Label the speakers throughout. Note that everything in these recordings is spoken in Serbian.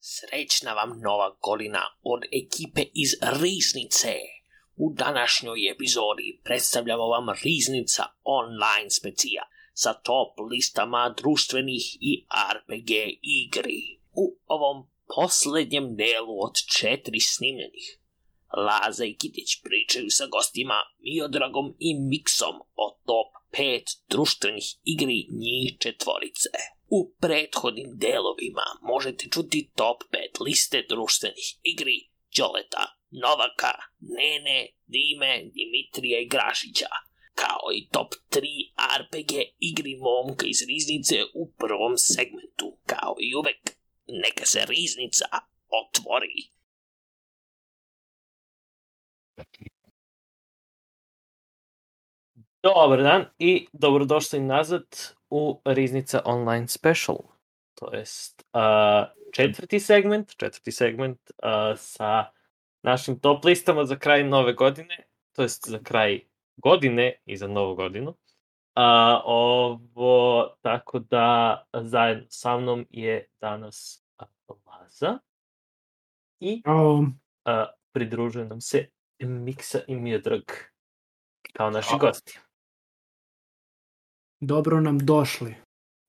Speaker 1: Srećna vam nova godina od ekipe iz Riznice. U današnjoj epizodi predstavljamo vam Riznica online specija sa top listama društvenih i RPG igri. U ovom posljednjem delu od četiri snimljenih, Laza i Kitić pričaju sa gostima Miodragom i Miksom o top 5 društvenih igri njih četvorice. U prethodnim delovima možete čuti top 5 liste društvenih igri Đoleta, Novaka, Nene, Dime, Dimitrija i Grašića, kao i top 3 RPG igri momka iz Riznice u prvom segmentu, kao i uvek. Neka se Riznica otvori.
Speaker 2: Dobar dan i dobrodošli nazad u Riznica Online Special. To jest uh, četvrti segment, četvrti segment uh, sa našim top listama za kraj nove godine, to jest za kraj godine i za novu godinu. Uh, ovo, tako da zajedno sa mnom je danas Laza i uh, pridružuje nam se Miksa i Miodrag kao naši
Speaker 3: Ćao.
Speaker 2: gosti.
Speaker 4: Dobro nam došli.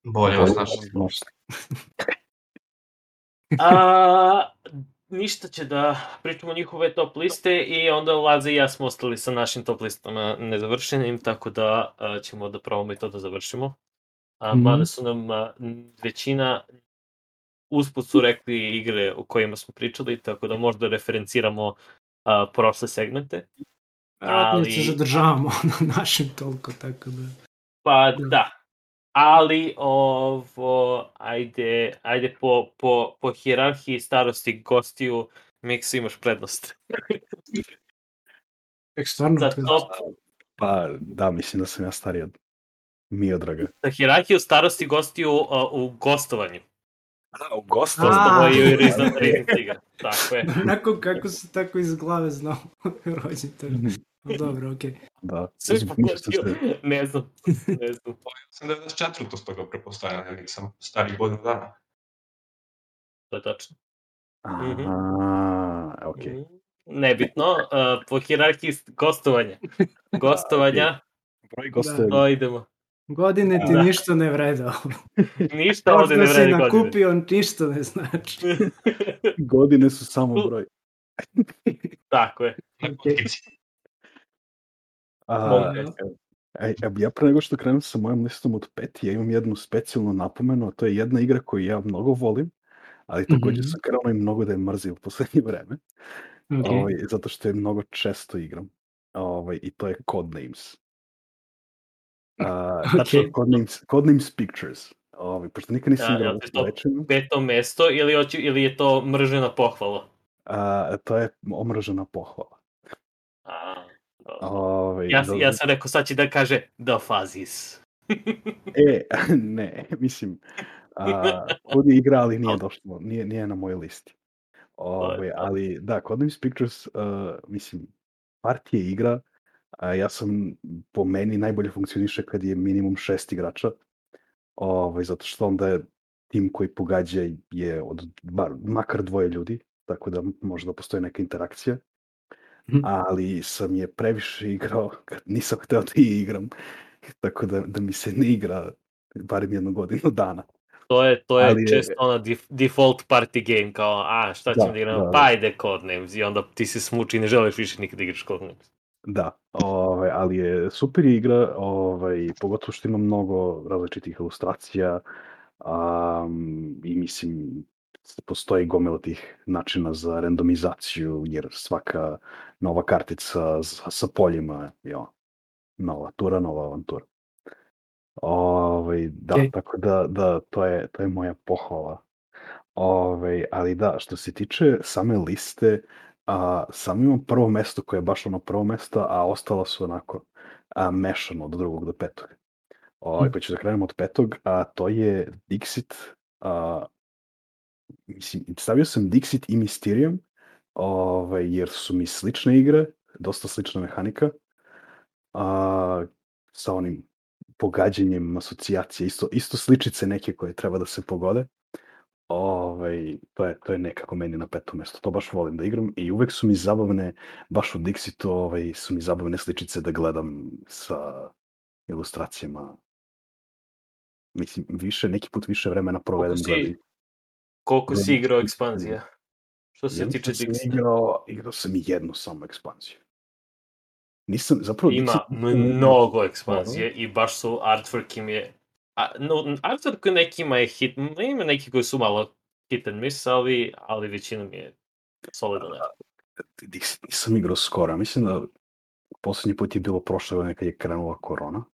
Speaker 3: Bolje vas našli.
Speaker 2: A, ništa će da pričamo njihove top liste i onda Laza i ja smo ostali sa našim top listama nezavršenim, tako da a, ćemo da probamo i to da završimo. A,
Speaker 4: Mhm.
Speaker 2: Mada su nam a, većina usput su rekli igre o kojima smo pričali, tako da možda referenciramo a, prošle segmente.
Speaker 4: Vjerojatno
Speaker 2: Ali-
Speaker 4: se zadržavamo na našem toliko, tako da...
Speaker 2: Pa
Speaker 4: Da.
Speaker 2: da. Ali ovo, ajde, ajde po, po, po hirarhiji starosti gostiju, Miksa imaš prednost.
Speaker 4: Tek stvarno,
Speaker 2: Za top,
Speaker 5: Pa da, mislim da sam ja stariji od Miodraga.
Speaker 2: za hirarhiju starosti gostiju uh, u gostovanju.
Speaker 5: A, u gostu?
Speaker 4: A.
Speaker 2: Ovo je Rizna Igra. Tako je.
Speaker 4: Onako kako se tako iz glave znao rođendan. Dobro, okej.
Speaker 5: Da.
Speaker 2: Sve
Speaker 5: sam se-
Speaker 2: Ne znam, ne znam.
Speaker 3: Sam 94. stoga prepostavljam, ja nisam stariji godinu dana.
Speaker 2: To je tačno. Mhm.
Speaker 5: Aha, okej.
Speaker 2: Mm, Nebitno, uh, po hirarhiji st- gostovanja. Gostovanja,
Speaker 5: Broj gostuje.
Speaker 2: to idemo.
Speaker 4: Godine ti
Speaker 5: Da.
Speaker 4: ništa ne vreda.
Speaker 2: Ništa ovde ne vredi godine.
Speaker 4: nakupio ništa ne znači.
Speaker 5: Godine su samo broj.
Speaker 2: Tako je.
Speaker 3: Kutkici.
Speaker 5: A, e, e, ja pre nego što krenem sa mojom listom od pet, ja imam jednu specijalnu napomenu, a to je jedna igra koju ja mnogo volim, ali takođe
Speaker 4: Mhm.
Speaker 5: sam krenuo i mnogo da je mrzim u poslednje vreme,
Speaker 4: Okej.
Speaker 5: ovaj, zato što je mnogo često igram. Ovaj, I to je Codenames. Uh, tačno,
Speaker 4: Okej.
Speaker 5: Codenames, Codenames Pictures. Ovaj, pošto nikad nisam
Speaker 2: Ja,
Speaker 5: igrao
Speaker 2: ja,
Speaker 5: ja,
Speaker 2: to- peto mesto ili, hoće, ili je to mržena pohvala?
Speaker 5: a, to je omražena pohvala.
Speaker 2: Dobro.
Speaker 5: Ovaj,
Speaker 2: ja,
Speaker 5: da-
Speaker 2: ja sam rekao sad će da kaže The Fuzzies.
Speaker 5: E, ne, mislim, a, kod je igra, ali nije došlo, nije, nije na mojoj listi. Ovaj,
Speaker 2: to.
Speaker 5: ali da, Codenames Pictures, uh, mislim, partije igra, a ja sam, po meni, najbolje funkcioniše kad je minimum šest igrača, ovaj, zato što onda je tim koji pogađa je od bar, makar dvoje ljudi, tako da možda postoji neka interakcija. Ali sam je previše igrao kad nisam hteo da igram, tako da, da mi se ne igra barem jednu godinu dana.
Speaker 2: To je, to je
Speaker 5: Ali
Speaker 2: često ona def, default party game, kao, a šta ćemo
Speaker 5: Da,
Speaker 2: da, igramo,
Speaker 5: da,
Speaker 2: pa
Speaker 5: da.
Speaker 2: ajde Codenames, i onda ti se smuči i ne želiš više nikada igraš Codenames.
Speaker 5: Da, ovaj, ali je super igra, ovaj, pogotovo što ima mnogo različitih ilustracija um, i mislim postoji gomila tih načina za randomizaciju jer svaka nova kartica sa, sa poljima je ono, nova tura, nova avantura. Ovaj, da,
Speaker 4: Okej.
Speaker 5: tako da, da to, je, to je moja pohvala. Ovaj, ali da, što se tiče same liste, a, samo imam prvo mesto koje je baš ono prvo mesto, a ostala su onako a, mešano od drugog do petog. Ovaj,
Speaker 4: Hm.
Speaker 5: pa ću da krenemo od petog, a to je Dixit. A, mislim, stavio sam Dixit i Mysterium, ovaj, jer su mi slične igre, dosta slična mehanika, a, sa onim pogađanjem asocijacije, isto, isto sličice neke koje treba da se pogode. ovaj, to, je, to je nekako meni na petom mjestu. To baš volim da igram i uvek su mi zabavne, baš u Dixitu ovaj, su mi zabavne sličice da gledam sa ilustracijama. Mislim, više, neki put više vremena provedem gledam.
Speaker 2: Koliko si igrao ekspanzija? Što se
Speaker 5: Jednom
Speaker 2: tiče
Speaker 5: sam
Speaker 2: Dixita?
Speaker 5: Igrao, igrao sam i jednu samo ekspanziju. Nisam, zapravo...
Speaker 2: Ima
Speaker 5: Dixit-
Speaker 2: mnogo ekspanzije i baš su artwork im je... A, no, artwork nekima je hit, ima neki koji su malo hit and miss, ali, ali većinom je solidan.
Speaker 5: Dixit nisam igrao skoro. Mislim da poslednji put je bilo prošle godine kad je krenula korona.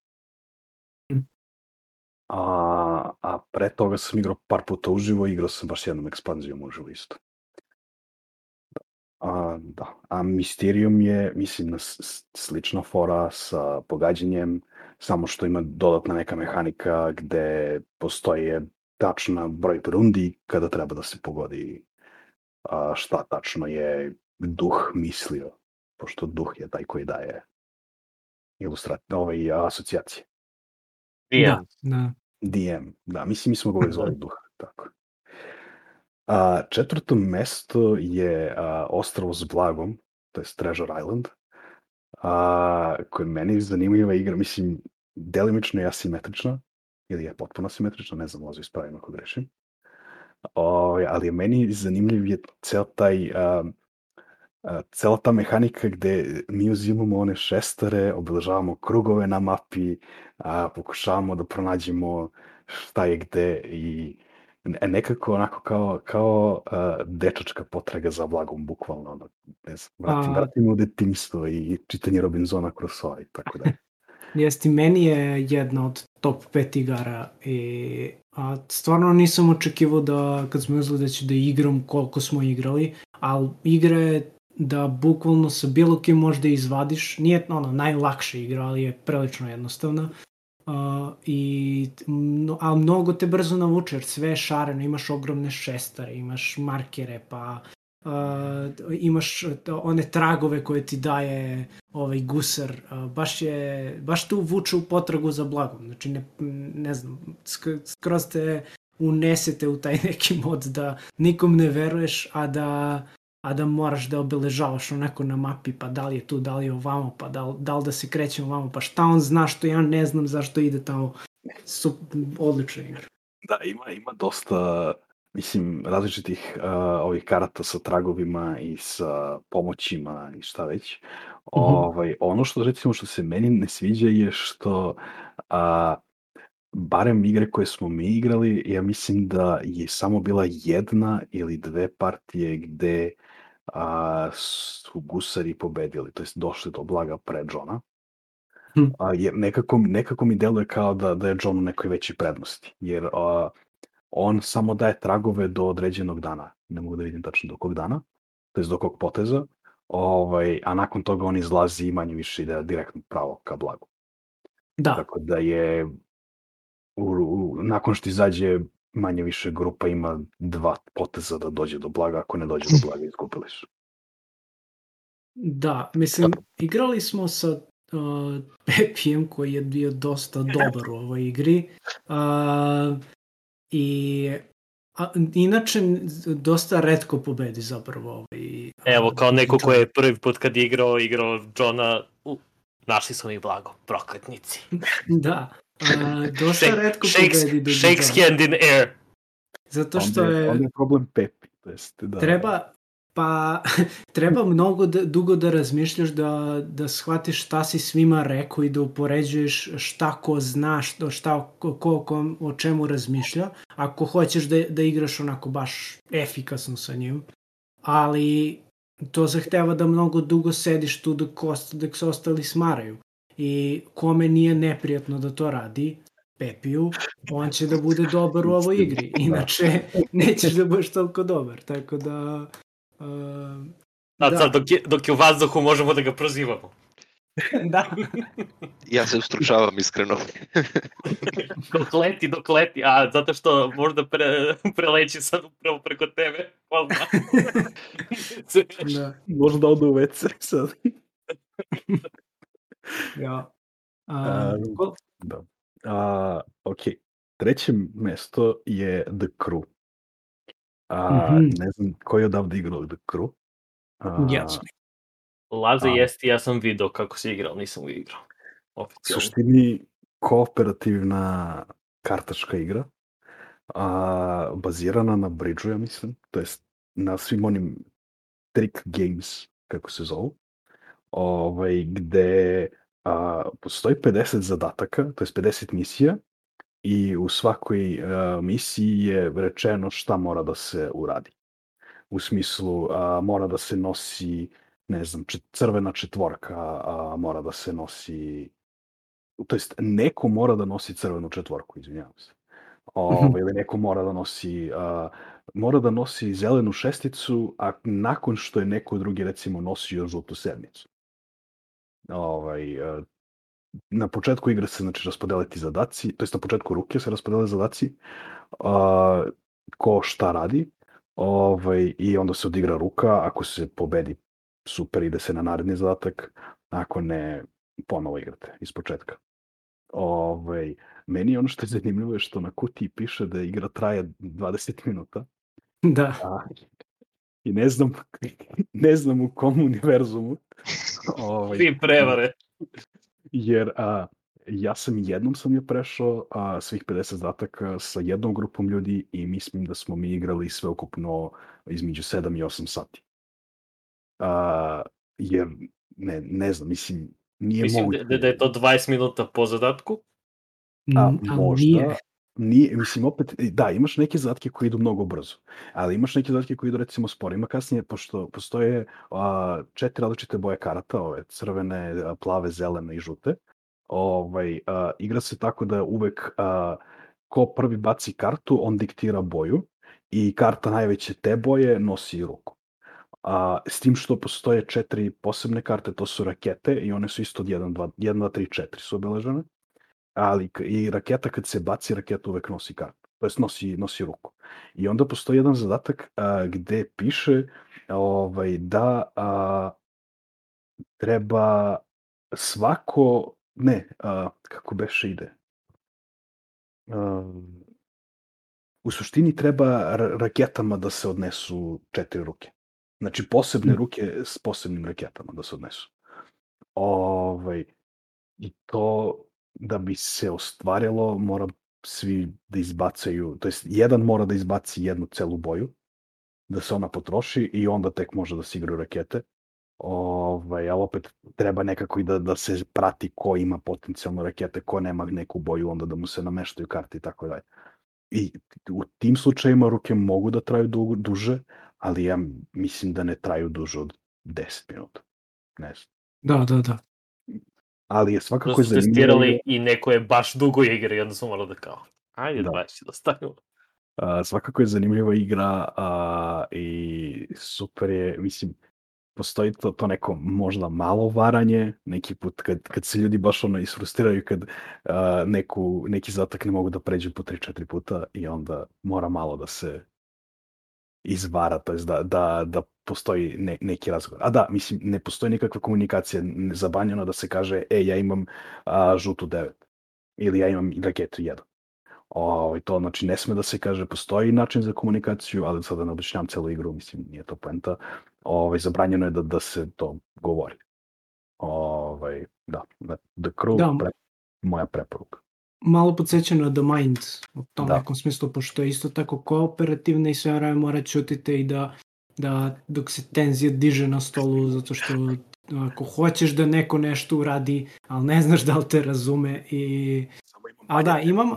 Speaker 5: A, a pre toga sam igrao par puta uživo igrao sam baš jednom ekspanzijom uživo isto. A, da. A Mysterium je, mislim, na slična fora sa pogađanjem, samo što ima dodatna neka mehanika gde postoji tačna broj rundi kada treba da se pogodi a, šta tačno je duh mislio, pošto duh je taj koji daje ilustrat, ovaj, asocijacije.
Speaker 2: Da.
Speaker 4: Da.
Speaker 5: DM, da, mislim mi smo ga uvek zvali duh, tako. A, četvrto mesto je a, Ostrovo s blagom, to je Treasure Island, a, koja je meni zanimljiva igra, mislim, delimično je asimetrična, ili je potpuno asimetrična, ne znam, možda ispravim ako grešim. O, ali je meni zanimljiv je ceo taj, a, cela ta mehanika gde mi uzimamo one šestare, obeležavamo krugove na mapi, a, pokušavamo da pronađemo šta je gde i ne- nekako onako kao, kao a, dečačka potraga za blagom, bukvalno. Ono, ne znam, vratim,
Speaker 4: A-
Speaker 5: vratimo u detinjstvo i čitanje Robinsona Crusoe i tako da.
Speaker 4: Jeste, meni je jedna od top 5 igara i a, stvarno nisam očekivao da kad smo uzeli da ću da igram koliko smo igrali, ali igra je da bukvalno sa bilo kim možda izvadiš, nije ono najlakša igra, ali je prilično jednostavna. Uh, i, no, a mnogo te brzo navuče, jer sve je šareno, imaš ogromne šestare, imaš markere, pa uh, imaš one tragove koje ti daje ovaj gusar, uh, baš je, baš te uvuče u potragu za blagom, znači ne, ne znam, sk- skroz te unesete u taj neki mod da nikom ne veruješ, a da a da moraš da obeležavaš onako na mapi, pa da li je tu, da li je ovamo, pa da, li- da li da se krećemo ovamo, pa šta on zna što ja ne znam zašto ide tamo. Su, odlična igra.
Speaker 5: Da, ima, ima dosta, mislim, različitih uh, ovih karata sa tragovima i sa pomoćima i šta već. Ovaj, ono što, recimo, što se meni ne sviđa je što a, barem igre koje smo mi igrali, ja mislim da je samo bila jedna ili dve partije gde a, su gusari pobedili, to jest došli do blaga pre Johna.
Speaker 4: Hm.
Speaker 5: A, jer nekako, nekako mi deluje kao da, da je John u nekoj većoj prednosti, jer a, on samo daje tragove do određenog dana, ne mogu da vidim tačno do kog dana, to jest do kog poteza, ovaj, a nakon toga on izlazi i manje više ide direktno pravo ka blagu.
Speaker 4: Da,
Speaker 5: Tako da je, u, u, nakon što izađe manje više grupa ima dva poteza da dođe do blaga, ako ne dođe do blaga izgubili su.
Speaker 4: da, mislim, igrali smo sa uh, Pepijem koji je bio dosta dobar u ovoj igri. Uh, I a, inače dosta redko pobedi zapravo ovaj.
Speaker 2: Evo, kao neko ko je prvi put kad je igrao, igrao Johna, u, našli smo mi blago, prokletnici.
Speaker 4: Da. A, dosta
Speaker 2: Shake,
Speaker 4: redko
Speaker 2: shakes,
Speaker 4: pobedi do
Speaker 2: shakes hand in air.
Speaker 4: Zato što
Speaker 5: onda,
Speaker 4: je...
Speaker 5: onda je problem Pepi. To jest, da,
Speaker 4: Treba, pa, treba mnogo da, dugo da razmišljaš da, da shvatiš šta si svima rekao i da upoređuješ šta ko zna, šta, šta ko, ko, ko o čemu razmišlja, ako hoćeš da, da igraš onako baš efikasno sa njim. Ali to zahteva da mnogo dugo sediš tu dok, osta, dok se ostali smaraju. I kome nije neprijatno da to radi, Pepiju, on će da bude dobar u ovoj igri. Inače, nećeš da budeš toliko dobar. Tako da... Uh,
Speaker 2: A
Speaker 4: Da.
Speaker 2: sad, dok je, dok je u vazduhu, možemo da ga prozivamo.
Speaker 4: da.
Speaker 6: Ja se ustručavam iskreno.
Speaker 2: Dok leti, dok leti, a zato što možda pre, preleći sad upravo preko tebe.
Speaker 4: Da.
Speaker 5: Možda ode u WC sad.
Speaker 4: Ja. Uh, ko-
Speaker 5: Da. A, ok. Treće mesto je The Crew. A,
Speaker 4: Mhm.
Speaker 5: Ne znam ko je odavde igrao The Crew. A,
Speaker 4: Ja sam.
Speaker 2: Laza
Speaker 5: A.
Speaker 2: jeste, ja sam video kako si igrao, nisam ga igrao. Oficijalno.
Speaker 5: suštini kooperativna kartačka igra a, bazirana na bridžu, ja mislim, to jest na svim onim trick games, kako se zovu, ovaj, gde a, postoji 50 zadataka, to jest 50 misija i u svakoj a, misiji je rečeno šta mora da se uradi. U smislu a, mora da se nosi ne znam, čet, crvena četvorka a, mora da se nosi to jest neko mora da nosi crvenu četvorku, izvinjavam se. Ovaj, ili neko mora da nosi a, mora da nosi zelenu šesticu, a nakon što je neko drugi recimo nosio žutu sedmicu. Ovaj, a, na početku igre se znači raspodeliti zadaci, to jest na početku ruke se raspodele zadaci, a, ko šta radi, ovaj, i onda se odigra ruka, ako se pobedi super, ide se na naredni zadatak, ako ne, ponovo igrate iz početka. Ovaj, meni ono što je zanimljivo je što na kutiji piše da igra traje 20 minuta.
Speaker 4: Da.
Speaker 5: A, I ne znam, ne znam u kom univerzumu. Ovaj,
Speaker 2: Svi prevare.
Speaker 5: jer a, ja sam jednom sam je prešao a, svih 50 zadataka sa jednom grupom ljudi i mislim da smo mi igrali sve ukupno između 7 i 8 sati. A, jer ne, ne znam, mislim, nije
Speaker 2: Mislim
Speaker 5: moguće.
Speaker 2: da, da je to 20 minuta po zadatku.
Speaker 5: A,
Speaker 4: Mm, ali
Speaker 5: možda,
Speaker 4: nije.
Speaker 5: Nije, mislim, opet, da, imaš neke zadatke koji idu mnogo brzo, ali imaš neke zadatke koji idu recimo sporo. Ima kasnije, pošto postoje a, četiri različite boje karata, ove crvene, plave, zelene i žute, ovaj, a, igra se tako da uvek a, ko prvi baci kartu, on diktira boju i karta najveće te boje nosi ruku. A, s tim što postoje četiri posebne karte, to su rakete i one su isto od 1, 2, 1, 2 3, 4 su obeležene ali i raketa kad se baci, raketa uvek nosi kartu, to jest nosi, nosi ruku. I onda postoji jedan zadatak a, gde piše ovaj, da a, treba svako, ne, a, kako beše ide, a, u suštini treba ra- raketama da se odnesu četiri ruke. Znači posebne
Speaker 4: Mm.
Speaker 5: ruke s posebnim raketama da se odnesu. Ovaj, I to da bi se ostvarilo mora svi da izbacaju, to jest jedan mora da izbaci jednu celu boju, da se ona potroši i onda tek može da se igraju rakete. Ovaj, ali opet treba nekako i da, da se prati ko ima potencijalno rakete, ko nema neku boju, onda da mu se nameštaju karte i tako dalje. I u tim slučajima ruke mogu da traju du, duže, ali ja mislim da ne traju duže od 10 minuta. Ne znam.
Speaker 4: Da, da, da.
Speaker 5: Ali je svakako zanimljivo.
Speaker 2: testirali i neko je baš dugo igra i onda smo morali da kao, ajde
Speaker 5: Da.
Speaker 2: 20 da stavimo.
Speaker 5: A, svakako je zanimljiva igra a, i super je, mislim, postoji to, to neko možda malo varanje, neki put kad, kad se ljudi baš ono isfrustiraju kad a, neku, neki zatak ne mogu da pređu po 3-4 puta i onda mora malo da se izvara, to jest da, da, da postoji ne, neki razgovor. A da, mislim, ne postoji nikakva komunikacija zabranjena da se kaže, e, ja imam a, žutu 9 ili ja imam raketu 1. Ovaj, to znači ne sme da se kaže, postoji način za komunikaciju, ali sada ne objašnjam celu igru, mislim, nije to poenta. Ovaj, zabranjeno je da, da se to govori. Ovaj, da, da, The Crew,
Speaker 4: Da.
Speaker 5: pre, moja preporuka.
Speaker 4: Malo podsjeća na The Mind u tom
Speaker 5: Da.
Speaker 4: nekom smislu, pošto je isto tako kooperativna i sve vreme mora čutite i da, da dok se tenzija diže na stolu, zato što ako hoćeš da neko nešto uradi, ali ne znaš da li te razume i... Ali da, imam...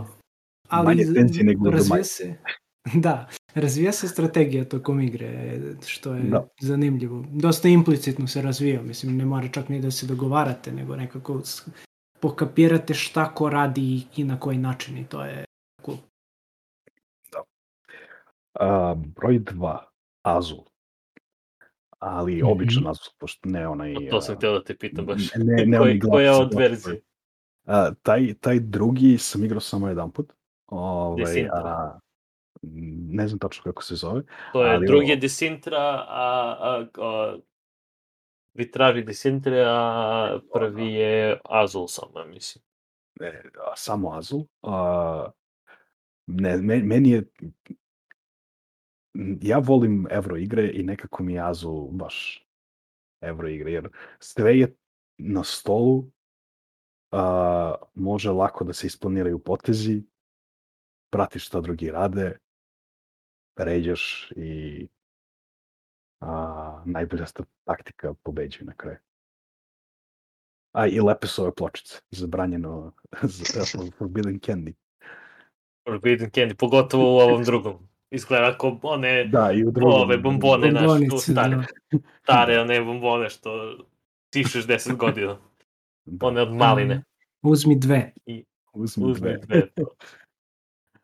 Speaker 4: Ali
Speaker 5: manje tenzije nego
Speaker 4: razvija se... Da, razvija se strategija tokom igre, što je
Speaker 5: Da.
Speaker 4: zanimljivo. Dosta implicitno se razvija, mislim, ne mora čak ni da se dogovarate, nego nekako pokapirate šta ko radi i, na koji način i to je cool.
Speaker 5: A, broj 2, Azul. Ali
Speaker 4: Mhm.
Speaker 5: običan Azul, pošto ne onaj...
Speaker 2: To sam htio da te pitam baš.
Speaker 5: Ne, ne,
Speaker 2: Koji-
Speaker 5: oni glas-
Speaker 2: koja od verzije?
Speaker 5: A, taj, taj drugi sam igrao samo jedan put. Ovaj,
Speaker 2: Desintra.
Speaker 5: a, ne znam tačno kako se zove.
Speaker 2: To je
Speaker 5: Ali
Speaker 2: drugi
Speaker 5: ovo-
Speaker 2: je Desintra, a, a, a Vitraži Desintre, a prvi je Azul samo, ja mislim.
Speaker 5: E, a, samo Azul. A, ne, me- meni je ja volim evro igre i nekako mi je Azu baš evro igre, jer sve je na stolu, a, može lako da se isplaniraju potezi, pratiš šta drugi rade, pređeš i a, najbolja taktika pobeđuje na kraju. A i lepe su ove pločice, zabranjeno za Forbidden Candy.
Speaker 2: Forbidden Candy, pogotovo u ovom drugom. Izgleda kao one
Speaker 5: Da, i u drugom.
Speaker 2: ove bombone naše, tu stare,
Speaker 4: da.
Speaker 2: stare one bombone što tišeš 10 godina.
Speaker 5: Da,
Speaker 2: One od maline.
Speaker 4: Uzmi dve.
Speaker 5: uzmi
Speaker 2: Uzmi
Speaker 5: dve.
Speaker 2: dve.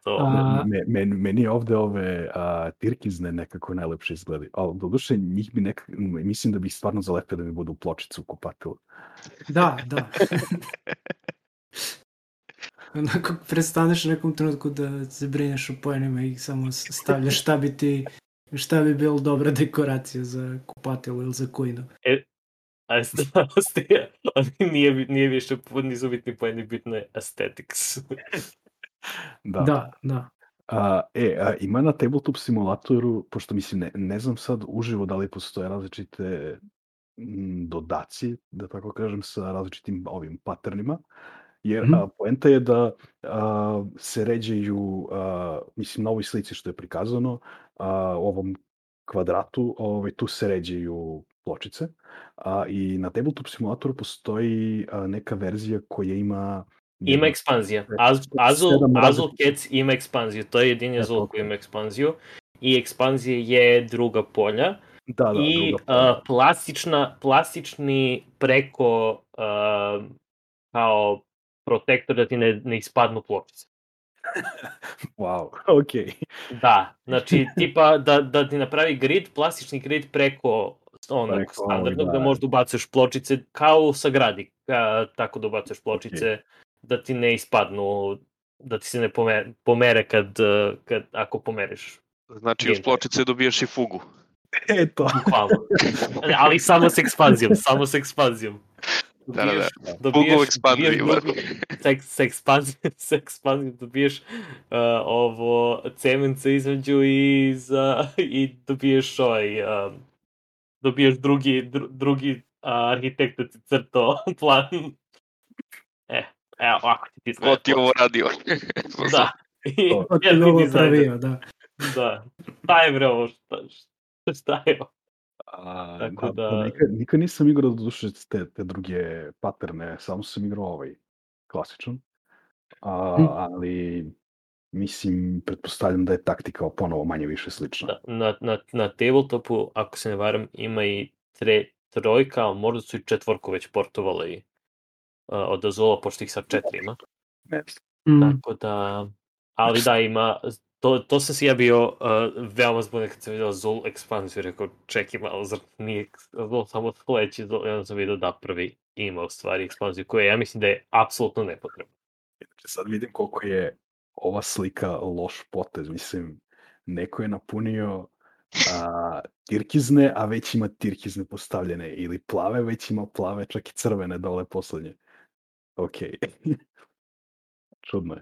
Speaker 2: To.
Speaker 4: A-
Speaker 5: Me, me, meni je ovde ove a, tirkizne nekako najlepše izgledaju. Ali doduše njih bi nekako, mislim da bi ih stvarno zalepio da mi budu pločice u kupatilu.
Speaker 4: Da, da. Onako prestaneš u nekom trenutku da se brineš o poenima i samo stavljaš šta bi ti šta bi bilo dobra dekoracija za kupatilo ili za kujnu.
Speaker 2: A stvarnosti, nije, nije više, nisu bitni poeni, bitno je aesthetics.
Speaker 5: Da.
Speaker 4: Da, da.
Speaker 5: A, e, a, ima na tabletop simulatoru, pošto mislim, ne, ne znam sad uživo da li postoje različite m, dodaci, da tako kažem, sa različitim ovim paternima, jer
Speaker 4: Mhm.
Speaker 5: a, poenta je da a, se ređaju, a, mislim, na ovoj slici što je prikazano, a, ovom kvadratu, ovaj, tu se ređaju pločice, a, i na tabletop simulatoru postoji a, neka verzija koja ima
Speaker 2: Ima
Speaker 5: jedno-
Speaker 2: ekspanzija. Az, Azul,
Speaker 5: Sedam
Speaker 2: Azul Cats ima ekspanziju. To je jedini
Speaker 5: E,
Speaker 2: Azul koji ima ekspanziju. I ekspanzija je druga polja.
Speaker 5: Da, da,
Speaker 2: I
Speaker 5: druga
Speaker 2: a, plastična, plastični preko a, kao protektor da ti ne, ne ispadnu pločice.
Speaker 5: Wow, okej.
Speaker 2: Da, znači tipa da, da ti napravi grid, plastični grid preko onog
Speaker 5: Preko
Speaker 2: standardnog, da.
Speaker 5: da.
Speaker 2: možda ubacuješ pločice kao sa gradi, a, tako da ubacuješ pločice, da ti ne ispadnu, da ti se ne pomere, pomere kad, eh, kad, ako pomeriš.
Speaker 6: Znači, uz pločice dobijaš i fugu.
Speaker 5: Eto.
Speaker 2: Bukvalno. Ali samo s ekspanzijom, samo s ekspanzijom.
Speaker 6: Da, da, da.
Speaker 2: Dobiješ,
Speaker 6: Fugu ekspanziju
Speaker 2: dobiješ
Speaker 6: ima.
Speaker 2: drugi- s, eks- s ekspanzijom, s ekspanzijom dobiješ uh, ovo cemence između i, za, i dobiješ ovaj, uh, dobiješ drugi, dru, drugi uh, arhitekt da ti crto plan. E, evo, ovako ti ti
Speaker 6: Ko ti je ovo radio?
Speaker 2: Da. I
Speaker 5: To-
Speaker 4: To ti ovo pravio, da.
Speaker 2: Da. Šta je bre ovo? Šta, šta, je ovo?
Speaker 5: A,
Speaker 2: Tako
Speaker 5: da,
Speaker 2: da-
Speaker 5: Nikad, nikad nisam igrao do duše te, te druge paterne, samo sam igrao ovaj klasičan. A,
Speaker 4: Hm.
Speaker 5: ali mislim, pretpostavljam da je taktika ponovo manje više slična.
Speaker 2: Da, na, na, na tabletopu, ako se ne varam, ima i tre, trojka, ali možda su i četvorku već portovali uh, od Azula, pošto ih sad četiri ima.
Speaker 4: Mm.
Speaker 2: Tako da, ali da, ima, to, to sam si ja bio uh, veoma zbunjen kad sam vidio Azul ekspanziju, rekao, čekaj malo, zar nije Azul samo sledeći Azul, i onda sam vidio da prvi ima u stvari ekspanziju, koja ja mislim da je apsolutno nepotrebna.
Speaker 5: Inače, sad vidim koliko je ova slika loš potez. Mislim, neko je napunio a, tirkizne, a već ima tirkizne postavljene. Ili plave, već ima plave, čak i crvene dole poslednje. Ok. Čudno je.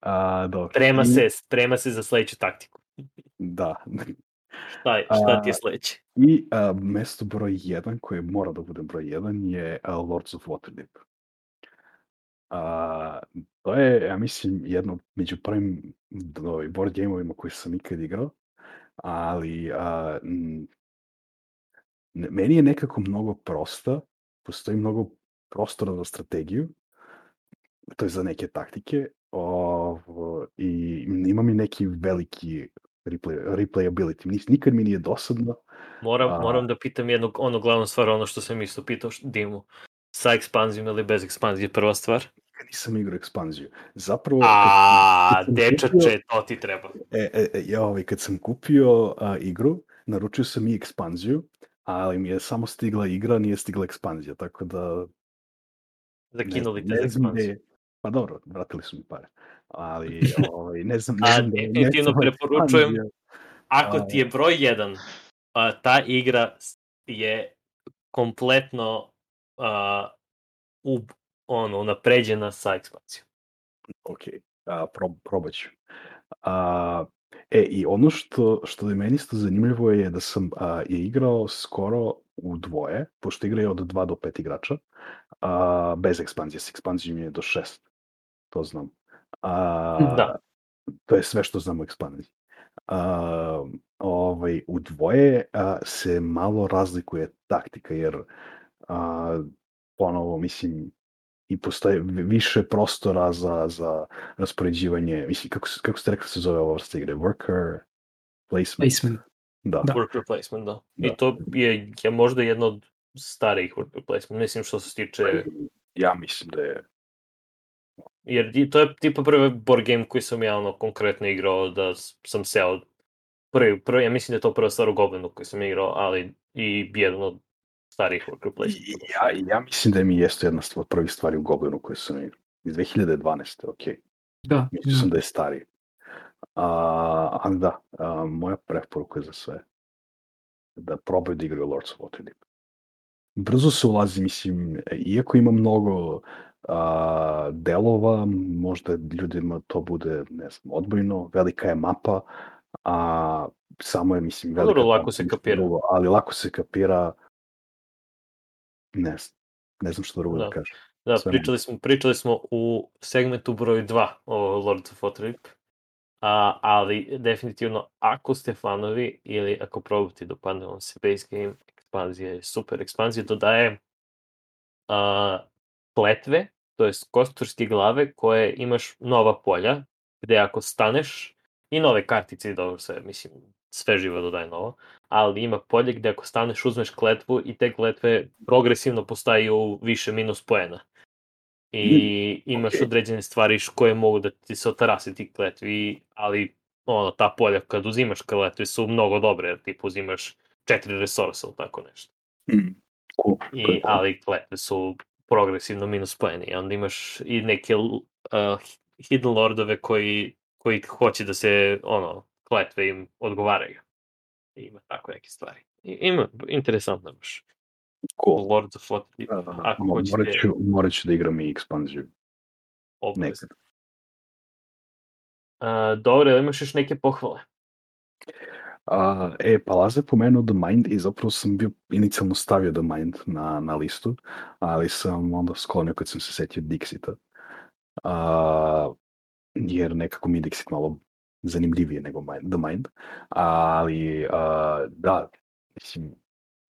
Speaker 5: A, dobro.
Speaker 2: Sprema
Speaker 5: I-
Speaker 2: se, sprema se za sledeću taktiku.
Speaker 5: Da.
Speaker 2: Šta, je- šta ti je sledeće?
Speaker 5: I a, mesto broj 1, koje mora da bude broj 1, je a, Lords of Waterdeep. A, to je, ja mislim, jedno među prvim ovaj, board gameovima koje sam ikad igrao, ali a, m, meni je nekako mnogo prosta, postoji mnogo prostora za strategiju, to je za neke taktike, ovo, i imam i neki veliki replay, replayability. Nikad mi nije dosadno,
Speaker 2: Moram,
Speaker 5: A-
Speaker 2: moram da pitam jednu, onu glavnu stvar, ono što sam isto pitao Dimu. Sa ekspanzijom ili bez ekspanzije, prva stvar.
Speaker 5: Nikad nisam igrao ekspanziju. Zapravo,
Speaker 2: A, dečače, to ti treba.
Speaker 5: e, e, e, ja, ovaj, kad sam kupio a, igru, naručio sam i ekspanziju, ali mi je samo stigla igra, nije stigla ekspanzija, tako da...
Speaker 2: Zakinuli te
Speaker 5: ne znam gde je- Pa dobro, vratili su mi pare. Ali, ovaj, ne znam... Ne znam je
Speaker 2: definitivno
Speaker 5: nestala
Speaker 2: preporučujem. Ako ti je broj 1, a, ta igra je kompletno a, u, ono, napređena sa ekspanzijom.
Speaker 5: Ok, a, prob, probat ću. A, E, i ono što, što je meni isto zanimljivo je da sam a, je igrao skoro u dvoje, pošto igraju od 2 do 5 igrača, a, bez ekspanzije, s ekspanzijom je do 6, to znam. A,
Speaker 2: Da.
Speaker 5: To je sve što znam o ekspanziji. A, ovaj, u dvoje a, se malo razlikuje taktika, jer a, ponovo, mislim, i postoje vi- više prostora za, za raspoređivanje, mislim, kako, se- kako ste rekli se zove ova vrsta igre? Worker placement?
Speaker 4: Placement.
Speaker 5: Da.
Speaker 4: Da.
Speaker 2: Work replacement, da.
Speaker 5: Da.
Speaker 2: I to je, je možda jedno od starijih work replacement, mislim što se tiče,
Speaker 5: Ja mislim da je
Speaker 2: jer to je tipa prvi board game koji sam ja ono konkretno igrao da sam seo prvi, prvi, ja mislim da je to prva stvar u Goblinu koji sam igrao, ali i jedan od starijih work
Speaker 5: I-
Speaker 2: replacement.
Speaker 5: Ja, ja mislim da mi jeste jedna stvar, od prvih stvari u Goblinu koju sam igrao. Iz 2012. ok.
Speaker 4: Da,
Speaker 5: Mislio sam da je stariji. A, ali da, a, moja preporuka je za sve da probaju da igraju Lords of Waterdeep. Brzo se ulazi, mislim, iako ima mnogo a, delova, možda ljudima to bude, ne znam, odbojno, velika je mapa, a samo je, mislim,
Speaker 2: Pa
Speaker 5: velika...
Speaker 2: dobro, lako se kapira.
Speaker 5: drugo, ali lako se kapira, ne znam, ne znam što drugo da,
Speaker 2: Da.
Speaker 5: kažem.
Speaker 2: Da,
Speaker 5: Sve
Speaker 2: pričali smo, pričali smo u segmentu broj 2 o Lords of Waterdeep, a, ali definitivno ako ste fanovi ili ako probate dopadne vam se base game, ekspanzija je super. Ekspanzija dodaje a, kletve, to jest kosturske glave koje imaš nova polja, gde ako staneš i nove kartice i dobro sve, mislim, sve živo dodaje novo, ali ima polje gde ako staneš uzmeš kletvu i te kletve progresivno postaju više minus poena. I imaš
Speaker 5: okej.
Speaker 2: određene stvari koje mogu da ti se otarase ti kletvi, ali ono, ta polja kad uzimaš kletve su mnogo dobre, jer ti uzimaš četiri resursa ili tako nešto.
Speaker 5: Mm. Cool.
Speaker 2: I, ali kletve su progresivno minus poeni. Onda imaš i neke uh, hidden lordove koji, koji hoće da se, ono, kletve im odgovaraju. I ima tako neke stvari. I, ima, interesantno baš.
Speaker 5: Cool.
Speaker 2: Lords of Waterdeep, ako
Speaker 5: Mo-
Speaker 2: hoćete
Speaker 5: morat, ću, morat ću da igram i ekspanziju. Nekad.
Speaker 2: Uh, dobro, imaš još neke pohvale?
Speaker 5: A, e, Palaze pomenuo The Mind i zapravo sam bio inicijalno stavio The Mind na, na listu, ali sam onda sklonio kad sam se setio Dixita. A, jer nekako mi je Dixit malo zanimljivije nego Mind, The Mind. Ali, a, da, mislim,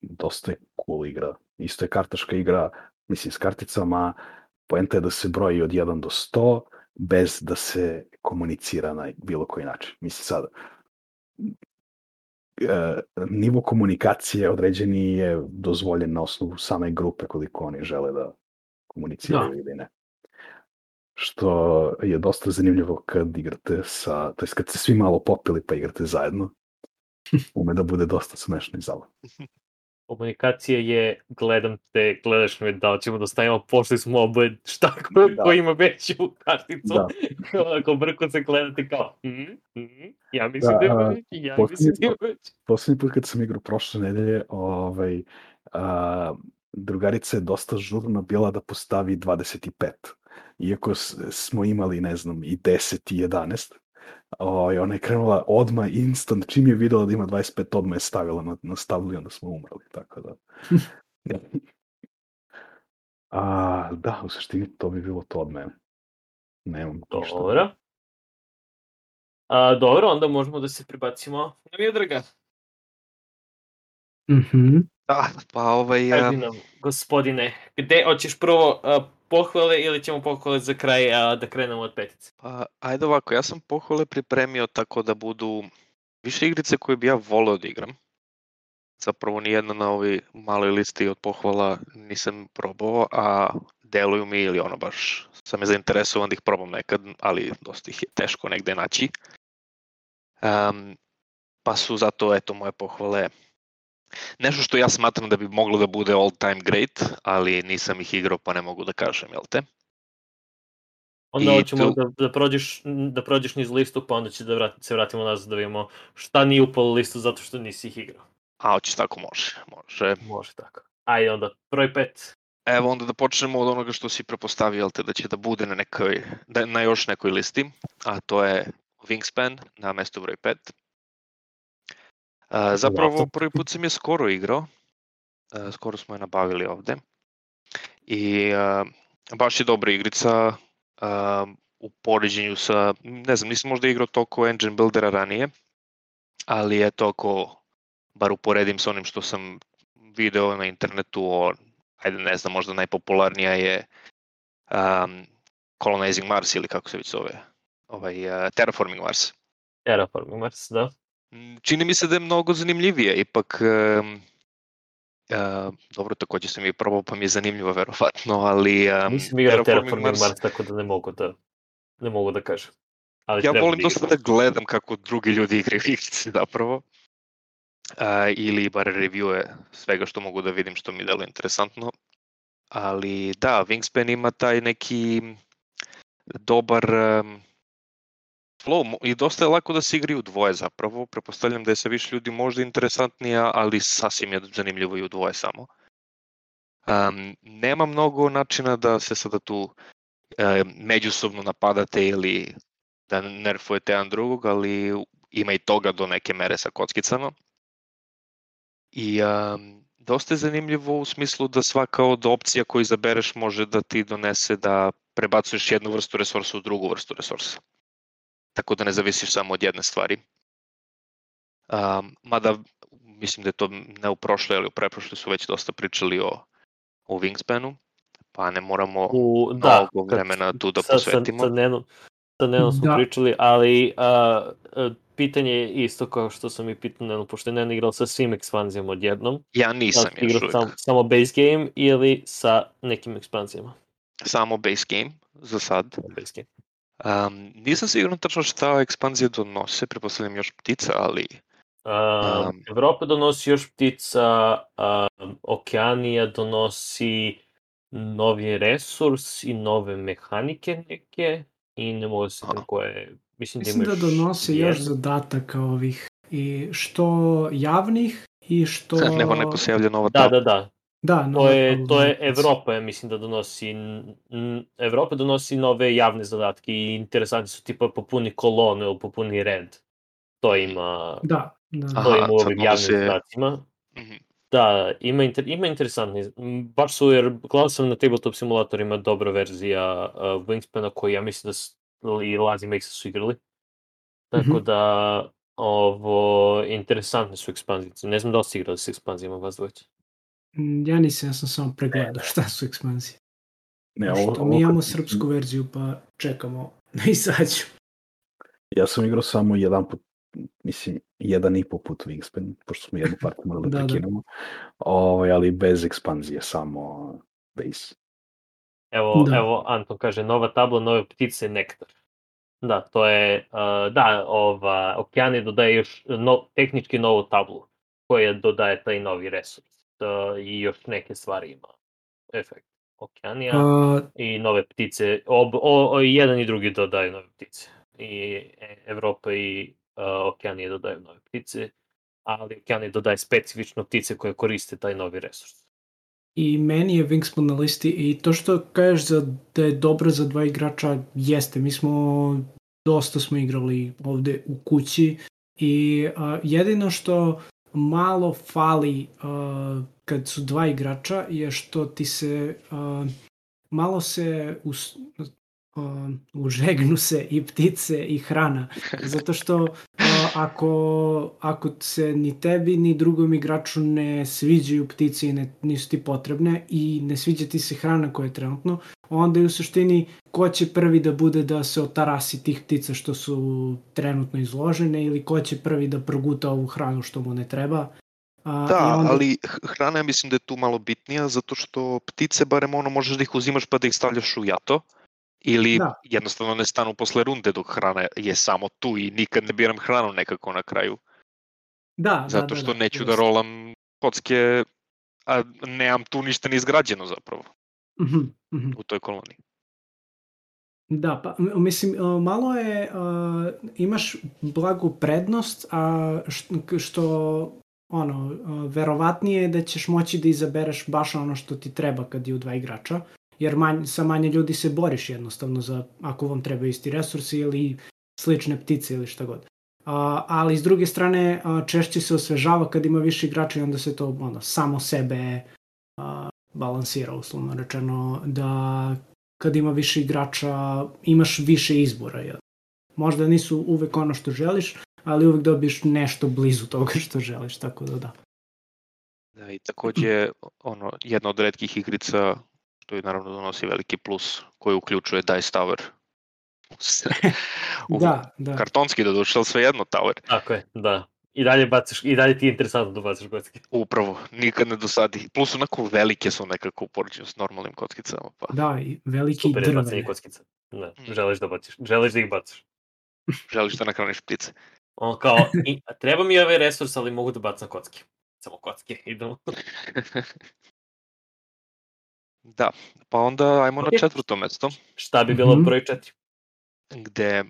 Speaker 5: dosta je cool igra. Isto je kartaška igra, mislim, s karticama, poenta je da se broji od 1 do 100, bez da se komunicira na bilo koji način. Mislim, sada, nivo komunikacije određeni je dozvoljen na osnovu same grupe koliko oni žele da komuniciraju
Speaker 4: Da.
Speaker 5: ili ne. Što je dosta zanimljivo kad igrate sa, to jest kad ste svi malo popili pa igrate zajedno. Ume da bude dosta smešno i zabavno.
Speaker 2: Komunikacija je, gledam te, gledaš me, da li ćemo da stavimo, pošli smo oboje, šta ko,
Speaker 5: Da.
Speaker 2: ko ima veću karticu.
Speaker 5: Da.
Speaker 2: Ako brko se gledate kao, mm, mm, ja mislim
Speaker 5: Da,
Speaker 2: da, ima ja
Speaker 5: poslednji
Speaker 2: mislim da ima.
Speaker 5: Poslednji put kad sam igrao prošle nedelje, ovaj, a, drugarica je dosta žurna bila da postavi 25. Iako smo imali, ne znam, i 10 i 11. Ovaj, ona je krenula odma instant, čim je videla da ima 25, odma je stavila na, na stablu i onda smo umrli, tako da. A, da, u suštini to bi bilo to od mene. Nemam ništa.
Speaker 2: Dobro. A, dobro, onda možemo da se prebacimo na Miodraga.
Speaker 4: Mhm.
Speaker 6: Da, pa ovaj...
Speaker 2: Kaži nam, gospodine, gde hoćeš prvo a, pohvale ili ćemo pohvale za kraj a, da krenemo od petice?
Speaker 6: Pa, ajde ovako, ja sam pohvale pripremio tako da budu više igrice koje bi ja voleo da igram. Zapravo nijedna na ovoj maloj listi od pohvala nisam probao, a deluju mi ili ono baš sam je zainteresovan da ih probam nekad, ali dosta ih je teško negde naći. Um, pa su zato, eto, moje pohvale nešto što ja smatram da bi moglo da bude all time great, ali nisam ih igrao pa ne mogu da kažem, jel te?
Speaker 2: Onda
Speaker 6: I
Speaker 2: hoćemo
Speaker 6: tu-
Speaker 2: da, da, prođeš, da prođeš niz listu, pa onda će da vrati, se vratimo nazad da vidimo šta nije upalo listu zato što nisi ih igrao.
Speaker 6: A, hoćeš tako, može, može.
Speaker 2: Može tako. Ajde onda, broj pet.
Speaker 6: Evo onda da počnemo od onoga što si prepostavio, jel te, da će da bude na nekoj, da, na još nekoj listi, a to je Wingspan na mestu broj 5. Uh, zapravo prvi put sam je skoro igrao, skoro smo je nabavili ovde. I baš je dobra igrica u poređenju sa, ne znam, nisam možda igrao toliko engine buildera ranije, ali eto ako bar uporedim sa onim što sam video na internetu o, ajde ne znam, možda najpopularnija je um, Colonizing Mars ili kako se već zove, ovaj, uh, Terraforming Mars.
Speaker 2: Terraforming Mars, da.
Speaker 6: Čini mi se da je mnogo zanimljivije, ipak um, uh, dobro, takođe sam je probao pa mi je zanimljivo verovatno, ali um,
Speaker 2: Nisam igrao Terraforming Mars, tako da ne mogu da, ne mogu da kažem. Ali
Speaker 6: Ja volim
Speaker 2: da
Speaker 6: dosta da gledam kako drugi ljudi igraju igrice zapravo. Uh, ili bar reviewe svega što mogu da vidim što mi deluje interesantno. Ali da, Wingspan ima taj neki dobar um, flow i dosta je lako da se igri u dvoje zapravo. Prepostavljam da je sa više ljudi možda interesantnija, ali sasvim je zanimljivo i u dvoje samo. Um, nema mnogo načina da se sada tu e, međusobno napadate ili da nerfujete jedan drugog, ali ima i toga do neke mere sa kockicama. I um, dosta je zanimljivo u smislu da svaka od opcija koju izabereš može da ti donese da prebacuješ jednu vrstu resursa u drugu vrstu resursa. Tako da ne zavisiš samo od jedne stvari. Um, mada mislim da je to ne u prošloj, ali u preprošloj su već dosta pričali o, o Wingspanu, pa ne moramo
Speaker 2: U, da,
Speaker 6: mnogo
Speaker 2: kad-
Speaker 6: vremena tu da posvetimo.
Speaker 2: Sa, sa, Nenom, sa Nenom smo
Speaker 4: Da.
Speaker 2: pričali, ali a, a, pitanje je isto kao što sam i pitao Nenu, pošto je Nen igrao sa svim ekspanzijama odjednom.
Speaker 6: Ja
Speaker 2: Da
Speaker 6: nisam
Speaker 2: si
Speaker 6: još uvijek.
Speaker 2: sam, samo base game ili sa nekim ekspanzijama?
Speaker 6: Samo base game za sad.
Speaker 2: Base game.
Speaker 6: Um, nisam siguran tačno šta ekspanzije donose, pretpostavljam još ptica, ali
Speaker 2: A,
Speaker 6: Um,
Speaker 2: Evropa donosi još ptica, a, Okeanija donosi novi resurs i nove mehanike neke i ne mogu se
Speaker 6: Aha.
Speaker 2: koje, mislim,
Speaker 4: Mislim
Speaker 2: da
Speaker 4: da
Speaker 2: ima
Speaker 4: donose još zadataka ovih i što javnih i što...
Speaker 6: nema neko se javlja nova
Speaker 2: Da, da, da.
Speaker 4: Da,
Speaker 2: To
Speaker 4: nova
Speaker 2: je, to je. Evropa, ja mislim da donosi, Evropa donosi nove javne zadatke i interesantni su tipa popuni kolonu ili popuni red. To ima,
Speaker 4: Da, da.
Speaker 2: to
Speaker 6: Aha,
Speaker 2: ima u ovim javnim
Speaker 6: se-
Speaker 2: zadacima.
Speaker 6: Mhm.
Speaker 2: Da, ima, inter, ima interesantni. Baš su, jer gledao sam na tabletop simulatorima dobra verzija uh, Wingspana koji ja mislim da i Lazy Maxa su igrali. Tako
Speaker 4: Mhm.
Speaker 2: da, ovo, interesantne su ekspanzije. Ne znam da li ste igrali s ekspanzijama vas dvojice.
Speaker 4: Mm, Ja nisam, ja sam samo pregledao šta su ekspanzije.
Speaker 5: Ne,
Speaker 4: Što
Speaker 5: ovo,
Speaker 4: mi
Speaker 5: ovo
Speaker 4: imamo
Speaker 5: kad-
Speaker 4: srpsku verziju pa čekamo da izađu.
Speaker 5: Ja sam igrao samo jedan put, mislim, jedan i po put Wingspan, pošto smo jednu partiju morali
Speaker 4: Da,
Speaker 5: da
Speaker 4: da.
Speaker 5: prekinemo, Ovaj, ali bez ekspanzije, samo base.
Speaker 2: Evo,
Speaker 4: Da.
Speaker 2: evo Anton kaže, nova tabla, nove ptice, nektar. Da, to je, uh, da, ova, Okeani dodaje još no, tehnički novu tablu koja dodaje taj novi resurs uh, i još neke stvari ima efekt. Okeanija
Speaker 4: A,
Speaker 2: i nove ptice, ob, o, o, jedan i drugi dodaju nove ptice. I e, Evropa i uh, Okeanija dodaju nove ptice, ali Okeanija dodaje specifično ptice koje koriste taj novi resurs.
Speaker 4: I meni je Wingspan na listi i to što kažeš za, da je dobro za dva igrača, jeste. Mi smo, dosta smo igrali ovde u kući i a, jedino što malo fali a, kad su dva igrača je što ti se a, malo se us, a, užegnu se i ptice i hrana. Zato što ako, ako se ni tebi ni drugom igraču ne sviđaju ptice i ne, nisu ti potrebne i ne sviđa ti se hrana koja je trenutno, onda je u suštini ko će prvi da bude da se otarasi tih ptica što su trenutno izložene ili ko će prvi da proguta ovu hranu što mu ne treba. A,
Speaker 6: Da,
Speaker 4: onda-
Speaker 6: ali hrana ja mislim da je tu malo bitnija, zato što ptice, barem ono, možeš da ih uzimaš pa da ih stavljaš u jato, ili
Speaker 4: Da.
Speaker 6: jednostavno ne stanu posle runde dok hrana je samo tu i nikad ne biram hranu nekako na kraju,
Speaker 4: Da,
Speaker 6: zato
Speaker 4: da,
Speaker 6: što
Speaker 4: da,
Speaker 6: neću da
Speaker 4: jeste.
Speaker 6: rolam kocke, a nemam tu ništa ni izgrađeno zapravo
Speaker 4: Mhm, mhm.
Speaker 6: u toj koloniji.
Speaker 4: Da, pa mislim, malo je, uh, imaš blagu prednost, a š- k- što, ono, uh, verovatnije je da ćeš moći da izabereš baš ono što ti treba kad je u dva igrača, jer manj, sa manje ljudi se boriš jednostavno za, ako vam treba isti resursi ili slične ptice ili šta god. A, ali s druge strane a, češće se osvežava kad ima više igrača i onda se to ono, samo sebe a, balansira uslovno rečeno da kad ima više igrača imaš više izbora. Jel? Možda nisu uvek ono što želiš, ali uvek dobiješ nešto blizu toga što želiš, tako da da.
Speaker 6: Da, i takođe ono, jedna od redkih igrica što je naravno donosi veliki plus koji uključuje Dice Tower. U
Speaker 4: Da, da.
Speaker 6: Kartonski da došao sve jedno Tower.
Speaker 2: Tako je, da. I dalje, baciš, I dalje ti je interesantno da baciš kocke.
Speaker 6: Upravo, nikad ne dosadi. Plus onako velike su nekako u poređenju s normalnim kockicama. Pa.
Speaker 4: Da, i veliki
Speaker 2: Super je bacanje
Speaker 4: drve.
Speaker 2: kockica. Da,
Speaker 6: Mm.
Speaker 2: želiš da baciš, želiš da ih baciš.
Speaker 6: Želiš da nahraniš ptice.
Speaker 2: On kao, i, a treba mi ovaj resurs, ali mogu da bacam kocke. Samo kocke, idemo.
Speaker 6: Da, pa onda ajmo na četvrto mesto,
Speaker 2: Šta bi bilo
Speaker 4: Mhm.
Speaker 2: broj četiri?
Speaker 6: gde,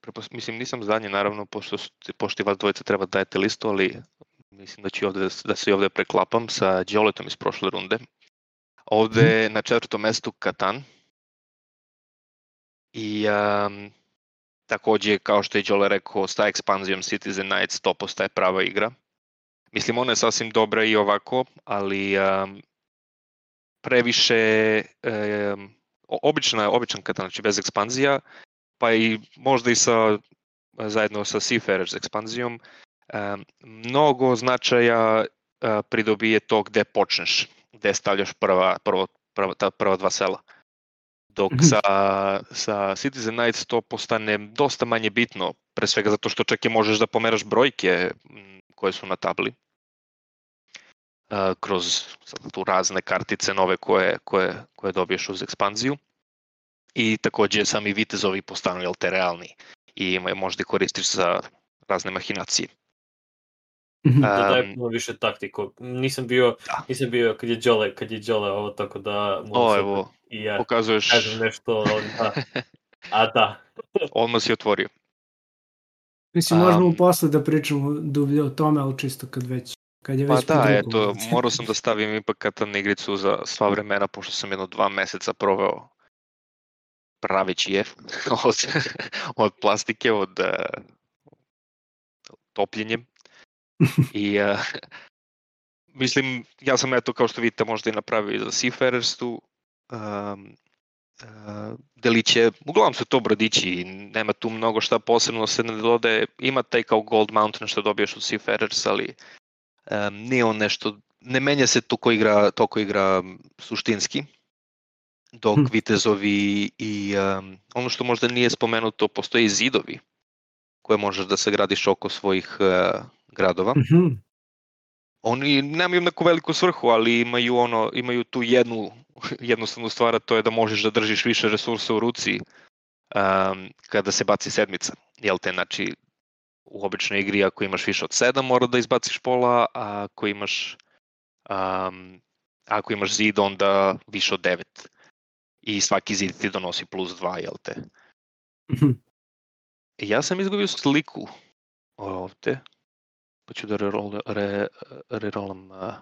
Speaker 6: prepos, mislim, nisam zadnji, naravno, pošto, pošto i vas dvojica treba da dajete listu, ali mislim da ću ovde, da se i ovde preklapam sa Đoletom iz prošle runde. Ovde je na četvrtom mestu Katan. I um, takođe, kao što je Đole rekao, sa ekspanzijom Citizen Knights to postaje prava igra. Mislim, ona je sasvim dobra i ovako, ali um, previše o- obična, običan Katan, znači bez ekspanzija, pa i možda i sa zajedno sa Seafarers ekspanzijom, um, mnogo značaja uh, pridobije to gde počneš, gde stavljaš prva, prvo, prva, ta prva dva sela. Dok
Speaker 4: Mhm.
Speaker 6: sa, sa Citizen Knights to postane dosta manje bitno, pre svega zato što čak i možeš da pomeraš brojke koje su na tabli. Kroz tu razne kartice nove koje, koje, koje dobiješ uz ekspanziju. I takođe sami vitezovi postanu jel te realni i možda ih koristiš za razne mahinacije.
Speaker 4: Mhm.
Speaker 2: Da daje
Speaker 6: Um,
Speaker 2: puno više taktiko. Nisam bio,
Speaker 6: Da.
Speaker 2: nisam bio kad je Đole, kad je Đole ovo, tako da
Speaker 6: O, evo,
Speaker 2: i ja
Speaker 6: pokazuješ,
Speaker 2: kažem nešto, da. A da,
Speaker 6: odmah si otvorio.
Speaker 4: Mislim, možemo
Speaker 6: Am.
Speaker 4: posle da pričamo dublje o tome, ali čisto kad već, kad je
Speaker 6: Pa
Speaker 4: već
Speaker 6: da,
Speaker 4: drugom
Speaker 6: eto, morao sam da stavim ipak Katan igricu za sva vremena, pošto sam jedno dva meseca proveo praveći je od, od plastike, od uh, topljenjem. I uh, mislim, ja sam eto kao što vidite možda i napravio i za Seafarers tu um, uh, deliće, uglavnom su to brodići i nema tu mnogo šta posebno se ne dodaje, ima taj kao Gold Mountain što dobiješ od Seafarers, ali um, nije on nešto, ne menja se to ko igra, to ko igra suštinski, dok
Speaker 4: Hm.
Speaker 6: vitezovi i um, ono što možda nije spomenuto, postoje i zidovi koje možeš da sagradiš oko svojih uh, gradova
Speaker 4: Mhm.
Speaker 6: oni nemaju neku veliku svrhu, ali imaju ono imaju tu jednu jednostavnu stvar, to je da možeš da držiš više resursa u ruci um, kada se baci sedmica. Jel te, znači, u običnoj igri ako imaš više od 7 mora da izbaciš pola, a ako imaš um, ako imaš zid onda više od 9. I svaki zid ti donosi plus 2, jel te?
Speaker 4: Mhm.
Speaker 6: Ja sam izgubio sliku ovde, pa ću da reroll- re, rerolam uh,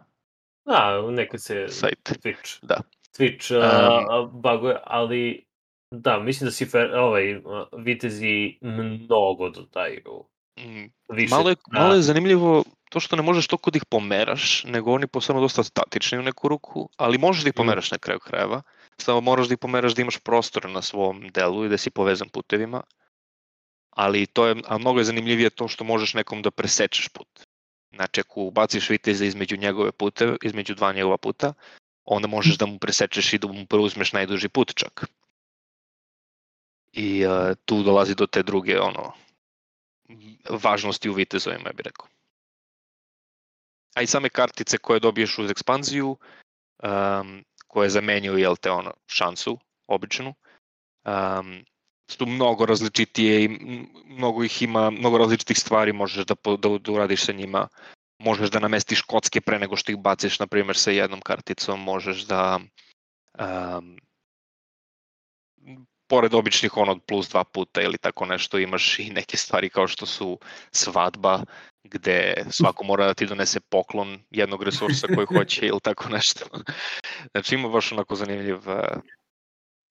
Speaker 2: da, neko se
Speaker 6: sajt.
Speaker 2: Twitch,
Speaker 6: Da.
Speaker 2: Twitch
Speaker 6: Um,
Speaker 2: uh, baguje, ali da, mislim da si fer, ovaj, uh, vitezi mnogo dodaju.
Speaker 6: Mm,
Speaker 2: Više,
Speaker 6: Malo je,
Speaker 2: da.
Speaker 6: malo je zanimljivo to što ne možeš toliko da ih pomeraš, nego oni postanu dosta statični u neku ruku, ali možeš da ih
Speaker 2: Mm.
Speaker 6: pomeraš na kraju krajeva. Samo moraš da ih pomeraš da imaš prostor na svom delu i da si povezan putevima. Ali to je, a mnogo je zanimljivije to što možeš nekom da presečeš put. Znači ako baciš viteza između njegove puteve, između dva njegova puta, onda možeš da mu presečeš i da mu preuzmeš najduži put čak. I uh, tu dolazi do te druge ono važnosti u vitezovima, ja bih rekao. A i same kartice koje dobiješ uz ekspanziju, um, koje zamenjuju, jel te, ono, šansu, običnu, um, su mnogo različitije i mnogo ih ima, mnogo različitih stvari možeš da, da, da uradiš sa njima. Možeš da namestiš kocke pre nego što ih baciš, na primjer, sa jednom karticom, možeš da um, pored običnih ono plus dva puta ili tako nešto imaš i neke stvari kao što su svadba gde svako mora da ti donese poklon jednog resursa koji hoće ili tako nešto. Znači ima baš onako zanimljiv uh,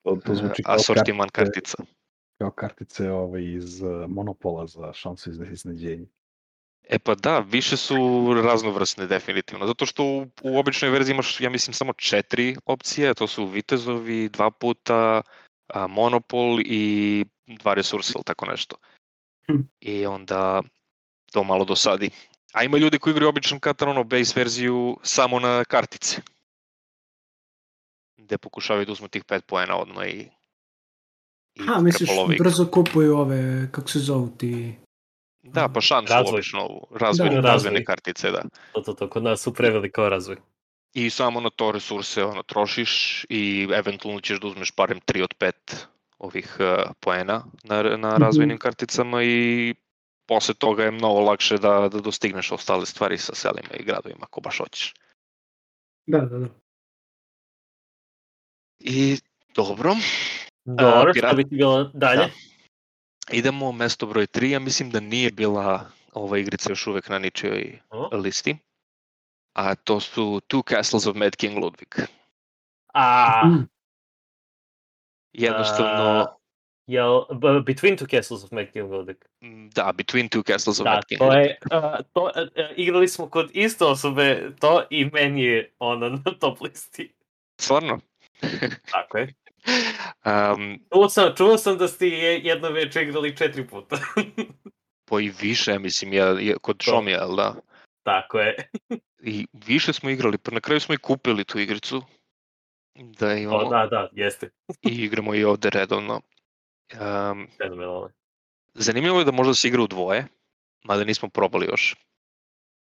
Speaker 5: To, to zvuči kao
Speaker 6: asortiman
Speaker 5: kartice,
Speaker 6: kartica.
Speaker 5: kao kartice ovaj, iz uh, Monopola za šansu iz iznenađenja.
Speaker 6: E pa da, više su raznovrsne definitivno, zato što u, u običnoj verziji imaš, ja mislim, samo četiri opcije, to su vitezovi, dva puta, a, monopol i dva resursa ili tako nešto.
Speaker 4: Hm.
Speaker 6: I onda to malo dosadi. A ima ljudi koji igraju običan Katar, ono, base verziju samo na kartice. Gde pokušavaju da uzmu tih 5 poena odmah i, i
Speaker 4: A, misliš,
Speaker 6: prepolove igru.
Speaker 4: brzo kupuju ove, kako se zovu ti...
Speaker 6: Da, pa šansu
Speaker 2: Razvoj.
Speaker 6: obično, razvojne,
Speaker 4: Da,
Speaker 2: razvoj.
Speaker 6: razvojne kartice, da.
Speaker 2: To, to, to, kod nas su prevelik kao razvoj.
Speaker 6: I samo na to resurse ono, trošiš i eventualno ćeš da uzmeš barem 3 od 5 ovih uh, poena na, na
Speaker 4: Mhm.
Speaker 6: razvojnim karticama i posle toga je mnogo lakše da, da dostigneš ostale stvari sa selima i gradovima ako baš hoćeš.
Speaker 4: Da, da, da.
Speaker 6: I dobro,
Speaker 2: Dobro,
Speaker 6: pirat-
Speaker 2: što bi ti bilo dalje?
Speaker 6: Da. idemo mesto broj 3, ja mislim da nije bila ova igrica još uvek na ničijoj
Speaker 2: O.
Speaker 6: listi. A to su Two Castles of Mad King Ludwig.
Speaker 2: A.
Speaker 6: Jednostavno,
Speaker 2: jel, b- Between Two Castles of Mad King Ludwig.
Speaker 6: da, Between Two Castles of
Speaker 2: Da,
Speaker 6: Mad King
Speaker 2: to
Speaker 6: Ludwig.
Speaker 2: je, a, to, a, igrali smo kod iste osobe to i meni je ono na top listi.
Speaker 6: Stvarno?
Speaker 2: Tako je.
Speaker 6: Um,
Speaker 2: Čuo sam, čuo sam da ste je jedno veče igrali četiri puta.
Speaker 6: po i više, mislim, ja, ja, kod. Šomija, jel da?
Speaker 2: Tako je.
Speaker 6: I više smo igrali, pa na kraju smo i kupili tu igricu. Da imamo
Speaker 2: O, da, da, jeste.
Speaker 6: i igramo i ovde redovno. Um,
Speaker 2: Fenomenalno.
Speaker 6: zanimljivo je da možda se igra u dvoje, mada nismo probali još.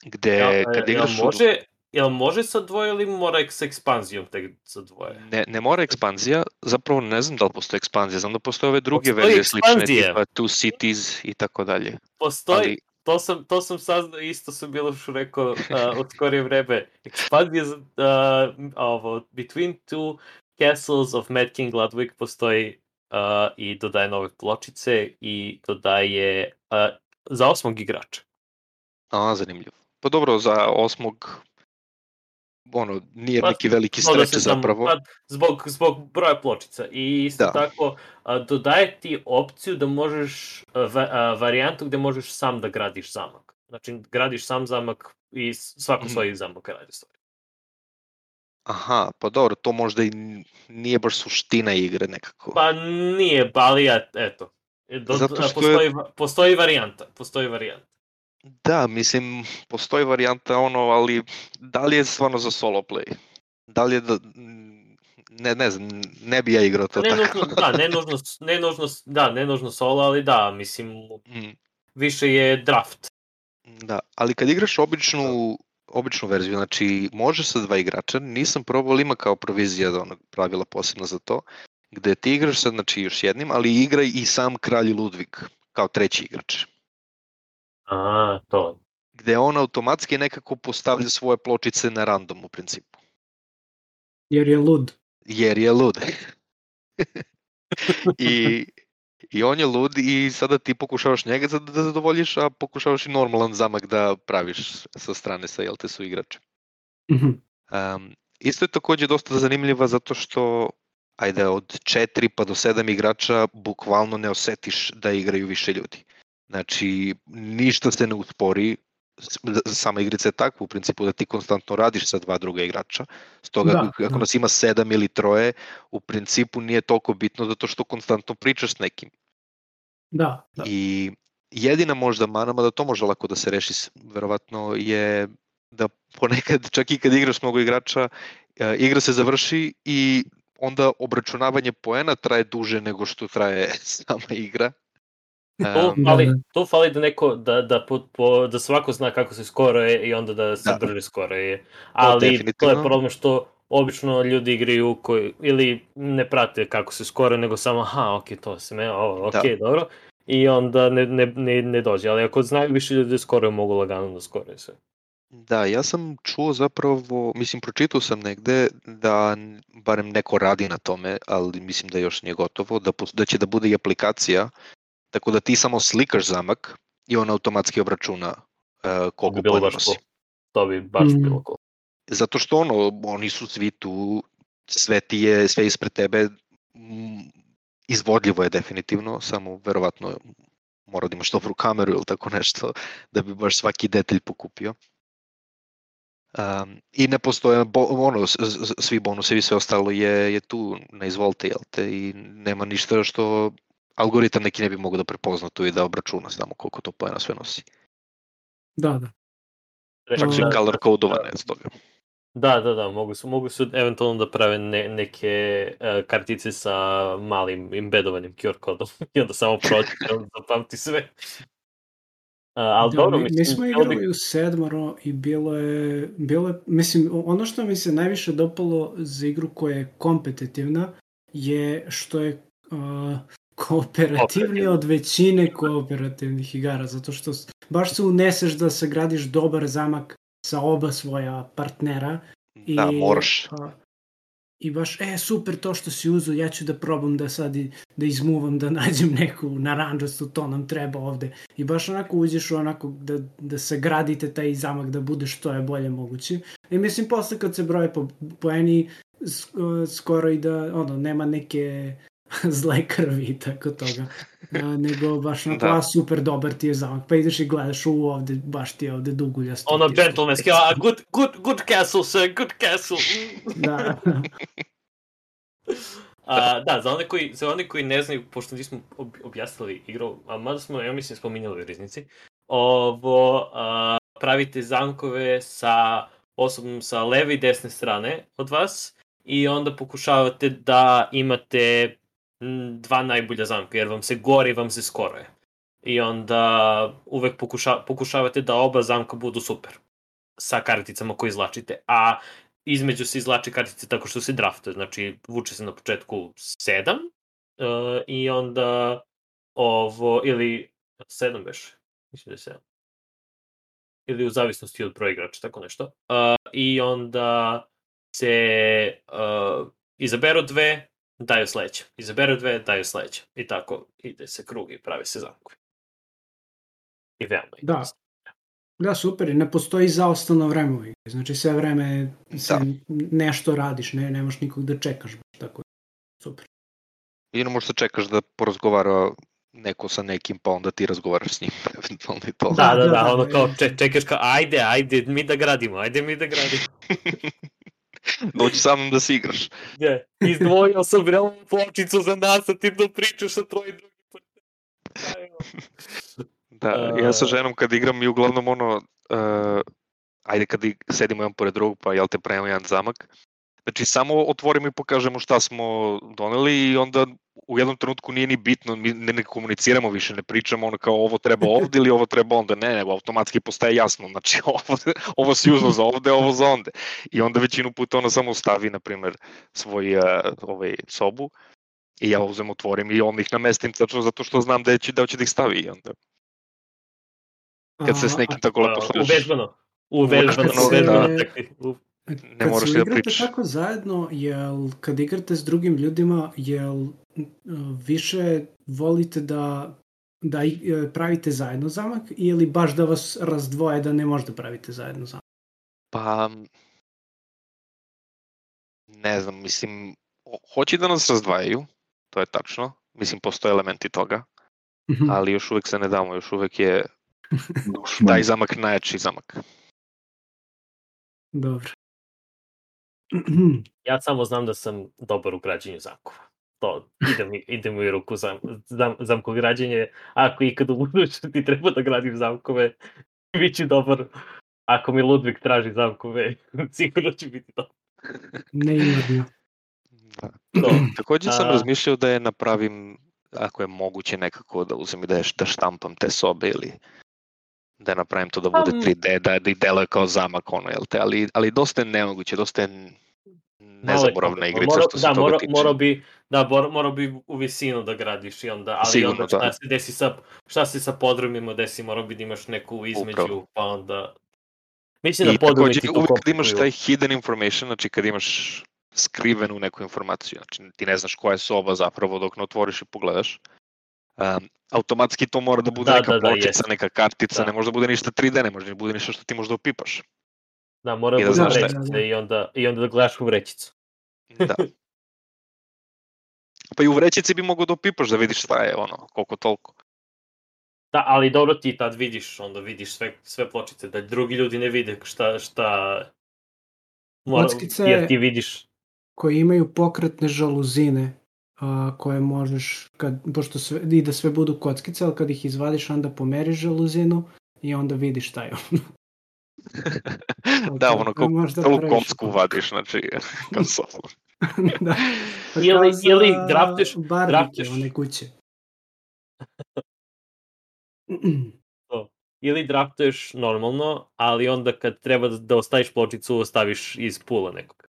Speaker 6: Gde,
Speaker 2: Jel,
Speaker 6: E, kad igraš u
Speaker 2: može, jel može sa dvoje ili mora s ekspanzijom tek sa dvoje?
Speaker 6: Ne, ne mora ekspanzija, zapravo ne znam da li postoji ekspanzija, znam da postoje ove druge
Speaker 2: Postoji
Speaker 6: verzije slične, tipa Two Cities i tako dalje.
Speaker 2: Postoji,
Speaker 6: Ali,
Speaker 2: to sam, to sam saznao, isto sam što rekao uh, od skorije vreme. Ekspanzija uh, ovo, Between Two Castles of Mad King Ludwig postoji uh, i dodaje nove pločice i dodaje uh, za osmog igrača.
Speaker 6: a, zanimljivo. Pa dobro, za osmog, ono, nije
Speaker 2: Pa,
Speaker 6: neki veliki
Speaker 2: da
Speaker 6: streč
Speaker 2: tamo-
Speaker 6: zapravo.
Speaker 2: pa, zbog, zbog broja pločica. I isto
Speaker 6: Da.
Speaker 2: tako a, dodaje ti opciju da možeš, a, a, varijantu gde možeš sam da gradiš zamak. Znači, gradiš sam zamak i svako
Speaker 6: Mhm.
Speaker 2: svoj zamak radi stvari.
Speaker 6: Aha, pa dobro, to možda i nije baš suština igre nekako.
Speaker 2: Pa nije, ali ja, eto. E, Do,
Speaker 6: Zato što je-
Speaker 2: postoji, va- postoji varijanta, postoji varijanta.
Speaker 6: Da, mislim, postoji varijanta ono, ali da li je stvarno za solo play? Da li je da... Ne, ne znam, ne bi ja igrao to
Speaker 2: Ne
Speaker 6: tako.
Speaker 2: nužno, da, ne nužno, ne nužno, da, ne nužno solo, ali da, mislim,
Speaker 6: Mm,
Speaker 2: više je draft.
Speaker 6: Da, ali kad igraš običnu, običnu verziju, znači može sa dva igrača, nisam probao, ali ima kao provizija da onog pravila posebno za to, gde ti igraš sad znači još jednim, ali igra i sam kralj Ludvig kao treći igrač.
Speaker 2: A, to.
Speaker 6: Gde on automatski nekako postavlja svoje pločice na random u principu.
Speaker 4: Jer je lud.
Speaker 6: Jer je lud. I, I on je lud i sada ti pokušavaš njega da zadovoljiš, a pokušavaš i normalan zamak da praviš sa strane sa jel te su igrače.
Speaker 4: Mhm.
Speaker 6: Um, isto je takođe dosta zanimljiva zato što ajde od 4 pa do 7 igrača bukvalno ne osetiš da igraju više ljudi. Znači ništa se ne uspori, sama igrica je takva u principu da ti konstantno radiš sa dva druga igrača. Stoga
Speaker 4: Da,
Speaker 6: ako
Speaker 4: da.
Speaker 6: nas ima 7 ili troje, u principu nije toliko bitno zato što konstantno pričaš s nekim.
Speaker 4: Da, da.
Speaker 6: I jedina možda mana, da to može lako da se reši, verovatno je da ponekad, čak i kad igraš mnogo igrača, e, igra se završi i onda obračunavanje poena traje duže nego što traje sama igra.
Speaker 2: To
Speaker 6: Em,
Speaker 2: fali,
Speaker 4: Da, da.
Speaker 2: to fali da neko, da, da, po, po, da svako zna kako se skoruje i onda da se
Speaker 6: Da.
Speaker 2: drži skoruje. Ali to je
Speaker 6: definitivno.
Speaker 2: problem što obično ljudi igraju koji, ili ne prate kako se skore, nego samo, aha, ok, to se me, ovo, ok,
Speaker 6: Da.
Speaker 2: dobro. I onda ne, ne, ne, ne dođe. Ali ako znaju više ljudi da skoruju, mogu lagano da skoruju sve.
Speaker 6: Da, ja sam čuo zapravo, mislim, pročitao sam negde da barem neko radi na tome, ali mislim da još nije gotovo, da, da će da bude i aplikacija, tako da ti samo slikaš zamak i on automatski obračuna uh, koliko
Speaker 2: bi bilo cool. To bi baš
Speaker 4: Mm.
Speaker 2: bilo cool.
Speaker 6: Zato što ono, oni su svi tu, sve ti je, sve ispred tebe, izvodljivo je definitivno, samo verovatno mora da imaš dobru kameru ili tako nešto, da bi baš svaki detalj pokupio. Um, I ne postoje, bo, ono, svi bonusevi, sve ostalo je, je tu na izvolite, jel te, i nema ništa što algoritam neki ne bi mogao da prepozna tu i da obračuna samo koliko to pojena sve nosi.
Speaker 4: Da, da.
Speaker 6: Čak su i color kodovane od toga.
Speaker 2: Da, da, da, mogu su, mogu su eventualno da prave ne, neke uh, kartice sa malim embedovanim QR kodom i onda samo prođe i onda zapamti sve. Uh, ali
Speaker 4: da,
Speaker 2: dobro,
Speaker 4: mi,
Speaker 2: mislim,
Speaker 4: mi smo
Speaker 2: bilo bi-
Speaker 4: igrali u sedmoro i bilo je, bilo je, mislim, ono što mi se najviše dopalo za igru koja je kompetitivna je što je uh,
Speaker 2: Kooperativna.
Speaker 4: od većine kooperativnih igara, zato što baš se uneseš da sagradiš dobar zamak sa oba svoja partnera i,
Speaker 6: Da, moraš.
Speaker 4: a, I baš, e, super to što si uzeo, ja ću da probam da sad i, da izmuvam, da nađem neku naranđastu, to nam treba ovde. I baš onako uđeš u onako da, da sagradite taj zamak da bude što je bolje moguće. I mislim, posle kad se broje po, poeni, sk- skoro i da, ono, nema neke zle krvi i tako toga. A, nego baš onako,
Speaker 6: Da.
Speaker 4: a super dobar ti je zamak. Pa ideš i gledaš, u ovde, baš ti je ovde duguljasto.
Speaker 2: ono gentlemanski, a good, good, good castle, sir, good castle.
Speaker 4: Da,
Speaker 2: A, da, za one, koji, za one koji ne znaju, pošto nismo ob- objasnili igru, a mada smo, ja mislim, spominjali u riznici, ovo, a, pravite zamkove sa osobnom sa leve i desne strane od vas i onda pokušavate da imate dva najbolja zamka, jer vam se gore i vam se skoroje. I onda uvek pokuša, pokušavate da oba zamka budu super sa karticama koje izlačite. A između se izlače kartice tako što se draftuje, znači vuče se na početku 7 uh, i onda ovo, ili 7 beš, mislim da je 7. Ili u zavisnosti od broja igrača, tako nešto. Uh, I onda se uh, izaberu dve, daju sledeće. Izaberu dve, daju sledeće. I tako ide se krug i pravi se zamkovi. I veoma
Speaker 4: Da. Da, super, ne postoji zaostano vreme. Znači sve vreme se
Speaker 6: Da.
Speaker 4: nešto radiš, ne, nemaš nikog da čekaš. baš Tako je. Super.
Speaker 6: Jedino možda čekaš da porazgovara neko sa nekim, pa onda ti razgovaraš s njim, eventualno i to.
Speaker 2: Da, da,
Speaker 4: da,
Speaker 2: da,
Speaker 4: da,
Speaker 2: ono
Speaker 4: da.
Speaker 2: kao čekaš kao, ajde, ajde, mi da gradimo, ajde mi da gradimo.
Speaker 6: Dođi sa mnom da se igraš.
Speaker 2: Je, izdvojio sam realnu pločicu za nas, a ti da pričaš sa troje drugi.
Speaker 6: Da, ja sa ženom kad igram i uglavnom ono, uh, ajde kad sedimo jedan pored drugog, pa jel te pravimo jedan zamak. Znači samo otvorimo i pokažemo šta smo doneli i onda u jednom trenutku nije ni bitno, mi ne, ne komuniciramo više, ne pričamo ono kao ovo treba ovde ili ovo treba onda, ne, nego automatski postaje jasno, znači ovo, ovo si uzao za ovde, ovo za onde. I onda većinu puta ona samo stavi, na primer, svoj uh, ovaj, sobu i ja uzem, otvorim i onda ih namestim tačno zato što znam da će, da će da ih stavi i onda kad se s nekim tako lepo slažeš.
Speaker 2: Uvežbano. Uvežbano,
Speaker 6: Uvežbano,
Speaker 4: da.
Speaker 2: U-
Speaker 6: Ne
Speaker 4: kad
Speaker 6: moraš
Speaker 4: se
Speaker 6: da
Speaker 4: igrate
Speaker 6: pričaš.
Speaker 4: tako zajedno, jel kad igrate s drugim ljudima, jel više volite da da e, pravite zajedno zamak ili baš da vas razdvoje da ne možete pravite zajedno zamak?
Speaker 6: Pa, ne znam, mislim, ho- hoće da nas razdvajaju, to je tačno, mislim, postoje elementi toga,
Speaker 4: Mhm.
Speaker 6: ali još uvek se ne damo, još uvek je taj zamak najjači zamak.
Speaker 4: Dobro.
Speaker 2: Ja samo znam da sam dobar u građenju zamkova. To, ide mi, ide mi u ruku zam, zam, zamko građenje. Ako ikad u budućnosti treba da gradim zamkove, bit ću dobar. Ako mi Ludvig traži zamkove, sigurno će biti dobar.
Speaker 4: Neimorno.
Speaker 6: Da.
Speaker 2: To.
Speaker 6: Takođe sam
Speaker 2: A-
Speaker 6: razmišljao da je napravim, ako je moguće nekako da uzem i da, je, da štampam te sobe ili da napravim to da bude
Speaker 2: Um,
Speaker 6: 3D, da, da i deluje kao zamak, ono, jel te, ali, ali dosta je nemoguće, dosta je nezaboravna igrica
Speaker 2: mora,
Speaker 6: što se
Speaker 2: da,
Speaker 6: toga
Speaker 2: mora,
Speaker 6: tiče.
Speaker 2: Mora bi, da, mora, mora bi u visinu da gradiš i onda, ali
Speaker 6: Sigurno,
Speaker 2: onda šta
Speaker 6: da.
Speaker 2: se desi sa, šta se sa podrumima desi, mora bi da imaš neku između,
Speaker 6: Upravo.
Speaker 2: pa onda... Mislim
Speaker 6: I
Speaker 2: da podrumi
Speaker 6: takođe
Speaker 2: ti to
Speaker 6: uvek kad imaš taj hidden information, znači kad imaš skrivenu neku informaciju, znači ti ne znaš koja je soba zapravo dok ne otvoriš i pogledaš, um, automatski to mora da bude
Speaker 2: Da,
Speaker 6: neka
Speaker 2: da, da,
Speaker 6: pločica,
Speaker 2: jeste.
Speaker 6: neka kartica,
Speaker 2: Da.
Speaker 6: ne može da bude ništa 3D, ne može da bude ništa što ti možda opipaš.
Speaker 2: Da, mora
Speaker 6: I
Speaker 2: da
Speaker 6: da znaš šta je.
Speaker 2: vrećica i onda, i onda da gledaš u vrećicu.
Speaker 6: Da. Pa i u vrećici bi mogo da opipaš da vidiš šta je ono, koliko toliko.
Speaker 2: Da, ali dobro ti tad vidiš, onda vidiš sve, sve pločice, da drugi ljudi ne vide šta, šta... Mora, Jer ti vidiš.
Speaker 4: Koji imaju pokretne žaluzine a, koje možeš, kad, pošto sve, i da sve budu kockice, ali kad ih izvadiš onda pomeriš žaluzinu i onda vidiš šta je ono.
Speaker 6: Da,
Speaker 4: to-
Speaker 6: ono,
Speaker 4: to
Speaker 6: kao celu kocku vadiš, znači, konsolu.
Speaker 4: da.
Speaker 2: Ili-
Speaker 4: Kao za
Speaker 2: ili draftuješ-
Speaker 4: Barbike,
Speaker 2: draftuješ.
Speaker 4: one kuće.
Speaker 2: Ili draftuješ normalno, ali onda kad treba da- ostaviš pločicu, ostaviš iz pula nekog.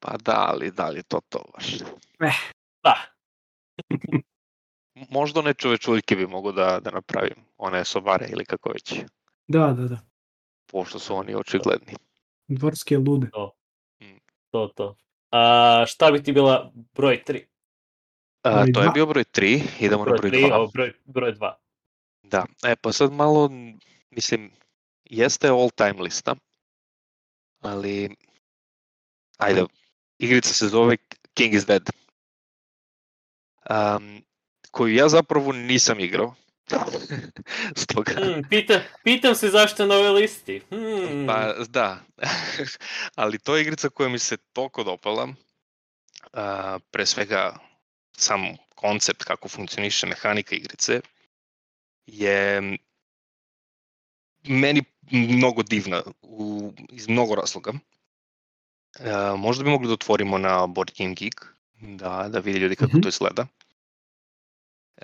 Speaker 6: Pa da, ali da li je to to baš?
Speaker 2: Da,
Speaker 6: Možda one čovečuljke bi mogu da, da napravim, one sobare ili kako već,
Speaker 4: Da, da, da.
Speaker 6: Pošto su oni očigledni.
Speaker 4: Dvorske lude.
Speaker 2: to, to. A, šta bi ti bila broj 3?
Speaker 6: A,
Speaker 4: Broj
Speaker 6: to je bio broj 3, idemo na broj 2.
Speaker 2: Ovo broj, broj 2.
Speaker 6: Da, e pa sad malo, mislim, jeste all time lista, ali, ajde, igrica se zove King is Dead, um, koju ja zapravo nisam igrao, stoga,
Speaker 2: Hmm, pita, pitam se zašto na ovoj listi. Hmm.
Speaker 6: pa da, ali to je igrica koja mi se toliko dopala, a, pre svega sam koncept kako funkcioniše mehanika igrice, je meni mnogo divna u, iz mnogo razloga. E, možda bi mogli da otvorimo na Board Game Geek, da, da vidi ljudi kako
Speaker 4: Mhm.
Speaker 6: to izgleda.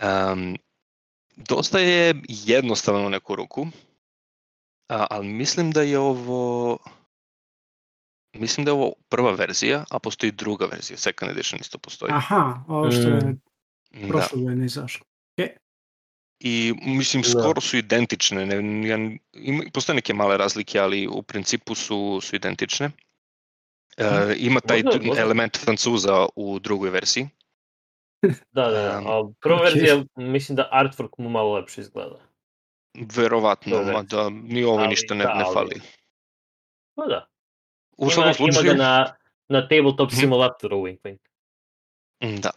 Speaker 6: Um, dosta je jednostavno u neku ruku, a, ali mislim da je ovo mislim da je ovo prva verzija, a postoji druga verzija, second edition isto postoji.
Speaker 4: Aha, ovo što je
Speaker 2: Mm.
Speaker 6: Da.
Speaker 4: prošle godine izašlo.
Speaker 6: I mislim
Speaker 2: Da.
Speaker 6: skoro su identične, ne, ja, ima, postoje neke male razlike, ali u principu su, su identične. E, ima taj
Speaker 2: Možda- možda-
Speaker 6: element francuza u drugoj verziji.
Speaker 2: Da, da, da. A prva
Speaker 4: ok.
Speaker 2: verzija, mislim da artwork mu malo lepše izgleda.
Speaker 6: Verovatno,
Speaker 2: Toj
Speaker 6: mada ni ovo
Speaker 2: Ali
Speaker 6: ništa ne,
Speaker 2: da,
Speaker 6: ne
Speaker 2: ali-
Speaker 6: fali.
Speaker 2: Pa da.
Speaker 6: U svakom slučaju,
Speaker 2: ima ga na, na tabletop
Speaker 6: Mhm.
Speaker 2: simulatoru, wink wink.
Speaker 6: Mm, Da.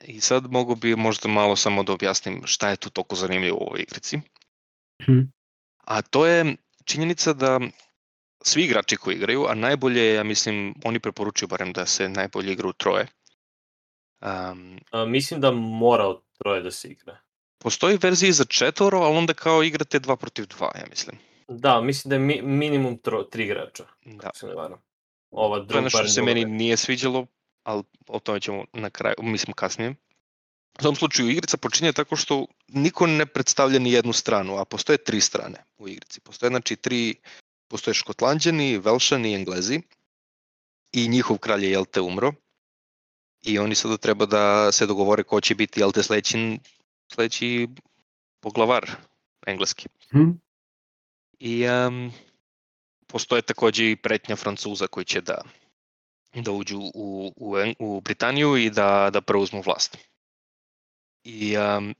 Speaker 6: I sad mogu bi možda malo samo da objasnim šta je tu toliko zanimljivo u ovoj igrici.
Speaker 4: Mhm.
Speaker 6: A to je činjenica da svi igrači koji igraju, a najbolje je, ja mislim, oni preporučuju barem da se najbolje igra u troje. Um,
Speaker 2: A, mislim da mora od troje da se igra.
Speaker 6: postoji verziji za četvoro, ali onda kao igrate dva protiv dva, ja mislim.
Speaker 2: Da, mislim da je mi, minimum tro, tri igrača,
Speaker 6: Da.
Speaker 2: se ne varam. Ova
Speaker 6: To je nešto što se meni
Speaker 2: verzija.
Speaker 6: nije sviđalo, ali o tome ćemo na kraju, mislim kasnije. U tom slučaju igrica počinje tako što niko ne predstavlja ni jednu stranu, a postoje tri strane u igrici. Postoje znači tri, postoje škotlanđani, velšani i englezi i njihov kralj je jel te umro i oni sada treba da se dogovore ko će biti jel te sledeći, sledeći poglavar engleski.
Speaker 4: Hm?
Speaker 6: I um, postoje takođe i pretnja Francuza koji će da, da uđu u, u, u Britaniju i da, da preuzmu vlast. I um,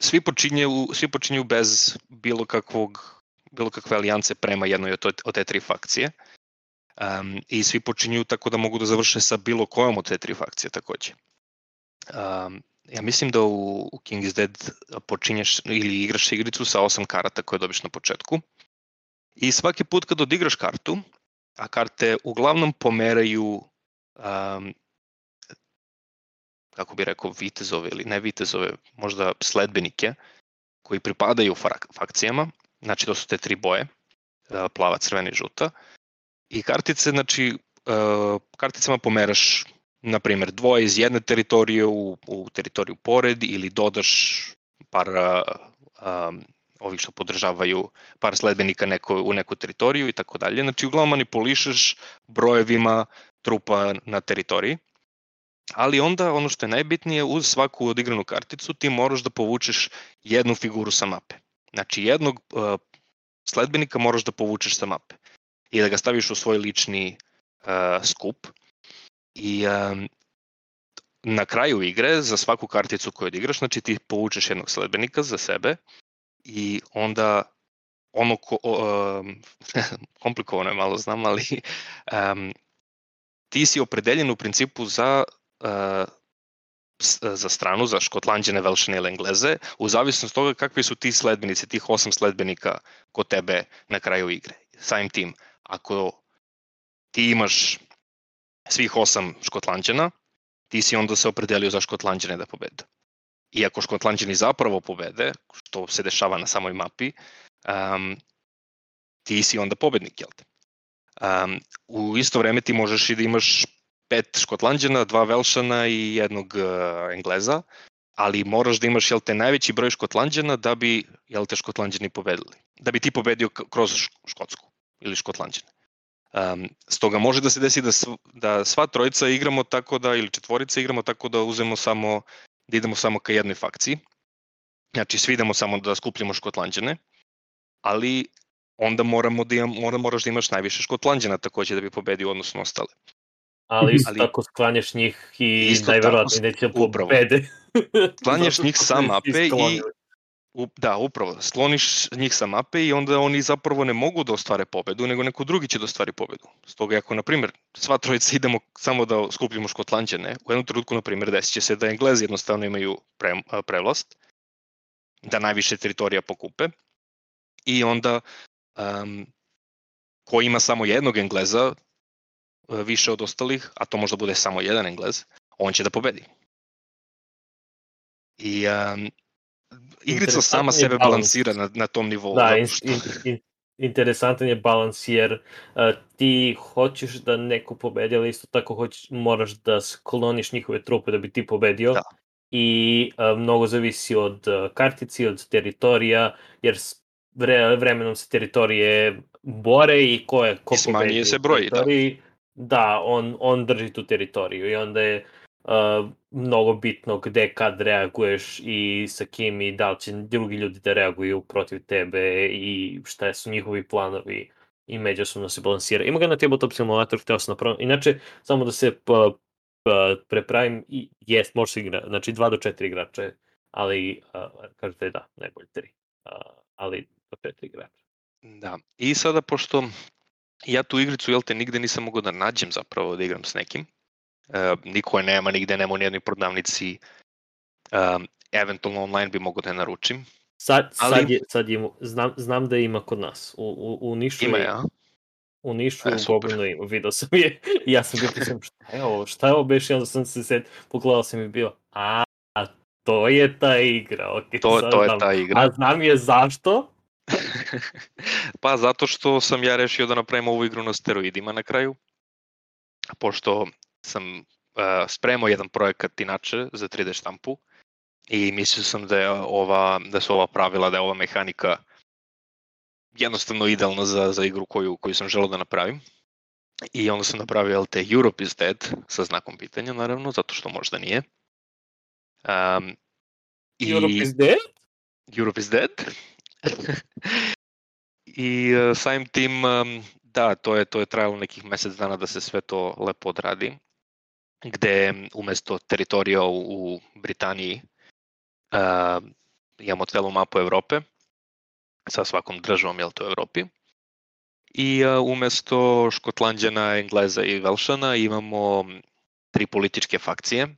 Speaker 6: svi, počinju, svi počinju bez bilo kakvog bilo kakve alijance prema jednoj od, od te tri fakcije. Um, I svi počinju tako da mogu da završe sa bilo kojom od te tri fakcije takođe. Um, ja mislim da u, u King is Dead počinješ ili igraš igricu sa osam karata koje dobiš na početku. I svaki put kad odigraš kartu, a karte uglavnom pomeraju um, kako bi rekao, vitezove ili ne vitezove, možda sledbenike koji pripadaju frak- fakcijama, znači to su te tri boje, plava, crvena i žuta, i kartice, znači, uh, karticama pomeraš, na primjer, dvoje iz jedne teritorije u, u teritoriju pored ili dodaš par um, ovih što podržavaju par sledbenika neko, u neku teritoriju i tako dalje. Znači, uglavnom manipulišeš brojevima trupa na teritoriji. Ali onda ono što je najbitnije, uz svaku odigranu karticu ti moraš da povučeš jednu figuru sa mape. Znači jednog uh, sledbenika moraš da povučeš sa mape i da ga staviš u svoj lični uh, skup. I um, na kraju igre, za svaku karticu koju odigraš, znači ti povučeš jednog sledbenika za sebe i onda ono ko, um, komplikovano je malo znam, ali um, ti si opredeljen u principu za uh, za stranu, za škotlanđane, velšane ili engleze, u zavisnosti toga kakvi su ti sledbenici, tih osam sledbenika kod tebe na kraju igre. Samim tim, ako ti imaš svih osam škotlanđana, ti si onda se opredelio za škotlanđane da pobede. I ako škotlanđani zapravo pobede, što se dešava na samoj mapi, um, ti si onda pobednik, jel te? Um, u isto vreme ti možeš i da imaš pet škotlanđana, dva velšana i jednog uh, engleza, ali moraš da imaš jel te najveći broj škotlanđana da bi jel te škotlanđani pobedili. Da bi ti pobedio kroz Škotsku ili škotlanđane. Um, stoga može da se desi da, sv, da sva trojica igramo tako da, ili četvorica igramo tako da uzemo samo, da idemo samo ka jednoj fakciji. Znači svi idemo samo da skupljamo škotlanđane, ali onda moramo da imam, mora, moraš da imaš najviše škotlanđana takođe da bi pobedio odnosno ostale.
Speaker 2: Ali isto
Speaker 6: Ali-
Speaker 2: tako sklanjaš njih i najverovatnije neće
Speaker 6: upravo.
Speaker 2: pobede.
Speaker 6: Sklanjaš njih sa mape i- da, upravo. Sloniš njih sa mape i onda oni zapravo ne mogu da ostvare pobedu, nego neko drugi će da ostvari pobedu. Stoga ako, na primjer, sva trojica idemo samo da skupljamo škotlanđane, u jednom trenutku, na primjer, desit će se da Englezi jednostavno imaju pre, prevlast, da najviše teritorija pokupe i onda um, ko ima samo jednog Engleza e, više od ostalih, a to možda bude samo jedan Englez, on će da pobedi. I um, igrica sama sebe
Speaker 2: balans.
Speaker 6: balansira na, na tom nivou.
Speaker 2: Da,
Speaker 6: zato
Speaker 2: in,
Speaker 6: što-
Speaker 2: in, in, interesantan je balans jer uh, ti hoćeš da neko pobedi, ali isto tako hoćeš, moraš da skloniš njihove trupe da bi ti pobedio.
Speaker 6: Da.
Speaker 2: I uh, mnogo zavisi od uh, kartici, od teritorija, jer vre, vremenom se teritorije bore i ko je ko
Speaker 6: I
Speaker 2: pobedi
Speaker 6: se broj, da.
Speaker 2: da, on, on drži tu teritoriju i onda je mnogo bitno gde kad reaguješ i sa kim i da li će drugi ljudi da reaguju protiv tebe i šta su njihovi planovi i međusobno se balansira. Ima ga na tabletop simulator, hteo sam napraviti. Inače, samo da se pa, pa, prepravim, i jest, može se igra, znači 2 do 4 igrača, ali uh, kažete da, najbolje 3. Uh, ali do 4 igrača.
Speaker 6: Da. I sada, pošto ja tu igricu, jel te, nigde nisam mogao da nađem zapravo da igram s nekim, niko je nema, nigde nema u nijednoj prodavnici, um, eventualno online bi mogao da je naručim.
Speaker 2: Sad,
Speaker 6: Ali-
Speaker 2: sad, je, sad je, znam, znam da ima kod nas. U, u, u Nišu
Speaker 6: Ima
Speaker 2: je,
Speaker 6: ja.
Speaker 2: u Nišu,
Speaker 6: E.
Speaker 2: Goblinu ima, video sam je. I ja sam bio pisam, šta je ovo, šta je ovo beš, i onda sam se set, pogledao sam i bio, a, to je ta igra, ok,
Speaker 6: To,
Speaker 2: sad
Speaker 6: to je
Speaker 2: znam.
Speaker 6: ta igra.
Speaker 2: A znam je zašto?
Speaker 6: pa zato što sam ja rešio da napravim ovu igru na steroidima na kraju, pošto sam uh, spremao jedan projekat inače za 3D štampu i mislio sam da, je ova, da su ova pravila, da je ova mehanika jednostavno idealna za, za igru koju, koju sam želeo da napravim. I onda sam napravio LT Europe is dead sa znakom pitanja naravno, zato što možda nije. Um, i...
Speaker 2: Europe is dead?
Speaker 6: Europe is dead. I uh, samim tim, um, da, to je, to je trajalo nekih mesec dana da se sve to lepo odradi, gde um, umesto teritorija u, Britaniji uh, imamo celu mapu Evrope sa svakom državom, jel to u Evropi. I uh, umesto Škotlanđana, Engleza i Velšana imamo tri političke fakcije.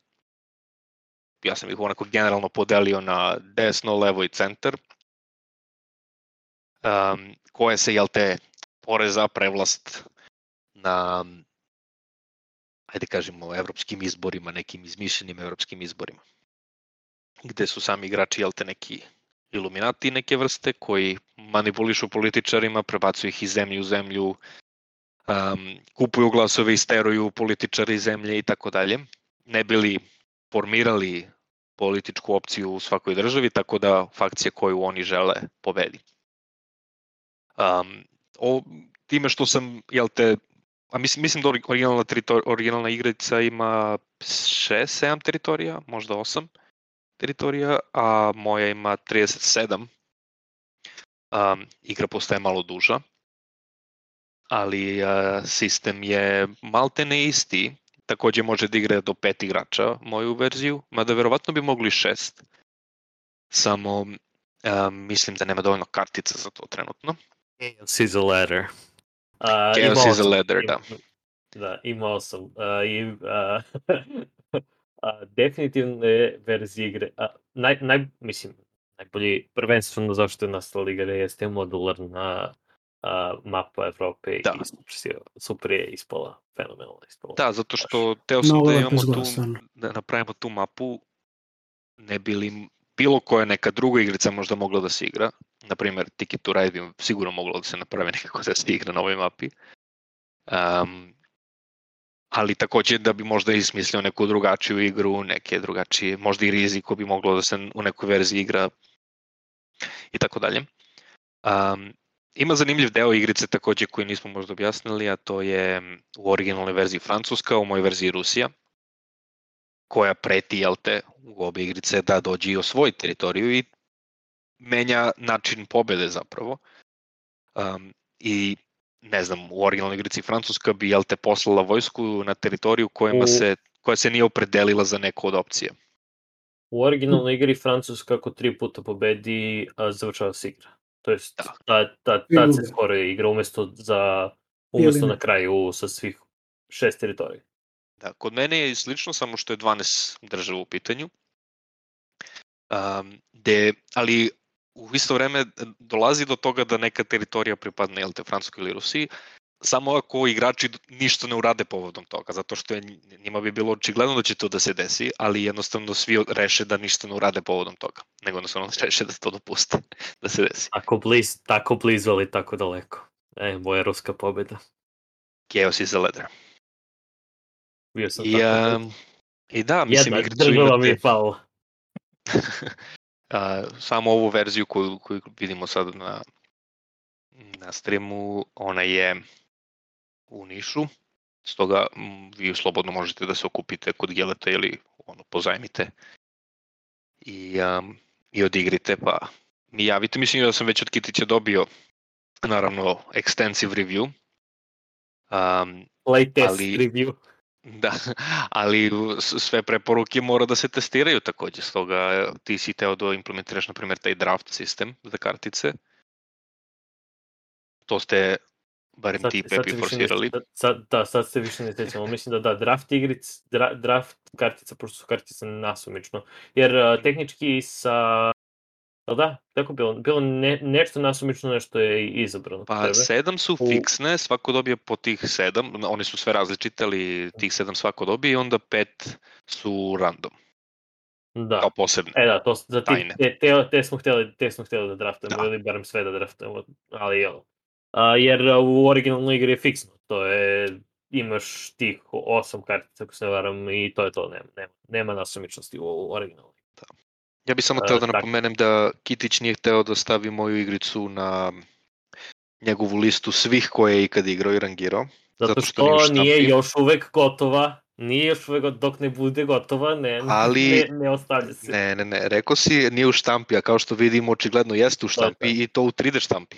Speaker 6: Ja sam ih onako generalno podelio na desno, levo i centar um, koje se, jel te, bore za prevlast na, ajde kažemo, evropskim izborima, nekim izmišljenim evropskim izborima. Gde su sami igrači, jel te, neki iluminati neke vrste koji manipulišu političarima, prebacuju ih iz zemlje u zemlju, um, kupuju glasove, isteruju političari iz zemlje i tako dalje. Ne bili formirali političku opciju u svakoj državi, tako da fakcija koju oni žele pobedi. Um, o, time što sam, jel te, a mislim, mislim da originalna, teritor, originalna igrica ima 6-7 teritorija, možda 8 teritorija, a moja ima 37. Um, igra postaje malo duža, ali uh, sistem je maltene isti, takođe može da igra do pet igrača moju verziju, mada verovatno bi mogli šest, samo um, mislim da nema dovoljno kartica za to trenutno.
Speaker 2: Chaos is a ladder. Uh,
Speaker 6: Chaos
Speaker 2: imao
Speaker 6: is a
Speaker 2: sam-
Speaker 6: ladder, da.
Speaker 2: Da, imao sam. Uh, i, uh, a, definitivne verzije igre, a, naj, naj, mislim, najbolji prvenstveno zašto je nastala igra jeste modularna a, mapa Evrope
Speaker 6: Da.
Speaker 2: i super, je ispala, fenomenalno ispala.
Speaker 6: Da, zato što teo sam
Speaker 4: Mnogo
Speaker 6: da imamo tu, da napravimo tu mapu, ne bi li bilo koja neka druga igrica možda mogla da se igra. Naprimer, Ticket to Ride bi sigurno moglo da se napravi nekako da se igra na ovoj mapi. Um, ali takođe da bi možda izmislio neku drugačiju igru, neke drugačije, možda i riziko bi moglo da se u nekoj verziji igra i tako dalje. Um, ima zanimljiv deo igrice takođe koji nismo možda objasnili, a to je u originalnoj verziji Francuska, u mojoj verziji Rusija, koja preti, jel te, u obe igrice da dođe i osvoji teritoriju i menja način pobede zapravo. Um, I ne znam, u originalnoj igrici Francuska bi, jel te, poslala vojsku na teritoriju kojima
Speaker 2: U-
Speaker 6: se, koja se nije opredelila za neku od opcije.
Speaker 2: U originalnoj igri Francuska ako tri puta pobedi, a, završava se igra. To jest,
Speaker 6: Da.
Speaker 2: ta, ta, tad se skoro igra umesto, za, umesto na kraju sa svih šest teritorija.
Speaker 6: Da, kod mene je slično, samo što je 12 država u pitanju. Um, de, ali u isto vreme dolazi do toga da neka teritorija pripadne jel te, Francuskoj ili Rusiji, samo ako igrači ništa ne urade povodom toga, zato što je, nj- njima bi bilo očigledno da će to da se desi, ali jednostavno svi reše da ništa ne urade povodom toga, nego jednostavno reše da to dopuste da se desi.
Speaker 2: Tako bliz, tako blizu, ali tako daleko. E, moja ruska pobeda.
Speaker 6: Chaos is a ladder.
Speaker 2: Bio sam
Speaker 6: I,
Speaker 2: tako
Speaker 6: um, I da, mislim,
Speaker 2: Jedna
Speaker 6: igricu
Speaker 2: država mi
Speaker 6: imate...
Speaker 2: je falila.
Speaker 6: A, samo ovu verziju koju, koju vidimo sad na, na streamu, ona je u Nišu, stoga vi slobodno možete da se okupite kod Geleta ili ono, pozajmite i, um, i odigrite, pa mi javite. Mislim da sam već od Kitića dobio naravno extensive review, um,
Speaker 2: Playtest
Speaker 6: Ali-
Speaker 2: review.
Speaker 6: Da, ali sve preporuke mora da se testiraju takođe, stoga ti si teo da implementiraš, na primjer, taj draft sistem za kartice. To ste, barem
Speaker 2: Sad,
Speaker 6: ti, Pepi, forsirali.
Speaker 2: ne, sad, da, sad se više ne sećamo. Mislim da da, draft igric, dra, draft kartica, pošto su kartice nasumično. Jer uh, tehnički sa... Jel da? Tako bilo? Bilo ne, nešto nasumično, nešto je izabrano.
Speaker 6: Pa
Speaker 2: tebe.
Speaker 6: sedam su fiksne, svako dobije po tih sedam, one su sve različite, ali tih sedam svako dobije i onda pet su random,
Speaker 2: Da.
Speaker 6: kao posebne.
Speaker 2: E da, to, za ti,
Speaker 6: tajne.
Speaker 2: te, te, te, smo htjeli, te smo htjeli da draftujemo,
Speaker 6: Da.
Speaker 2: ili barem sve da draftujemo, ali jel. A, jer u originalnoj igri je fiksno, to je, imaš tih osam kartica, ako se ne varam, i to je to, nema, nema, nema nasumičnosti u, u originalnoj.
Speaker 6: Ja bih samo
Speaker 2: E,
Speaker 6: teo da napomenem da Kitić nije hteo da stavi moju igricu na njegovu listu svih koje je ikad igrao i rangirao.
Speaker 2: Zato,
Speaker 6: Zato
Speaker 2: što,
Speaker 6: što nije
Speaker 2: još uvek gotova, nije još uvek, dok ne bude gotova, ne,
Speaker 6: Ali-
Speaker 2: ne, ne ostavlja se.
Speaker 6: Ne, ne, ne, rekao si nije u štampi, a kao što vidimo očigledno jeste u
Speaker 2: To je
Speaker 6: štampi i to u 3D štampi.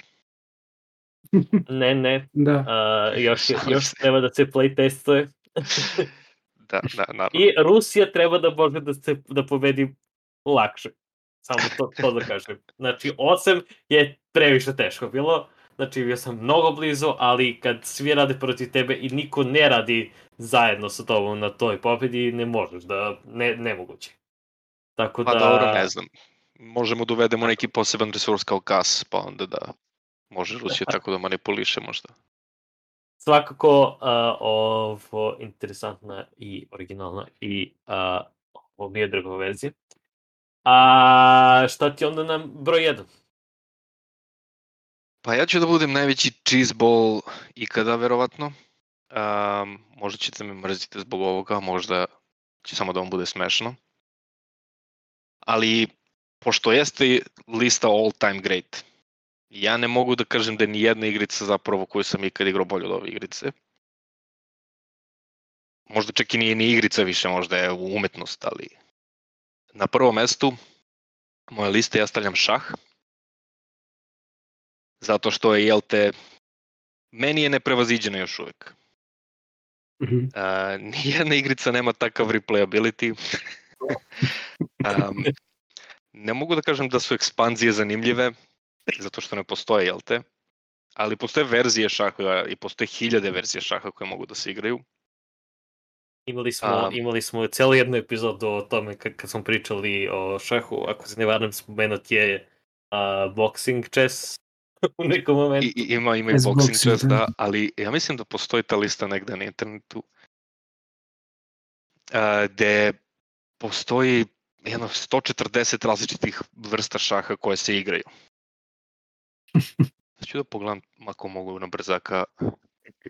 Speaker 2: Ne, ne,
Speaker 4: Da.
Speaker 2: a, još, još treba da se play testuje.
Speaker 6: Da, da, naravno.
Speaker 2: I Rusija treba da može da se da pobedi lakše. Samo to, to da kažem. Znači, 8 je previše teško bilo. Znači, bio sam mnogo blizu, ali kad svi rade protiv tebe i niko ne radi zajedno sa tobom na toj pobedi, ne možeš da, ne, nemoguće. Tako
Speaker 6: Pa
Speaker 2: da...
Speaker 6: dobro, ne znam. Možemo da uvedemo neki poseban resurs kao gas, pa onda da može Rusija tako da manipuliše možda.
Speaker 2: Svakako, a, ovo interesantna i originalna i a, ovo mi je druga verzija. A šta ti onda nam broj 1?
Speaker 6: Pa ja ću da budem najveći cheeseball ikada, verovatno. Um, možda ćete me mrziti zbog ovoga, možda će samo da vam bude smešno. Ali, pošto jeste lista all time great, ja ne mogu da kažem da je ni jedna igrica zapravo koju sam ikad igrao bolje od ove igrice. Možda čak i nije ni igrica više, možda je umetnost, ali na prvom mestu moje liste ja stavljam šah. Zato što je, jel te, meni je neprevaziđena još uvek.
Speaker 4: Mhm.
Speaker 6: Uh, nijedna igrica nema takav replayability. um, ne mogu da kažem da su ekspanzije zanimljive, zato što ne postoje, jel te? Ali postoje verzije šaha i postoje hiljade verzije šaha koje mogu da se igraju.
Speaker 2: Imali smo,
Speaker 6: A-
Speaker 2: imali smo cijelu jednu epizodu o tome kad, kad smo pričali o šahu, ako se ne varam spomenut je uh, boxing chess u nekom momentu.
Speaker 6: I, i- ima, ima i boxing
Speaker 4: boxing,
Speaker 6: chess,
Speaker 4: da.
Speaker 6: da, ali ja mislim da postoji ta lista negde na internetu a, gde postoji jedno 140 različitih vrsta šaha koje se igraju. Ću da pogledam ako mogu na brzaka.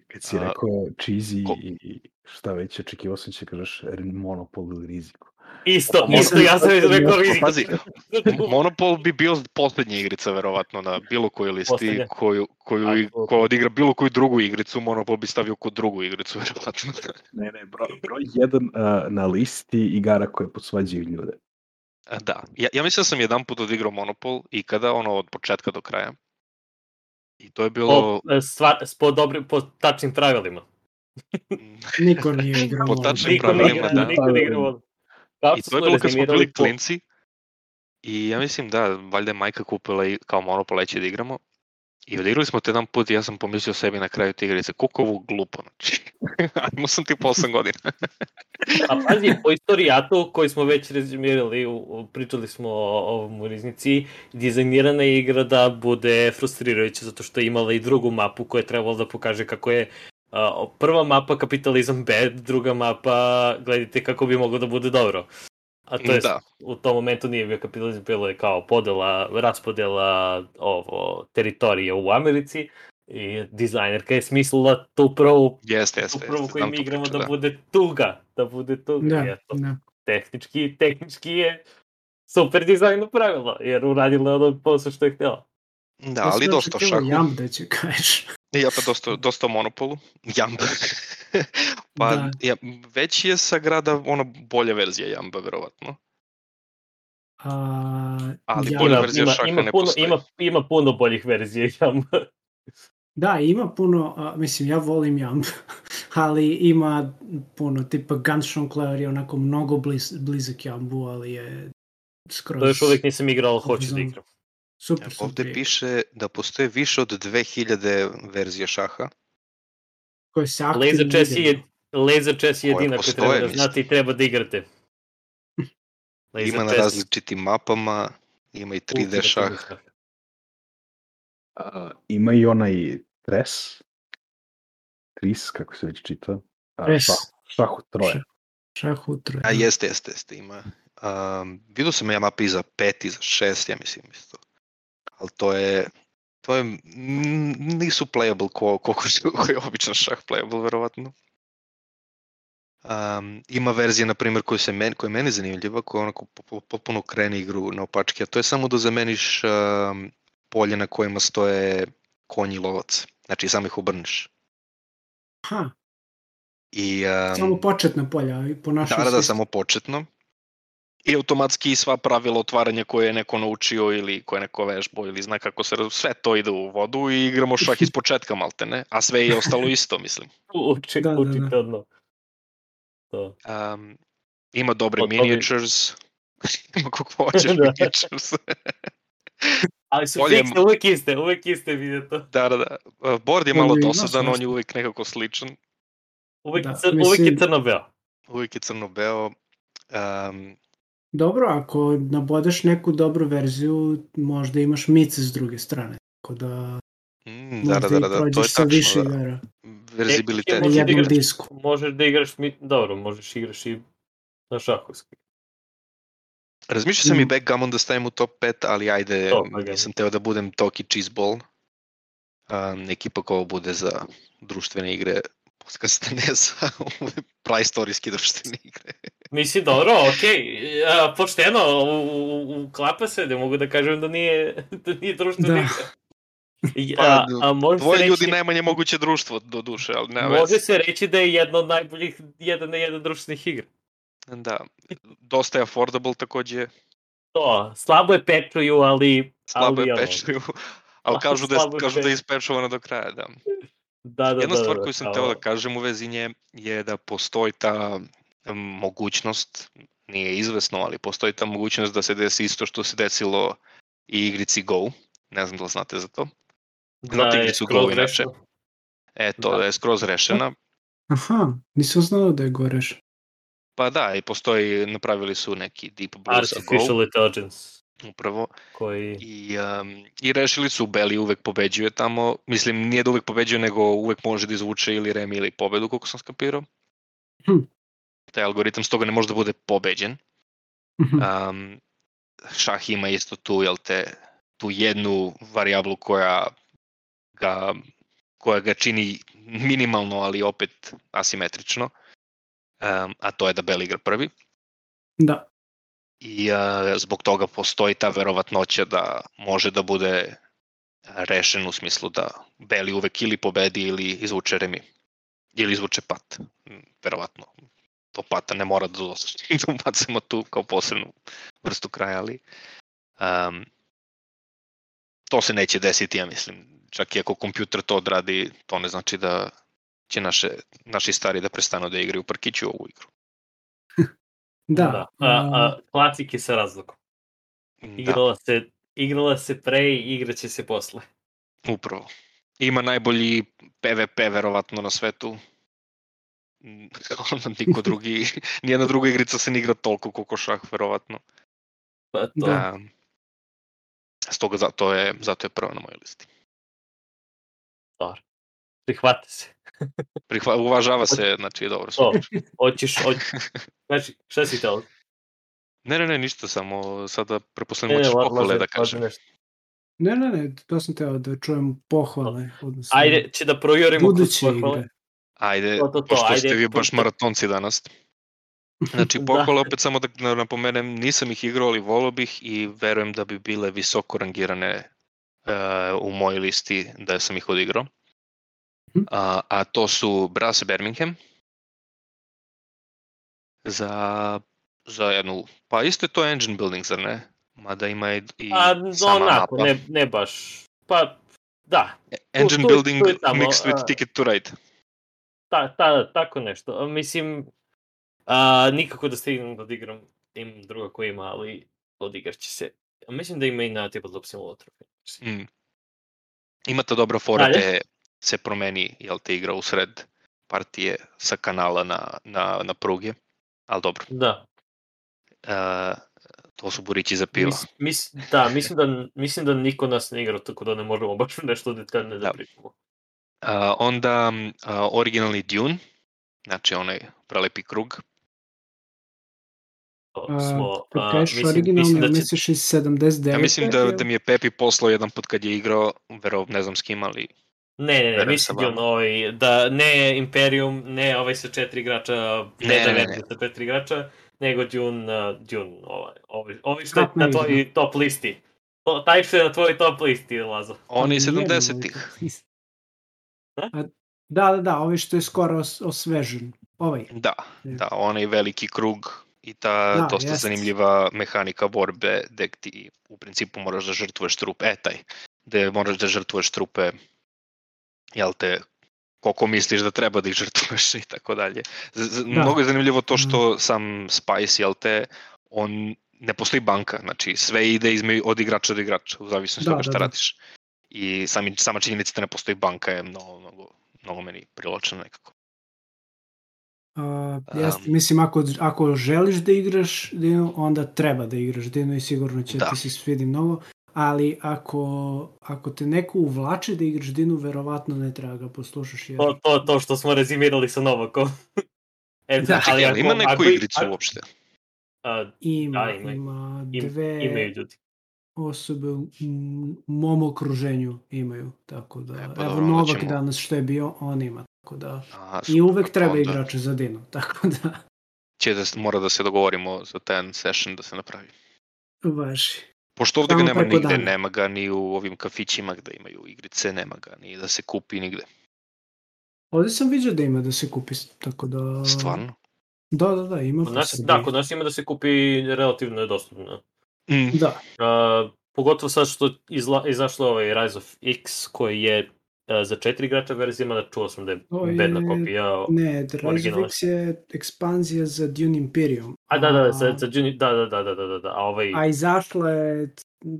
Speaker 5: Kad si
Speaker 6: A,
Speaker 5: rekao cheesy
Speaker 6: ko-
Speaker 5: i šta već, očekivao sam će kažeš monopol ili riziku.
Speaker 2: Isto,
Speaker 6: Mo-
Speaker 2: isto, ja sam rekao
Speaker 5: Pa,
Speaker 2: rizik.
Speaker 6: Pazi, Monopol bi bio poslednja igrica verovatno na bilo kojoj listi
Speaker 2: Poslednja.
Speaker 6: koju, koju,
Speaker 2: Ako-
Speaker 6: ko odigra bilo koju drugu igricu, Monopol bi stavio kod drugu igricu verovatno.
Speaker 5: Ne, ne, broj, broj jedan uh, na listi igara koje posvađaju ljude.
Speaker 6: A, Da, ja, ja mislim da sam jedan put odigrao Monopol i kada ono od početka do kraja. I to je bilo...
Speaker 2: Po, stvar, po, dobrim, po tačnim pravilima.
Speaker 4: Niko nije igrao.
Speaker 6: Po tačnim
Speaker 2: Niko
Speaker 6: pravilima, da.
Speaker 2: niko ne igra ovo. Kao
Speaker 6: I to je bilo kad smo bili klinci. I ja mislim da, valjda je majka kupila i kao Monopol će da igramo. I odigrali smo to jedan put i ja sam pomislio sebi na kraju te igrice, koliko ovo glupo, znači. Imao sam tipa 8 godina.
Speaker 2: A pazi, po istorijatu koji smo već rezimirali, pričali smo o ovom u riznici, dizajnirana je igra da bude frustrirajuća zato što je imala i drugu mapu koja je trebala da pokaže kako je prva mapa kapitalizam bad, druga mapa gledajte kako bi moglo da bude dobro. A to je
Speaker 6: Da.
Speaker 2: u tom momentu nije bio kapitalizam, bilo je kao podela, raspodela ovo, teritorije u Americi i dizajnerka je smislila tu prvu
Speaker 6: Jeste,
Speaker 2: tu
Speaker 6: jeste.
Speaker 2: prvu
Speaker 6: jeste,
Speaker 2: koju mi igramo
Speaker 6: priču,
Speaker 2: da bude tuga, da bude tuga.
Speaker 4: Da,
Speaker 2: eto,
Speaker 4: da.
Speaker 2: tehnički, tehnički je super dizajn napravila, jer uradila ono posao što je htjela.
Speaker 6: Da,
Speaker 4: Ja
Speaker 6: ali dosta o
Speaker 4: očekivao
Speaker 6: šahu.
Speaker 4: Jam da će kažeš.
Speaker 6: Ja pa dosta, dosta o Monopolu. Jamba. pa
Speaker 4: Da.
Speaker 6: ja, već je sa grada ona bolja verzija Jamba, verovatno.
Speaker 4: A,
Speaker 6: Ali
Speaker 4: ja-
Speaker 6: bolja
Speaker 2: Ima,
Speaker 6: verzija
Speaker 2: ima,
Speaker 6: šaha
Speaker 2: ima,
Speaker 6: ne
Speaker 2: puno,
Speaker 6: postoji.
Speaker 2: ima, ima puno boljih verzija Jamba.
Speaker 4: Da, ima puno, a, mislim, ja volim Jam, ali ima puno, tipa Guns Claire je onako mnogo bliz, blizak Jambu, ali je skroz...
Speaker 2: To još uvijek nisam igrao, ali hoću da igram.
Speaker 4: Super, super.
Speaker 6: Ovde piše da postoje više od 2000 verzija šaha.
Speaker 4: Koje se aktivno
Speaker 2: Laser Chess je, Laser Chess je jedina koju
Speaker 6: postoje,
Speaker 2: treba da znate i treba da igrate. Laser
Speaker 6: Ima na
Speaker 2: Chess
Speaker 6: različitim mapama, ima i 3D
Speaker 2: ultimativni
Speaker 6: šah.
Speaker 5: Uh, ima i onaj tres, tris, kako se već čita. A,
Speaker 4: Tres.
Speaker 5: šah, šah u troje.
Speaker 4: Šah utro.
Speaker 6: A jeste, jeste, jeste, ima. Um, vidio sam ja mapi za 5 i za 6, ja mislim isto. Ali to je, to je, nisu playable ko, koliko ko je običan šah playable, verovatno. Um, ima verzija, na primjer, koja, se meni, koja je meni zanimljiva, koja onako po- po- potpuno krene igru na opačke, a to je samo da zameniš um, polje na kojima stoje konji i lovac. Znači, samo ih obrneš.
Speaker 4: Aha,
Speaker 6: I, um,
Speaker 4: samo početna polja, i po našoj
Speaker 6: Da, da, da, samo početno. I automatski sva pravila otvaranja koje je neko naučio ili koje je neko vežbo ili zna kako se sve to ide u vodu i igramo šah iz početka maltene, a sve je ostalo isto, mislim.
Speaker 2: Uči,
Speaker 4: Da, da, da.
Speaker 2: učite odno. To.
Speaker 6: Um, ima dobre
Speaker 2: Od
Speaker 6: miniatures, ima kako hoćeš
Speaker 2: Da.
Speaker 6: miniatures.
Speaker 2: Ali su
Speaker 6: Bolje-
Speaker 2: fikse, uvek iste, uvek iste vidite to.
Speaker 6: da, da, da. Uh, Board je malo dosadan, on je uvijek nekako sličan.
Speaker 2: Uvek,
Speaker 4: Da,
Speaker 2: da, cr, uvek je
Speaker 4: mislim-
Speaker 2: crno-beo.
Speaker 6: Uvijek je crno-beo. Um,
Speaker 4: Dobro, ako nabodeš neku dobru verziju, možda imaš mice s druge strane. Tako da
Speaker 6: mm, da, da, da,
Speaker 4: i
Speaker 6: da, to je
Speaker 4: sa više
Speaker 6: tačno, da.
Speaker 4: igara
Speaker 6: Verzibilitet.
Speaker 4: na
Speaker 2: Možeš da
Speaker 4: jednom
Speaker 2: igraš-
Speaker 4: disku.
Speaker 2: Možeš da igraš, mi, dobro, možeš igraš i na šahovski.
Speaker 6: Razmišljao sam i
Speaker 4: Mm.
Speaker 6: backgammon da stavim u top 5, ali ajde,
Speaker 2: To, backgammon.
Speaker 6: nisam teo da budem toki cheeseball. Um, ekipa koja bude za društvene igre, podcasta ne za praistorijske društvene igre.
Speaker 2: Mislim, dobro, okej, a, pošteno, u, u, uklapa se, da mogu da kažem da nije, da nije društvena
Speaker 4: Da.
Speaker 2: igra.
Speaker 6: Pa,
Speaker 2: a, a može se
Speaker 6: Dvoje
Speaker 2: reći,
Speaker 6: ljudi najmanje moguće društvo, do duše, ali nema
Speaker 2: može
Speaker 6: veze.
Speaker 2: se reći da je jedna od najboljih jedan na jedan društvenih igra.
Speaker 6: Da, dosta je affordable takođe,
Speaker 2: To, slabo je pečuju, ali...
Speaker 6: slabo
Speaker 2: ali
Speaker 6: je pečuju, ali kažu da, je, kažu da je ispečovano do kraja, da.
Speaker 2: Da, da,
Speaker 6: Jedna
Speaker 2: da,
Speaker 6: stvar
Speaker 2: da,
Speaker 6: koju sam teo da kažem u vezi nje je da postoji ta em, mogućnost, nije izvesno, ali postoji ta mogućnost da se desi isto što se desilo i igrici Go. Ne znam da li znate za to. Znate
Speaker 2: je
Speaker 6: igricu Go inače? E, to
Speaker 2: Da.
Speaker 6: da je skroz rešena.
Speaker 4: Aha, nisam znao da je goreš.
Speaker 6: Pa da, i postoji, napravili su neki Deep Blues za Go,
Speaker 2: Artificial Intelligence
Speaker 6: upravo,
Speaker 2: koji...
Speaker 6: i, um, i rešili su, Beli uvek pobeđuje tamo, mislim, nije da uvek pobeđuje, nego uvek može da izvuče ili remi ili pobedu, koliko sam skapirao.
Speaker 4: Hm.
Speaker 6: Taj algoritam stoga ne može da bude pobeđen. Um, šah ima isto tu, jel te, tu jednu varijablu koja ga, koja ga čini minimalno, ali opet asimetrično, um, a to je da Beli igra prvi.
Speaker 4: Da.
Speaker 6: I uh, zbog toga postoji ta verovatnoća da može da bude rešen u smislu da Beli uvek ili pobedi ili izvuče remi. Ili izvuče pat. Mm, Verovatno. To pata ne mora da da ubacimo tu kao posebnu vrstu kraja, ali um, to se neće desiti, ja mislim. Čak i ako kompjuter to odradi, to ne znači da će naše, naši stari da prestanu da igraju u parkiću ovu igru.
Speaker 4: Da.
Speaker 2: A, a, klasike sa razlogom.
Speaker 6: Da,
Speaker 2: Igrala se, igrala se pre i igraće se posle.
Speaker 6: upravo. Ima najbolji PvP verovatno na svetu. Ono, niko drugi, nijedna druga igrica se ne igra toliko koliko šah, verovatno.
Speaker 2: Pa to,
Speaker 4: Da.
Speaker 6: Da. Stoga zato je, zato je prva na mojoj listi.
Speaker 2: stvar. Prihvate se.
Speaker 6: Prihva, uvažava se, znači dobro.
Speaker 2: To, hoćeš, hoć... Znači, šta si teo?
Speaker 6: Ne, ne, ne, ništa, samo sada preposledno
Speaker 2: Ne, ne,
Speaker 6: hoćeš
Speaker 2: mo-
Speaker 6: pohvale da kažem.
Speaker 4: Ne, ne, ne, to sam teo da čujem pohvale. Odnosno,
Speaker 2: Ajde, će da projurimo kroz pohvale.
Speaker 4: igre.
Speaker 6: Ajde,
Speaker 2: To, to, to,
Speaker 6: pošto
Speaker 2: ajde,
Speaker 6: ste vi baš
Speaker 2: to-
Speaker 6: maratonci danas. Znači,
Speaker 2: Da.
Speaker 6: pohvale opet samo da na- napomenem, nisam ih igrao, ali volio bih i verujem da bi bile visoko rangirane e, u mojoj listi da sam ih odigrao.
Speaker 4: Mhm.
Speaker 6: A, a to su Brass Birmingham za, za jednu, pa isto je to engine building, zar ne? Mada ima i, i
Speaker 2: A, no,
Speaker 6: sama
Speaker 2: onako,
Speaker 6: mapa.
Speaker 2: ne, ne baš. Pa, da,
Speaker 6: Engine
Speaker 2: tu
Speaker 6: building
Speaker 2: tu tamo,
Speaker 6: mixed with
Speaker 2: a-
Speaker 6: Ticket to Ride.
Speaker 2: ta, ta, tako nešto. Mislim, a, nikako da stignem da odigram, imam druga koja ima, ali odigrat će se. Mislim da ima i na Tabletop Simulator.
Speaker 6: Mm. Ima ta dobra fora te se promeni, jel te igra u sred partije sa kanala na, na, na pruge, ali dobro,
Speaker 2: Da.
Speaker 6: e, to su burići za pivo.
Speaker 2: Mis, mis, da, mislim da, mislim da niko nas ne igra, tako da ne možemo baš nešto detaljno da
Speaker 6: Da.
Speaker 2: pričamo.
Speaker 6: A, onda a, originalni Dune, znači onaj prelepi krug,
Speaker 4: A,
Speaker 2: smo,
Speaker 4: Kad
Speaker 2: a,
Speaker 4: kažeš
Speaker 2: mislim,
Speaker 4: originalno,
Speaker 2: mislim da će,
Speaker 4: misliš iz 79.
Speaker 6: ja mislim da, da mi je Pepi poslao jedan put kad je igrao, vero, ne znam s kim, ali
Speaker 2: ne, ne, ne, mislim da
Speaker 6: vama.
Speaker 2: ovaj, da ne Imperium, ne ovaj sa četiri igrača, ne,
Speaker 6: Ne,
Speaker 2: da
Speaker 6: ne,
Speaker 2: ne,
Speaker 6: ne.
Speaker 2: sa četiri igrača, nego Dune, uh, Dune, ovaj, ovaj, ovaj što je na tvojoj top listi. To, taj što je na tvojoj top listi, Lazo.
Speaker 6: oni
Speaker 4: Ali nije
Speaker 6: 70-ih.
Speaker 4: moj-
Speaker 2: Da?
Speaker 4: Da, da, da, ovaj što je skoro os, osvežen. Ovaj.
Speaker 6: Da,
Speaker 4: Je.
Speaker 6: da, onaj veliki krug i ta
Speaker 4: Da,
Speaker 6: dosta
Speaker 4: jest.
Speaker 6: zanimljiva mehanika borbe gde ti u principu moraš da žrtvuješ trupe, e taj, gde moraš da žrtvuješ trupe, jel te, koliko misliš da treba da ih žrtvuješ i tako dalje.
Speaker 4: Da.
Speaker 6: Mnogo je zanimljivo to što sam Spice, jel te, on ne postoji banka, znači sve ide izme, od igrača do igrača, u zavisnosti
Speaker 4: Da,
Speaker 6: toga šta
Speaker 4: da, da.
Speaker 6: radiš. I sami, sama činjenica da ne postoji banka je mnogo, mnogo, mnogo meni privlačena nekako.
Speaker 4: Uh,
Speaker 6: Um,
Speaker 4: jeste, mislim, ako, ako želiš da igraš Dino, onda treba da igraš Dino i sigurno će
Speaker 6: Da.
Speaker 4: ti se svidi mnogo, ali ako, ako te neko uvlači da igraš Dinu, verovatno ne treba ga poslušaš. Jer...
Speaker 2: To, to, to što smo rezimirali sa Novakom. e,
Speaker 4: Da.
Speaker 6: Čekaj, ali ima neku
Speaker 2: i-
Speaker 6: igricu
Speaker 2: ako-
Speaker 6: uopšte?
Speaker 2: a,
Speaker 4: Ima,
Speaker 2: Da, ima-
Speaker 4: ima,
Speaker 2: im,
Speaker 4: dve
Speaker 2: imaju ljudi.
Speaker 4: osobe u mom okruženju imaju, tako da,
Speaker 6: E, pa
Speaker 4: evo
Speaker 6: dobro,
Speaker 4: Novak
Speaker 6: ćemo-
Speaker 4: danas što je bio, on ima, tako da,
Speaker 6: A,
Speaker 4: i uvek treba
Speaker 6: onda
Speaker 4: igrača za Dinu, tako da,
Speaker 6: Će da, mora da se dogovorimo za ten session da se napravi.
Speaker 4: važi.
Speaker 6: Pošto ovde ga nema nigde,
Speaker 4: dana.
Speaker 6: nema ga ni u ovim kafićima gde imaju igrice, nema ga ni da se kupi nigde.
Speaker 4: Ovde sam vidio da ima da se kupi, tako da...
Speaker 6: Stvarno?
Speaker 4: Da, da, da, ima
Speaker 2: Kod nas, da, kod nas ima da se kupi relativno je dostupno.
Speaker 6: Mm,
Speaker 4: Da,
Speaker 2: Uh, pogotovo sad što izla, izašlo ovaj Rise of X koji je uh, za četiri igrača verzija, mada čuo sam da je
Speaker 4: je-
Speaker 2: bedna kopija.
Speaker 4: ne, Rise of. X je ekspanzija za Dune Imperium.
Speaker 2: A da, da, za, za Juni, da, da, da, da, da, da, da, a ovaj...
Speaker 4: A izašla je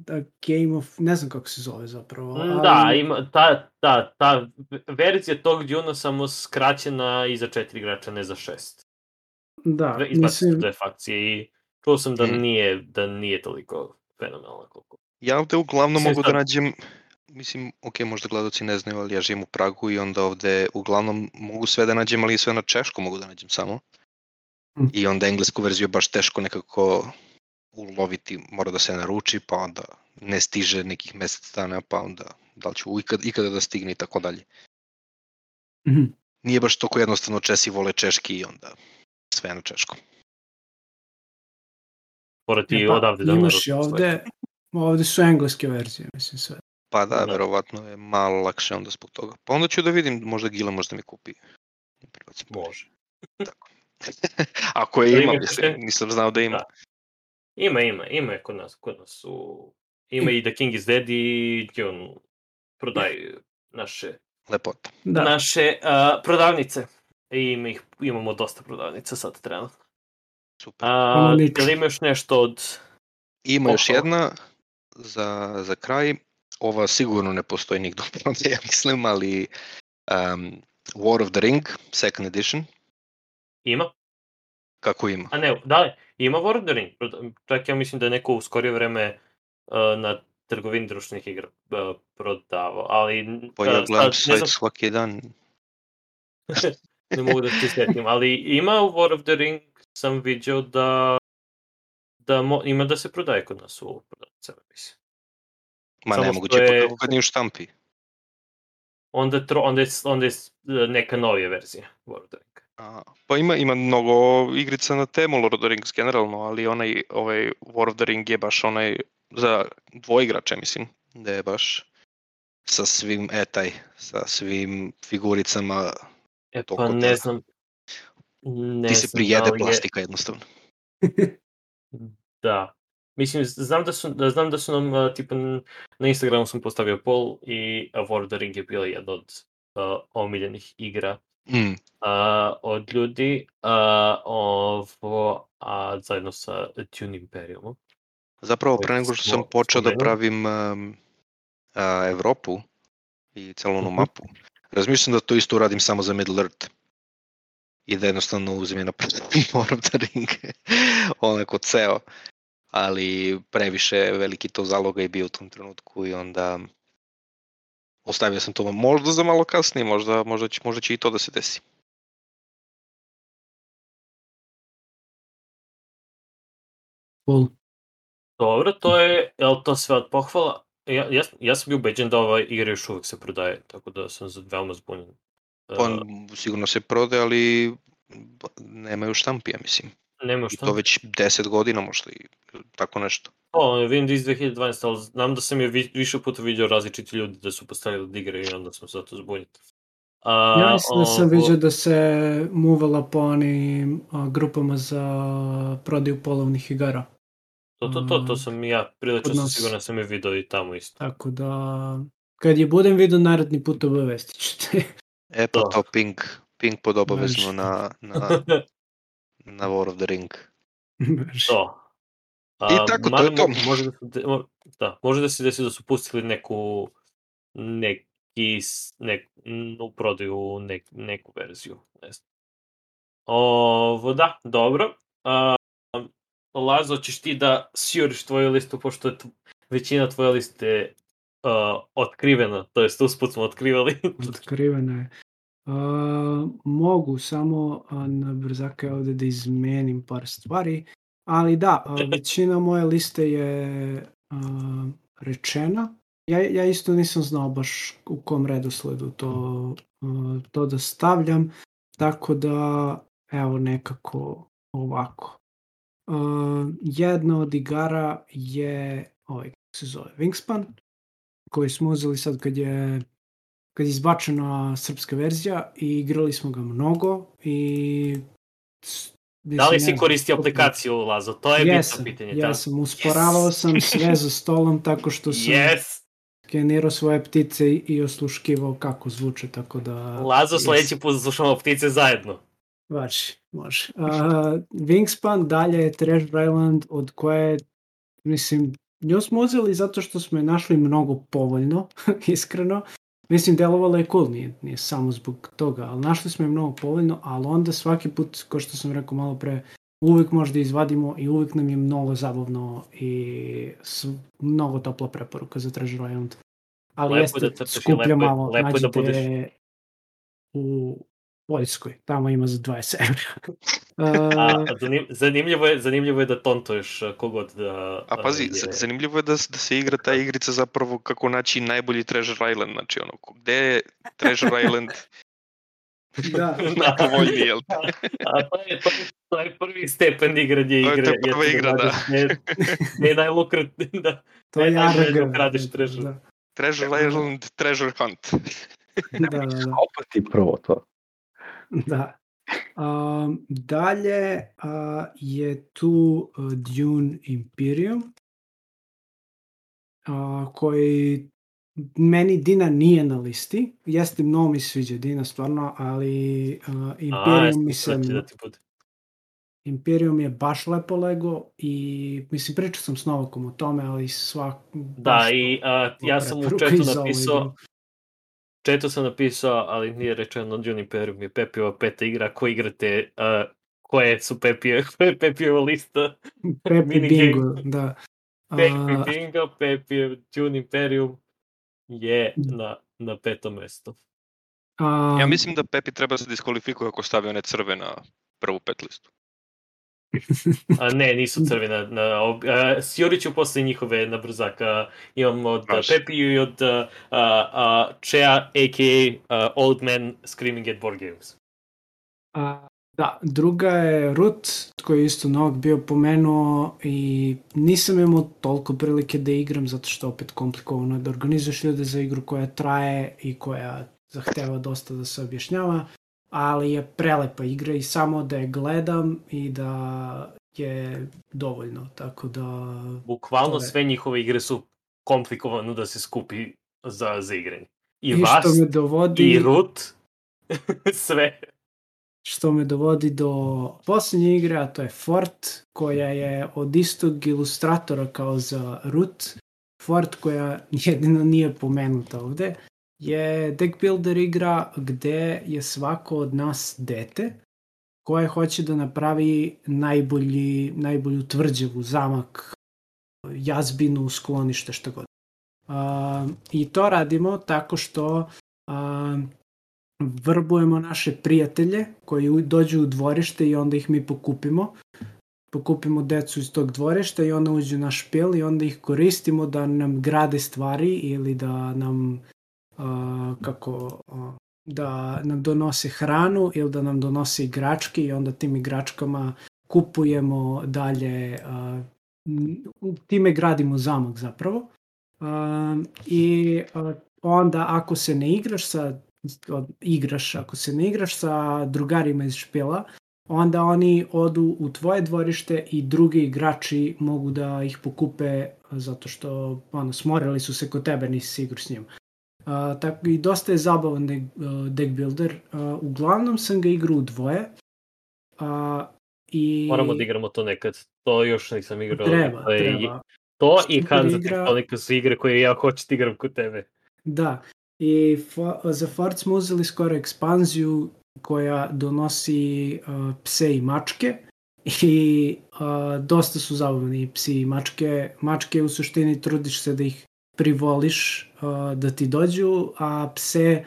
Speaker 4: A Game of... Ne znam kako se zove zapravo.
Speaker 2: Mm,
Speaker 4: ali-
Speaker 2: Da, ima, ta, ta, ta verzija tog Duna samo skraćena i za četiri igrača, ne za šest.
Speaker 4: Da,
Speaker 2: Dve, su
Speaker 4: mislim,
Speaker 2: dve fakcije i čuo sam da
Speaker 6: Mm.
Speaker 2: nije, da nije toliko fenomenalno koliko.
Speaker 6: Ja ovde uglavnom
Speaker 2: Mislim,
Speaker 6: mogu da nađem, mislim, ok, možda gledaoci ne znaju, ali ja živim u Pragu i onda ovde uglavnom mogu sve da nađem, ali sve na češko mogu da nađem samo.
Speaker 4: Mm.
Speaker 6: I onda englesku verziju je baš teško nekako uloviti, mora da se naruči, pa onda ne stiže nekih mesec dana, pa onda da li ću ikad, ikada da stigne i tako dalje.
Speaker 4: mhm.
Speaker 6: Nije baš toliko jednostavno, Česi vole češki i onda sve na češkom.
Speaker 2: Mora ti
Speaker 4: E pa,
Speaker 2: odavde da
Speaker 4: imaš i ovde, ovde su engleske verzije, mislim sve.
Speaker 6: Pa da,
Speaker 2: Da.
Speaker 6: verovatno je malo lakše onda zbog toga. Pa onda ću da vidim, možda Gila možda mi kupi. Prebacim pare. Ako je
Speaker 2: Da
Speaker 6: ima, mislim, nisam znao da ima.
Speaker 2: Da. Ima, ima, ima je kod nas, kod nas su... Ima i The King is Dead i on prodaju naše,
Speaker 6: Lepota.
Speaker 4: Da,
Speaker 2: naše uh, prodavnice. I ima ih, imamo dosta prodavnica sad trenutno.
Speaker 6: Super.
Speaker 2: A, jel ima još nešto od...
Speaker 6: Ima još jedna za, za kraj. Ova sigurno ne postoji nigdje u ja mislim, ali um, War of the Ring, second edition,
Speaker 2: Ima?
Speaker 6: kako ima?
Speaker 2: A ne, da li, ima War of the Ring. Čak ja mislim da je neko u skorije vreme uh, na trgovini društvenih igra uh, prodavao, ali
Speaker 6: Pa
Speaker 2: uh,
Speaker 6: ja gledam sajt
Speaker 2: znam,
Speaker 6: svaki dan.
Speaker 2: ne mogu da se setim, ali ima u War of the Ring sam vidio da da mo, ima da se prodaje kod nas u prodavnicama, mislim.
Speaker 6: Ma
Speaker 2: Samo
Speaker 6: ne moguće,
Speaker 2: je-
Speaker 6: pa kako kad nije u štampi.
Speaker 2: Onda, je tro, onda, je, onda je neka novija verzija War of the Ring.
Speaker 6: A, pa ima, ima mnogo igrica na temu Lord of the Rings generalno, ali onaj ovaj War of the Ring je baš onaj za dvoigrače, mislim, da je baš sa svim, e taj, sa svim figuricama,
Speaker 2: E pa ne znam. Ne
Speaker 6: ti se
Speaker 2: znam
Speaker 6: prijede
Speaker 2: da je-
Speaker 6: plastika jednostavno.
Speaker 2: Da. Mislim, znam da su, da znam da su nam, uh, tipa, na Instagramu sam postavio poll i War of the Ring je bila jedna od uh, omiljenih igra
Speaker 6: Mm,
Speaker 2: uh, od ljudi, uh, ovo, a zajedno sa Dune Imperiumom.
Speaker 6: Zapravo, pre nego što sam počeo da pravim um, a, Evropu i celu onu
Speaker 2: Mhm.
Speaker 6: mapu, razmišljam da to isto uradim samo za Middle Earth. I da jednostavno uzim je na War of the Ring, onako ceo. Ali previše veliki to zaloga je bio u tom trenutku i onda ostavio sam to možda za malo kasnije, možda, možda, će, možda će i to da se desi.
Speaker 4: Cool.
Speaker 2: Dobro, to je, je li to sve od pohvala? Ja, ja, ja sam bio ubeđen da ova igra još uvek se prodaje, tako da sam za- veoma zbunjen.
Speaker 6: Pa
Speaker 2: Uh,
Speaker 6: sigurno se prode, ali nemaju štampi, ja mislim.
Speaker 2: Nema
Speaker 6: I
Speaker 2: šta.
Speaker 6: to već 10 godina možda i tako nešto.
Speaker 2: O, vidim da iz 2012, ali znam da sam je vi, više puta vidio različiti ljudi da su postavili da igraju i onda sam zato zbunjen. A,
Speaker 4: Ja mislim da sam vidio da se muvala po onim a, grupama za prodaju polovnih igara.
Speaker 2: To, to, to, to
Speaker 4: Mm,
Speaker 2: sam i ja prilično sam
Speaker 4: nas-
Speaker 2: siguran da sam je video i tamo isto.
Speaker 4: Tako da, kad je budem vidio naredni put obavestit ćete.
Speaker 6: E pa
Speaker 2: Da.
Speaker 6: to ping, ping pod obavezno na, na, na War of the Ring.
Speaker 2: to.
Speaker 6: I tako, to je to.
Speaker 2: mo- Može da, se da, može da se desi da su pustili neku neki nek, u prodaju nek, neku verziju. Ne znam. Ovo, da, dobro. A, Lazo, ćeš ti da sjuriš tvoju listu, pošto je većina tvoje liste uh, otkrivena, to jest usput smo otkrivali.
Speaker 4: Otkriveno je. A, mogu samo na brzake ovde da izmenim par stvari, ali da, većina moje liste je a, rečena. Ja, ja isto nisam znao baš u kom redosledu to, a, to da stavljam, tako da evo nekako ovako. A, jedna od igara je ovaj, kako se zove, Wingspan, koji smo uzeli sad kad je kad je izbačena srpska verzija i igrali smo ga mnogo i
Speaker 2: da li si koristio aplikaciju, Lazo? To je
Speaker 4: Jesam,
Speaker 2: bitno pitanje. da.
Speaker 4: jesam, usporavao sam sve za stolom tako što sam
Speaker 2: Yes!
Speaker 4: skenirao svoje ptice i, osluškivao kako zvuče, tako da...
Speaker 2: Lazo, sledeći put slušamo ptice zajedno.
Speaker 4: Važi, može. Uh, Wingspan dalje je Treasure Island od koje, mislim, nju smo uzeli zato što smo je našli mnogo povoljno, iskreno, Mislim, delovalo je cool, nije, nije samo zbog toga, ali našli smo je mnogo povoljno, ali onda svaki put, kao što sam rekao malo pre, uvek možda izvadimo i uvek nam je mnogo zabavno i s, mnogo topla preporuka za Treasure Island. Ali
Speaker 2: Lepo
Speaker 4: jeste
Speaker 2: je da i
Speaker 4: skuplja
Speaker 2: lepo
Speaker 4: malo,
Speaker 2: lepo da
Speaker 4: nađite
Speaker 2: budeš-
Speaker 4: u Poljskoj, tamo ima za 20 evra.
Speaker 2: A,
Speaker 4: Uh,
Speaker 2: zanim, zanimljivo, je, zanimljivo je da tontuješ kogod da...
Speaker 6: A pazi,
Speaker 2: je-
Speaker 6: zanimljivo je da, da se igra ta igrica zapravo kako naći najbolji Treasure Island, znači ono, gde je Treasure Island
Speaker 4: da,
Speaker 6: najpovoljniji, jel? te?
Speaker 2: A to je, to, je, to je prvi stepen igranje
Speaker 6: To je-
Speaker 2: igre.
Speaker 6: to je prva igra, da.
Speaker 2: Ne, ne najlukrat, da.
Speaker 4: to je
Speaker 2: najbolje da
Speaker 4: ARG.
Speaker 2: ukradiš treasure.
Speaker 4: Da,
Speaker 6: Treasure Island, Treasure Hunt.
Speaker 4: da, da. da.
Speaker 5: Opet i prvo to.
Speaker 4: Da. Um, dalje uh, je tu uh, Dune Imperium uh, koji meni Dina nije na listi. Jeste, mnogo mi sviđa Dina stvarno, ali uh,
Speaker 2: A,
Speaker 4: Imperium mi se... Imperium je baš lepo lego i mislim pričao sam s Novakom o tome, ali svak...
Speaker 2: Da, i a, ja sam u četu napisao, četu sam napisao, ali nije rečeno Dune Imperium je Pepijova peta igra, ko igrate, uh, koje su Pepije, koje je Pepijeva lista,
Speaker 4: Pepe
Speaker 2: mini
Speaker 4: Bingo, da.
Speaker 2: Pepi
Speaker 4: A,
Speaker 2: Bingo, Pepijev Dune Imperium je na, na petom mestu.
Speaker 6: Ja mislim da Pepi treba da se diskvalifikuje ako stavi one crve na prvu pet listu.
Speaker 2: A ne, nisu crvene. Na, ob, a, Sjurić ću posle njihove na brzaka. Imam od
Speaker 6: Može.
Speaker 2: Pepiju i od uh, uh, Chea, a.k.a. Uh, Old Man Screaming at Board Games.
Speaker 4: A, da, druga je Root, koji je isto Novak bio pomenuo i nisam imao toliko prilike da igram, zato što opet komplikovano je da organizuješ ljude za igru koja traje i koja zahteva dosta da se objašnjava, ali je prelepa igra i samo da je gledam i da je dovoljno, tako da...
Speaker 2: Bukvalno
Speaker 4: je-
Speaker 2: sve njihove igre su komplikovano da se skupi za, za igranje. I,
Speaker 4: I
Speaker 2: vas,
Speaker 4: što me dovodi...
Speaker 2: i Root, sve.
Speaker 4: što me dovodi do poslednje igre, a to je Fort, koja je od istog ilustratora kao za Root. Fort koja jedino nije pomenuta ovde, je deck builder igra gde je svako od nas dete koje hoće da napravi najbolji, najbolju tvrđavu, zamak, jazbinu, sklonište, šta god. Uh, I to radimo tako što uh, vrbujemo naše prijatelje koji dođu u dvorište i onda ih mi pokupimo. Pokupimo decu iz tog dvorišta i onda uđu na špil i onda ih koristimo da nam grade stvari ili da nam kako da nam donose hranu ili da nam donose igračke i onda tim igračkama kupujemo dalje time gradimo zamak zapravo. I onda ako se ne igraš sa igraš, ako se ne igraš sa drugarima iz špila, onda oni odu u tvoje dvorište i drugi igrači mogu da ih pokupe zato što ono, smorili su se kod tebe, nisi igrao s njim. Uh, tako i dosta je zabavan deck, uh, deck builder. Uh, uglavnom sam ga igrao u dvoje. Uh, i
Speaker 2: Moramo da igramo to nekad. To još nisam igrao.
Speaker 4: Treba,
Speaker 2: to, je,
Speaker 4: treba.
Speaker 2: to i Hansa
Speaker 4: igra.
Speaker 2: Tektonika su igre koje ja hoću da igram kod tebe.
Speaker 4: Da, i fo, za Fort smo uzeli skoro ekspanziju koja donosi uh, pse i mačke i uh, dosta su zabavni psi i mačke. Mačke u suštini trudiš se da ih privoliš uh, da ti dođu, a pse,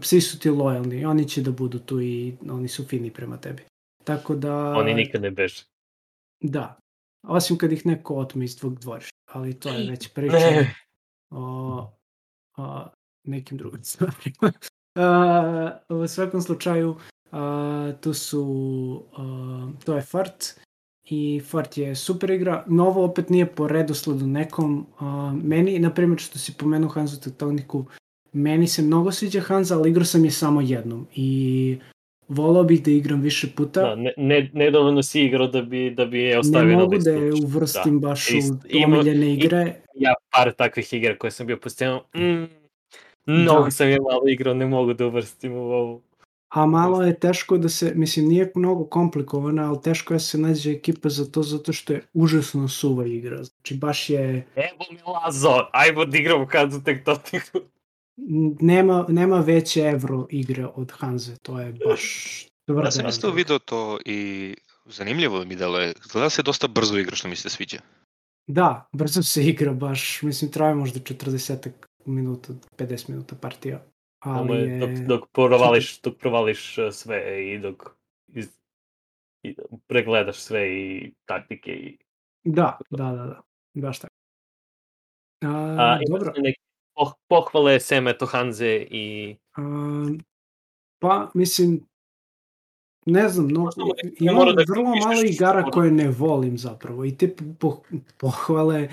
Speaker 4: psi su ti lojalni. Oni će da budu tu i oni su fini prema tebi. Tako da...
Speaker 2: Oni nikad ne beže.
Speaker 4: Da. Osim kad ih neko otme iz tvog dvorišta. Ali to je već priča
Speaker 2: Ne.
Speaker 4: o, o nekim drugim stvarima. A, u svakom slučaju, a, tu su, a, to je Fart i Fart je super igra. Novo opet nije po redosledu nekom. A, meni, na primjer, što si pomenuo Hanzu Tektoniku, meni se mnogo sviđa Hanza, ali igrao sam je samo jednom i volao bih da igram više puta.
Speaker 2: Da, ne, ne, nedovoljno si igrao da bi, da bi je
Speaker 4: ne
Speaker 2: ostavio na
Speaker 4: mogu da je uvrstim
Speaker 2: Da.
Speaker 4: baš
Speaker 2: Ist-
Speaker 4: u
Speaker 2: ima-
Speaker 4: omiljene igre.
Speaker 2: Ja par takvih igra koje sam bio postao, mm, mnogo
Speaker 4: Da.
Speaker 2: sam je malo igrao, ne mogu da uvrstim u ovu.
Speaker 4: A malo je teško da se, mislim nije mnogo komplikovana, ali teško je da se nađe ekipa za to zato što je užasno suva igra. Znači baš je,
Speaker 2: Evo mi Lazo, ajmo da igramo Hanzu Tektoniku.
Speaker 4: nema, nema veće evro igre od Hanze, to je baš
Speaker 6: Ja sam isto video to i zanimljivo mi delo je. Gleda se dosta brzo igra što mi se sviđa.
Speaker 4: Da, brzo se igra baš, mislim traje možda 40 minuta, 50 minuta partija. Ali
Speaker 2: je, dok, dok, provališ, dok provališ uh, sve i dok iz, i pregledaš sve i taktike i
Speaker 4: Da, da, da, da, baš tako. A,
Speaker 2: A,
Speaker 4: dobro,
Speaker 2: neke poh- pohvale Seme Tohanze i
Speaker 4: a, pa mislim, ne znam, no,
Speaker 2: ne
Speaker 4: imam
Speaker 2: da
Speaker 4: vrlo malo igara koje ne volim zapravo i te po, pohvale,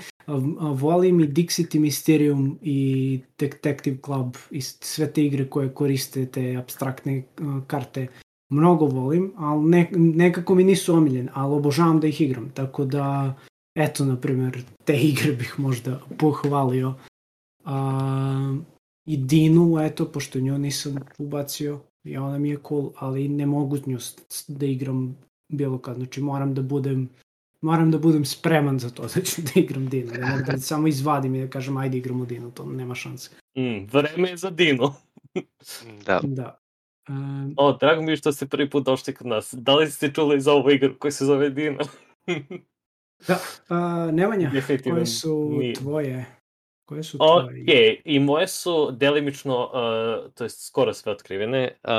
Speaker 4: volim i Dixit i Mysterium i Detective Club i sve te igre koje koriste te abstraktne karte mnogo volim, ali ne, nekako mi nisu omiljene, ali obožavam da ih igram, tako da eto, na primjer, te igre bih možda pohvalio. A, I Dinu, eto, pošto nju nisam ubacio, i ona mi je cool, ali ne mogu nju da igram bilo kad, znači moram da budem moram da budem spreman za to da ću da igram Dinu, ne mogu da samo izvadim i da kažem ajde igramo Dinu, to nema šanse.
Speaker 2: mm, vreme je za Dino.
Speaker 6: Da.
Speaker 4: Da. Um,
Speaker 2: O, drago mi je što ste prvi put došli kod nas. Da li ste čuli za ovu igru koja se zove Dino?
Speaker 4: a, Nemanja,
Speaker 2: Definitivno
Speaker 4: koje su
Speaker 2: nije.
Speaker 4: tvoje? Koje su tvoje?
Speaker 2: Ok, i moje su delimično, uh, to jest skoro sve otkrivene. Uh,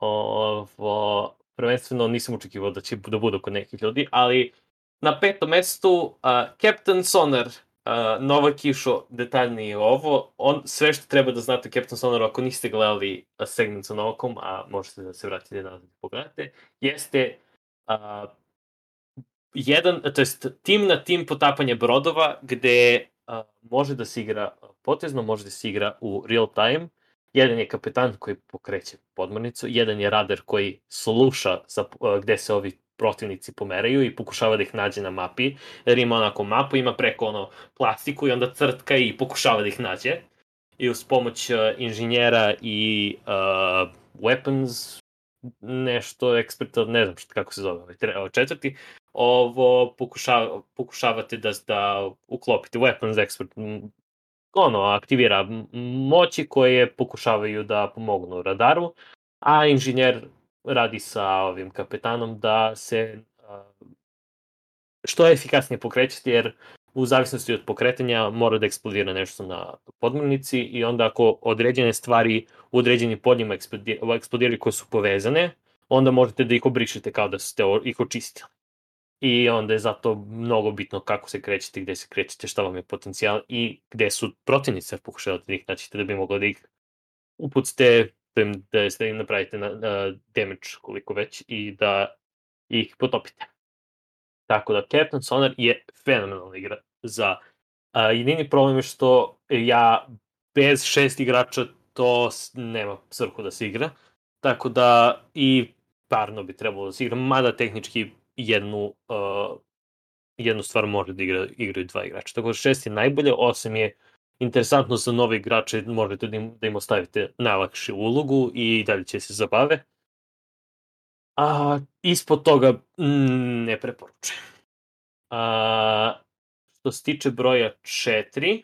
Speaker 2: ovo, prvenstveno nisam očekivao da će da budu kod nekih ljudi, ali na petom mestu uh, Captain Sonar, uh, Nova Kišo, detaljnije ovo. On, sve što treba da znate o Captain Sonaru, ako niste gledali uh, segment sa Novakom, a možete da se vratite nazad i pogledate, jeste uh, jedan, to jest tim na tim potapanje brodova gde a, može da se igra potezno, može da se igra u real time. Jedan je kapetan koji pokreće podmornicu, jedan je radar koji sluša za, a, gde se ovi protivnici pomeraju i pokušava da ih nađe na mapi, jer ima onako mapu, ima preko ono plastiku i onda crtka i pokušava da ih nađe. I uz pomoć uh, inženjera i uh, weapons nešto eksperta, ne znam šta, kako se zove ovaj ovaj četvrti, ovo pokušava, pokušavate da, da uklopite weapons expert ono, aktivira moći koje pokušavaju da pomognu radaru, a inženjer radi sa ovim kapetanom da se što efikasnije pokrećete, jer u zavisnosti od pokretanja mora da eksplodira nešto na podmornici i onda ako određene stvari u određenim eksplodi- eksplodiraju koje su povezane, onda možete da ih obrišete kao da ste ih očistili. I onda je zato mnogo bitno kako se krećete, gde se krećete, šta vam je potencijal i gde su protivnice pokušavate da ih naćete da bi mogli da ih upucite, im, da, da im napravite na, na damage koliko već i da ih potopite. Tako da Captain Sonar je fenomenalna igra za a, jedini problem je što ja bez šest igrača to nema svrhu da se igra. Tako da i parno bi trebalo da se igra, mada tehnički jednu, uh, jednu stvar može da igra, igraju dva igrača. Tako da šest je najbolje, osam je interesantno za nove igrače, možete da im, da im ostavite najlakšu ulogu i dalje će se zabave. A ispod toga mm, ne preporučujem. A, što se tiče broja 4,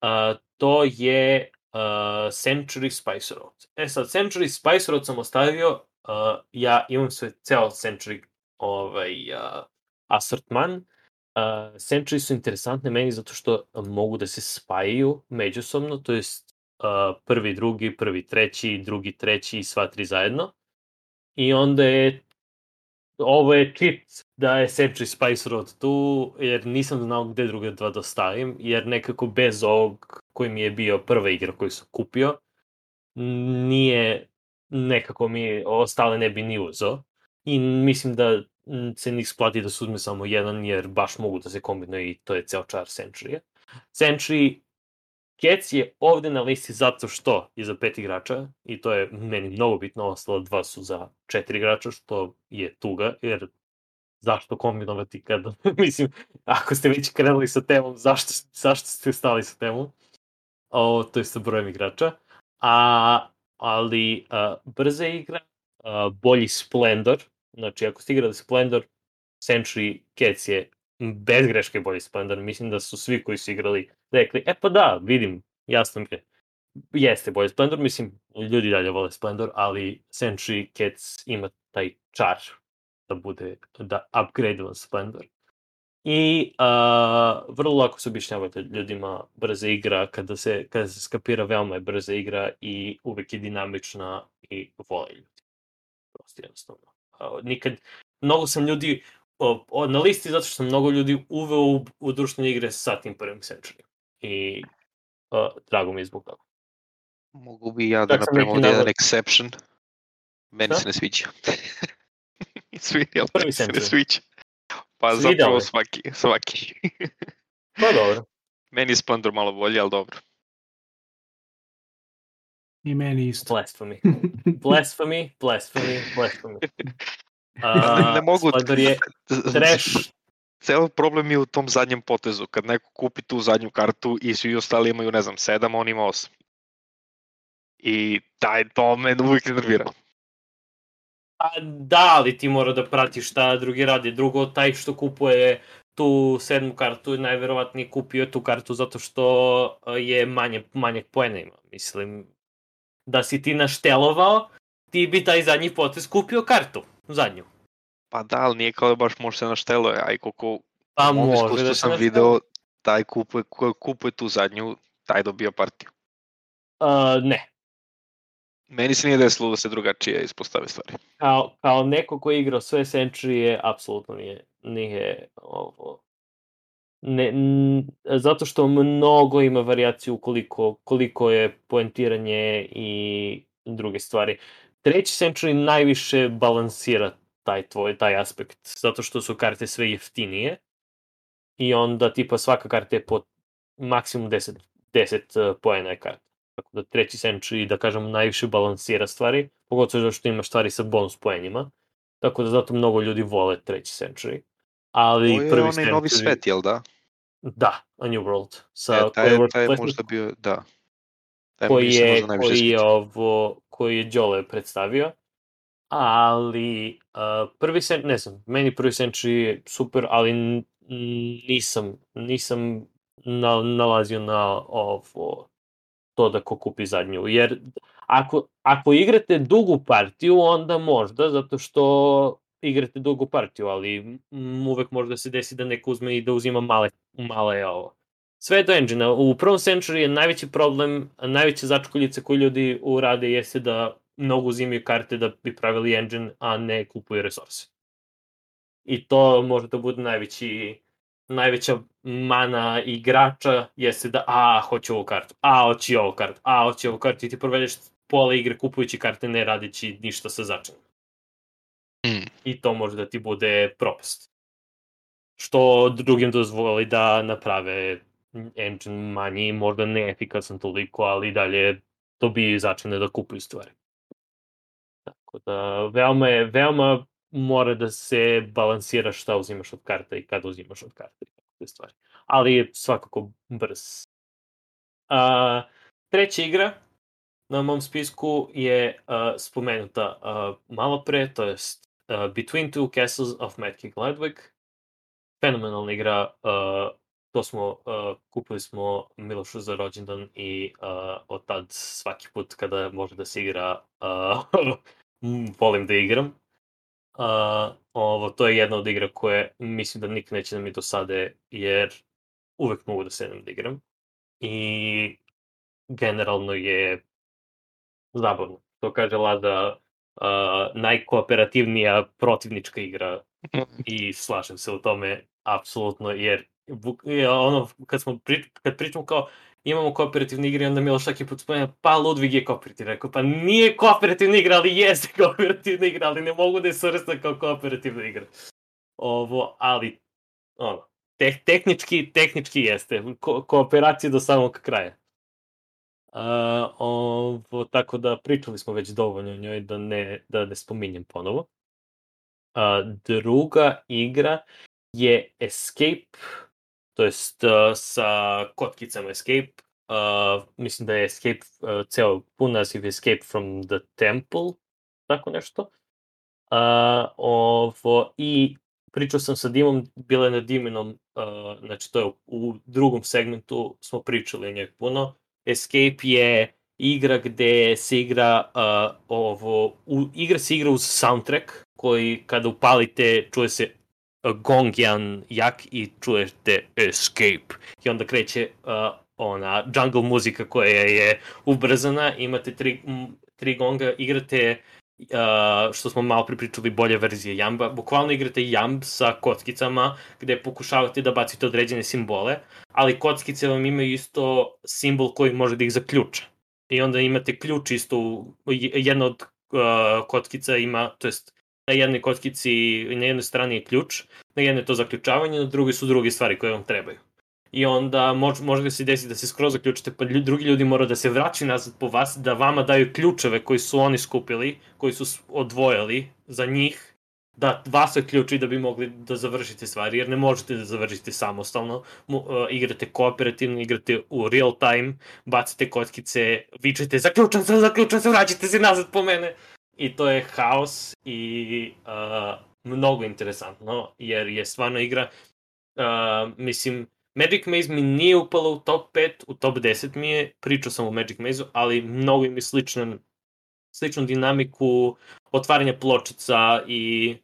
Speaker 2: a, to je uh, Century Spice Road. E sad, Century Spice Road sam ostavio, uh, ja imam sve, ceo Century ovaj, uh, asortman. Uh, Century su interesantne meni zato što mogu da se spajaju međusobno, to jest uh, prvi, drugi, prvi, treći, drugi, treći i sva tri zajedno. I onda je ovo je cheat da je Century Spice Road tu, jer nisam znao gde druge dva da stavim, jer nekako bez ovog koji mi je bio prva igra koju sam kupio, nije nekako mi ostale ne bi ni uzeo. I mislim da se ne isplati da se uzme samo jedan, jer baš mogu da se kombinuje i to je ceo čar Century. Century Cats je ovde na listi zato što je za pet igrača i to je meni mnogo bitno, ostalo dva su za četiri igrača, što je tuga, jer zašto kombinovati kad, mislim, ako ste već krenuli sa temom, zašto, zašto ste stali sa temom? O, to je sa brojem igrača. A, ali a, brza igra, a, bolji Splendor, znači ako ste igrali Splendor, Century Cats je bez greške bolji Splendor. Mislim da su svi koji su igrali rekli, e pa da, vidim, jasno mi je. jeste bolje Splendor, mislim, ljudi dalje vole Splendor, ali Century Cats ima taj čar da bude, da upgrade Splendor. I uh, vrlo lako se objašnjavate ljudima brza igra, kada se, kada se skapira veoma je brza igra i uvek je dinamična i vole ljudi. Prosto jednostavno. Nikad, mnogo sam ljudi o, o, na listi zato što sam mnogo ljudi uveo u, u društvene igre sa tim prvim Century. I uh, drago mi je zbog toga.
Speaker 6: Mogu bi ja da napravim ovdje jedan exception. Meni
Speaker 2: Šta?
Speaker 6: se ne sviđa. Sviđa,
Speaker 2: Prvi
Speaker 6: se ne sviđa. Pa
Speaker 2: Svidao
Speaker 6: zapravo svaki, svaki.
Speaker 2: Pa dobro.
Speaker 6: Meni je Splendor malo bolje, ali dobro.
Speaker 4: I meni isto.
Speaker 2: Blasphemy. Blasphemy, blasphemy, blasphemy.
Speaker 6: Ne- ne mogu-
Speaker 2: Splendor je trash.
Speaker 6: Ceo problem je u tom zadnjem potezu. Kad neko kupi tu zadnju kartu i svi ostali imaju, ne znam, sedam, a on ima osam. I taj to me uvijek nervira.
Speaker 2: A da, ali ti mora da pratiš šta drugi radi. Drugo, taj što kupuje tu sedmu kartu, najverovatnije kupio tu kartu zato što a, je manje, manjeg poena ima. Mislim, da si ti naštelovao, ti bi taj zadnji potez kupio kartu, zadnju.
Speaker 6: Pa da, ali nije kao da baš može se našteluje, a i koliko
Speaker 2: Pa
Speaker 6: u mom iskustvu
Speaker 2: da
Speaker 6: sam video, taj kupuje, ko kupuje tu zadnju, taj dobija partiju.
Speaker 2: A, ne,
Speaker 6: Meni se nije desilo da se drugačije ispostave stvari.
Speaker 2: kao, kao neko ko je igrao sve Century apsolutno nije, nije ovo, ne, zato što mnogo ima variaciju koliko, koliko je poentiranje i druge stvari. Treći Century najviše balansira taj tvoj, taj aspekt, zato što su karte sve jeftinije i onda tipa svaka karta je po maksimum 10, 10 uh, poena je karta. Tako da treći Century, da kažem, najviše balansira stvari, pogotovo zato što ima stvari sa bonus poenima. Tako da zato mnogo ljudi vole treći Century. Ali
Speaker 6: je
Speaker 2: prvi
Speaker 6: onaj novi svet, jel da?
Speaker 2: Da, A New World. Sa,
Speaker 6: E, taj, taj je možda bio, da. Taj mi
Speaker 2: koji je, koji je ovo, koji je Đole predstavio. Ali uh, prvi Century, ne znam, meni prvi Century je super, ali nisam, nisam na, nalazio na ovo, to da ko kupi zadnju. Jer ako, ako igrate dugu partiju, onda možda, zato što igrate dugu partiju, ali uvek može da se desi da neko uzme i da uzima male, male ovo. Sve do engine U prvom Century je najveći problem, najveća začkoljica koju ljudi urade jeste da mnogo uzimaju karte da bi pravili engine, a ne kupuju resurse. I to može da bude najveći najveća mana igrača jeste da a, hoću ovu kartu, a, hoću ovu kartu, a, hoću ovu kartu i ti provedeš pola igre kupujući karte ne radići ništa sa začinom.
Speaker 6: Mm.
Speaker 2: I to može da ti bude propast. Što drugim dozvoli da naprave engine manji, možda neefikasan toliko, ali dalje dobijaju začine da kupuju stvari. Tako da, veoma je, veoma mora da se balansira šta uzimaš od karta i kada uzimaš od karta i takve stvari. Ali je svakako brz. A, treća igra na mom spisku je uh, spomenuta uh, malo pre, to je uh, Between Two Castles of Mad King Ludwig. Fenomenalna igra, uh, to smo, uh, kupili smo Milošu za rođendan i uh, od tad svaki put kada može da se igra, uh, volim da igram. Uh, ovo, to je jedna od igra koje mislim da nikad neće da mi dosade, jer uvek mogu da sedem da igram. I generalno je zabavno. To kaže Lada, uh, najkooperativnija protivnička igra i slažem se u tome apsolutno, jer ono, kad, smo pri, kad pričamo kao imamo kooperativne igre, onda Miloš svaki put spomenu, pa Ludvig je kooperativ. Rekao, pa nije kooperativna igra, ali jeste kooperativna igra, ali ne mogu da je svrsta kao kooperativna igra. Ovo, ali, ono, te, tehnički, tehnički jeste. Ko, kooperacija do samog kraja. Uh, ovo, tako da pričali smo već dovoljno o njoj da ne, da ne spominjem ponovo. Uh, druga igra je Escape, to jest uh, sa kotkicama Escape. Uh, mislim da je Escape, uh, ceo pun naziv Escape from the Temple, tako nešto. Uh, ovo, I pričao sam sa Dimom, bila je na Diminom, uh, znači to je u drugom segmentu smo pričali o njoj puno. Escape je igra gde se igra uh, ovo, u, igra se igra uz soundtrack koji kada upalite čuje se uh, gong jedan jak i čujete escape. I onda kreće uh, ona jungle muzika koja je ubrzana, imate tri, m, tri gonga, igrate uh, što smo malo pripričali bolje verzije Jamba, bukvalno igrate Jamb sa kockicama gde pokušavate da bacite određene simbole, ali kockice vam imaju isto simbol koji može da ih zaključa. I onda imate ključ isto, jedna od uh, kockica ima, to jest na jednoj kockici, na jednoj strani je ključ, na jednoj je to zaključavanje, na drugoj su druge stvari koje vam trebaju i onda mož, može da se desi da se skroz zaključite, pa ljudi, drugi ljudi moraju da se vraćaju nazad po vas, da vama daju ključeve koji su oni skupili, koji su odvojili za njih, da vas ključi da bi mogli da završite stvari, jer ne možete da završite samostalno, Mo, uh, igrate kooperativno, igrate u real time, bacite kockice, vičete zaključan sam, zaključan sam, vraćate se nazad po mene. I to je haos i uh, mnogo interesantno, jer je stvarno igra, uh, mislim, Magic Maze mi nije upala u top 5, u top 10 mi je, pričao sam o Magic Maze-u, ali mnogo im je sličan, sličnu dinamiku otvaranja pločica i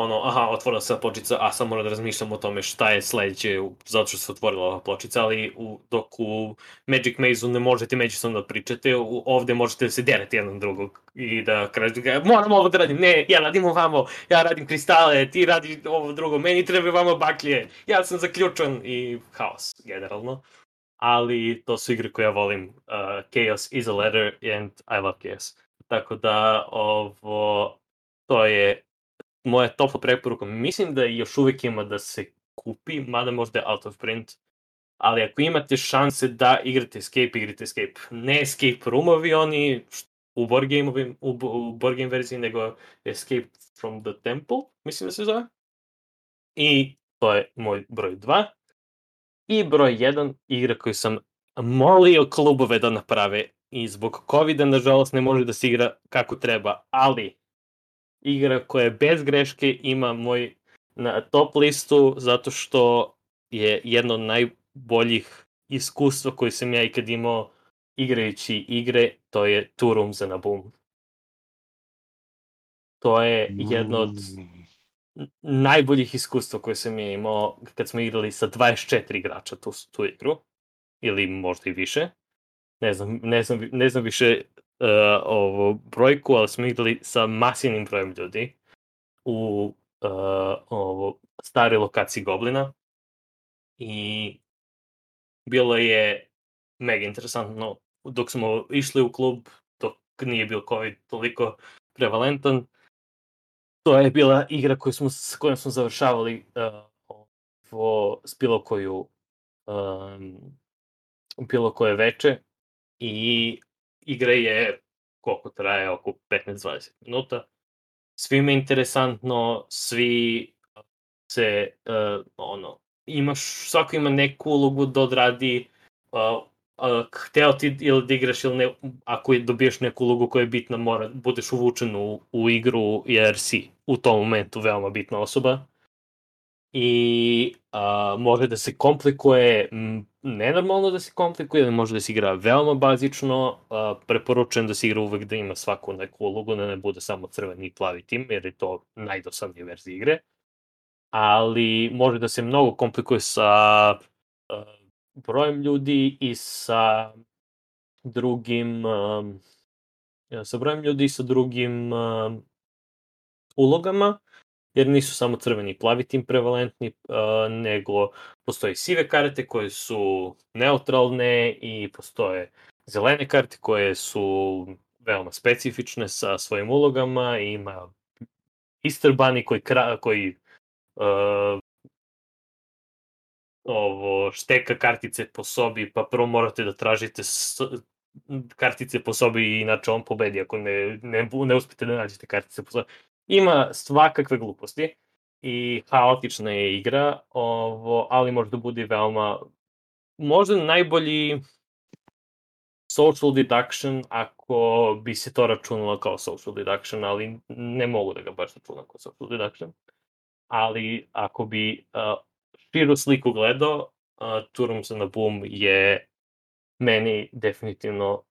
Speaker 2: ono, aha, otvorila se pločica, a sam moram da razmišljam o tome šta je sledeće, zato što se otvorila ova pločica, ali u, dok u Magic Maze-u ne možete međusobno da pričate, u, ovde možete da se derete jedan drugog i da kažete, moram ovo da radim, ne, ja radim ovamo, ja radim kristale, ti radi ovo drugo, meni treba vamo baklje, ja sam zaključan i haos, generalno. Ali to su igre koje ja volim, uh, Chaos is a letter and I love Chaos. Tako da, ovo, to je moja topla preporuka, mislim da još uvek ima da se kupi, mada možda je out of print, ali ako imate šanse da igrate Escape, igrate Escape. Ne Escape roomovi oni u board, game u, u board game verziji, nego Escape from the Temple, mislim da se zove. I to je moj broj 2. I broj 1, igra koju sam molio klubove da naprave i zbog COVID-a, nažalost, ne može da se igra kako treba, ali igra koja bez greške ima moj na top listu zato što je jedno od najboljih iskustva koje sam ja ikad imao igrajući igre, to je Two Rooms and a Boom. To je jedno od najboljih iskustva koje sam ja imao kad smo igrali sa 24 igrača tu, tu igru, ili možda i više. Ne znam, ne znam, ne znam više uh, ovo brojku, ali smo igrali sa masivnim brojem ljudi u uh, ovo stare lokaciji Goblina. I bilo je mega interesantno. Dok smo išli u klub, dok nije bio COVID toliko prevalentan, to je bila igra koju smo, s kojom smo završavali uh, ovo, s bilo koju um, bilo koje veče. I igra je koliko traje, oko 15-20 minuta. Svima je interesantno, svi se, uh, ono, imaš, svako ima neku ulogu da odradi, uh, uh, hteo ti ili da igraš ili ne, ako je, dobiješ neku ulogu koja je bitna, mora, budeš uvučen u, u igru jer si u tom momentu veoma bitna osoba i a, može da se komplikuje, nenormalno da se komplikuje, ali može da se igra veoma bazično, a, preporučujem da se igra uvek da ima svaku neku ulogu, da ne bude samo crveni i plavi tim, jer je to najdosadnija verzija igre, ali može da se mnogo komplikuje sa a, brojem ljudi i sa drugim a, sa brojem ljudi i sa drugim a, ulogama, jer nisu samo crveni i plavi tim prevalentni, uh, nego postoje sive karte koje su neutralne i postoje zelene karte koje su veoma specifične sa svojim ulogama. I ima Bunny koji, kra, koji uh, ovo, šteka kartice po sobi, pa prvo morate da tražite s, kartice po sobi inače on pobedi ako ne, ne, ne uspete da nađete kartice po sobi ima svakakve gluposti i haotična je igra, ovo, ali možda bude veoma možda najbolji social deduction ako bi se to računalo kao social deduction, ali ne mogu da ga baš računam kao social deduction. Ali ako bi uh, širu sliku gledao, uh, Turum se na Boom je meni definitivno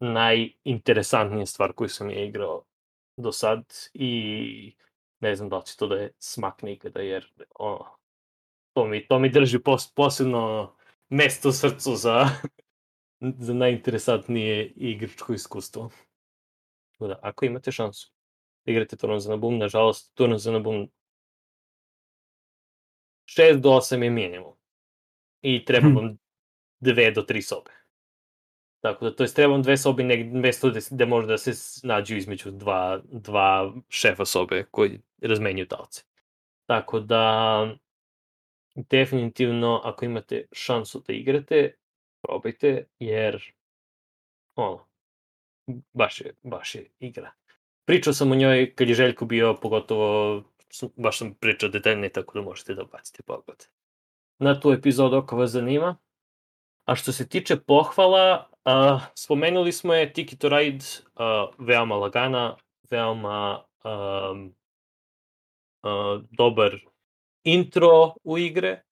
Speaker 2: najinteresantnija stvar koju sam ja igrao do sad i ne znam da li će to da je smak nikada, jer ono, to mi, to mi drži pos, posebno mesto u srcu za, za najinteresantnije igračko iskustvo. Da, ako imate šansu igrate Turno za Nabum, nažalost, Turno za Nabum 6 do 8 je minimum. I treba
Speaker 4: Hm.
Speaker 2: vam dve do tri sobe. Tako da, to je treba vam dve sobe negde, mesto gde, gde može da se nađu između dva, dva šefa sobe koji razmenjuju talce. Tako da, definitivno, ako imate šansu da igrate, probajte, jer, ono, baš je, baš je igra. Pričao sam o njoj kad je Željko bio, pogotovo, baš sam pričao detaljnije, tako da možete da bacite pogled. Na tu epizodu ako vas zanima. A što se tiče pohvala, a, spomenuli smo je Tiki to Ride, a, veoma lagana, veoma um, a, dobar intro u igre,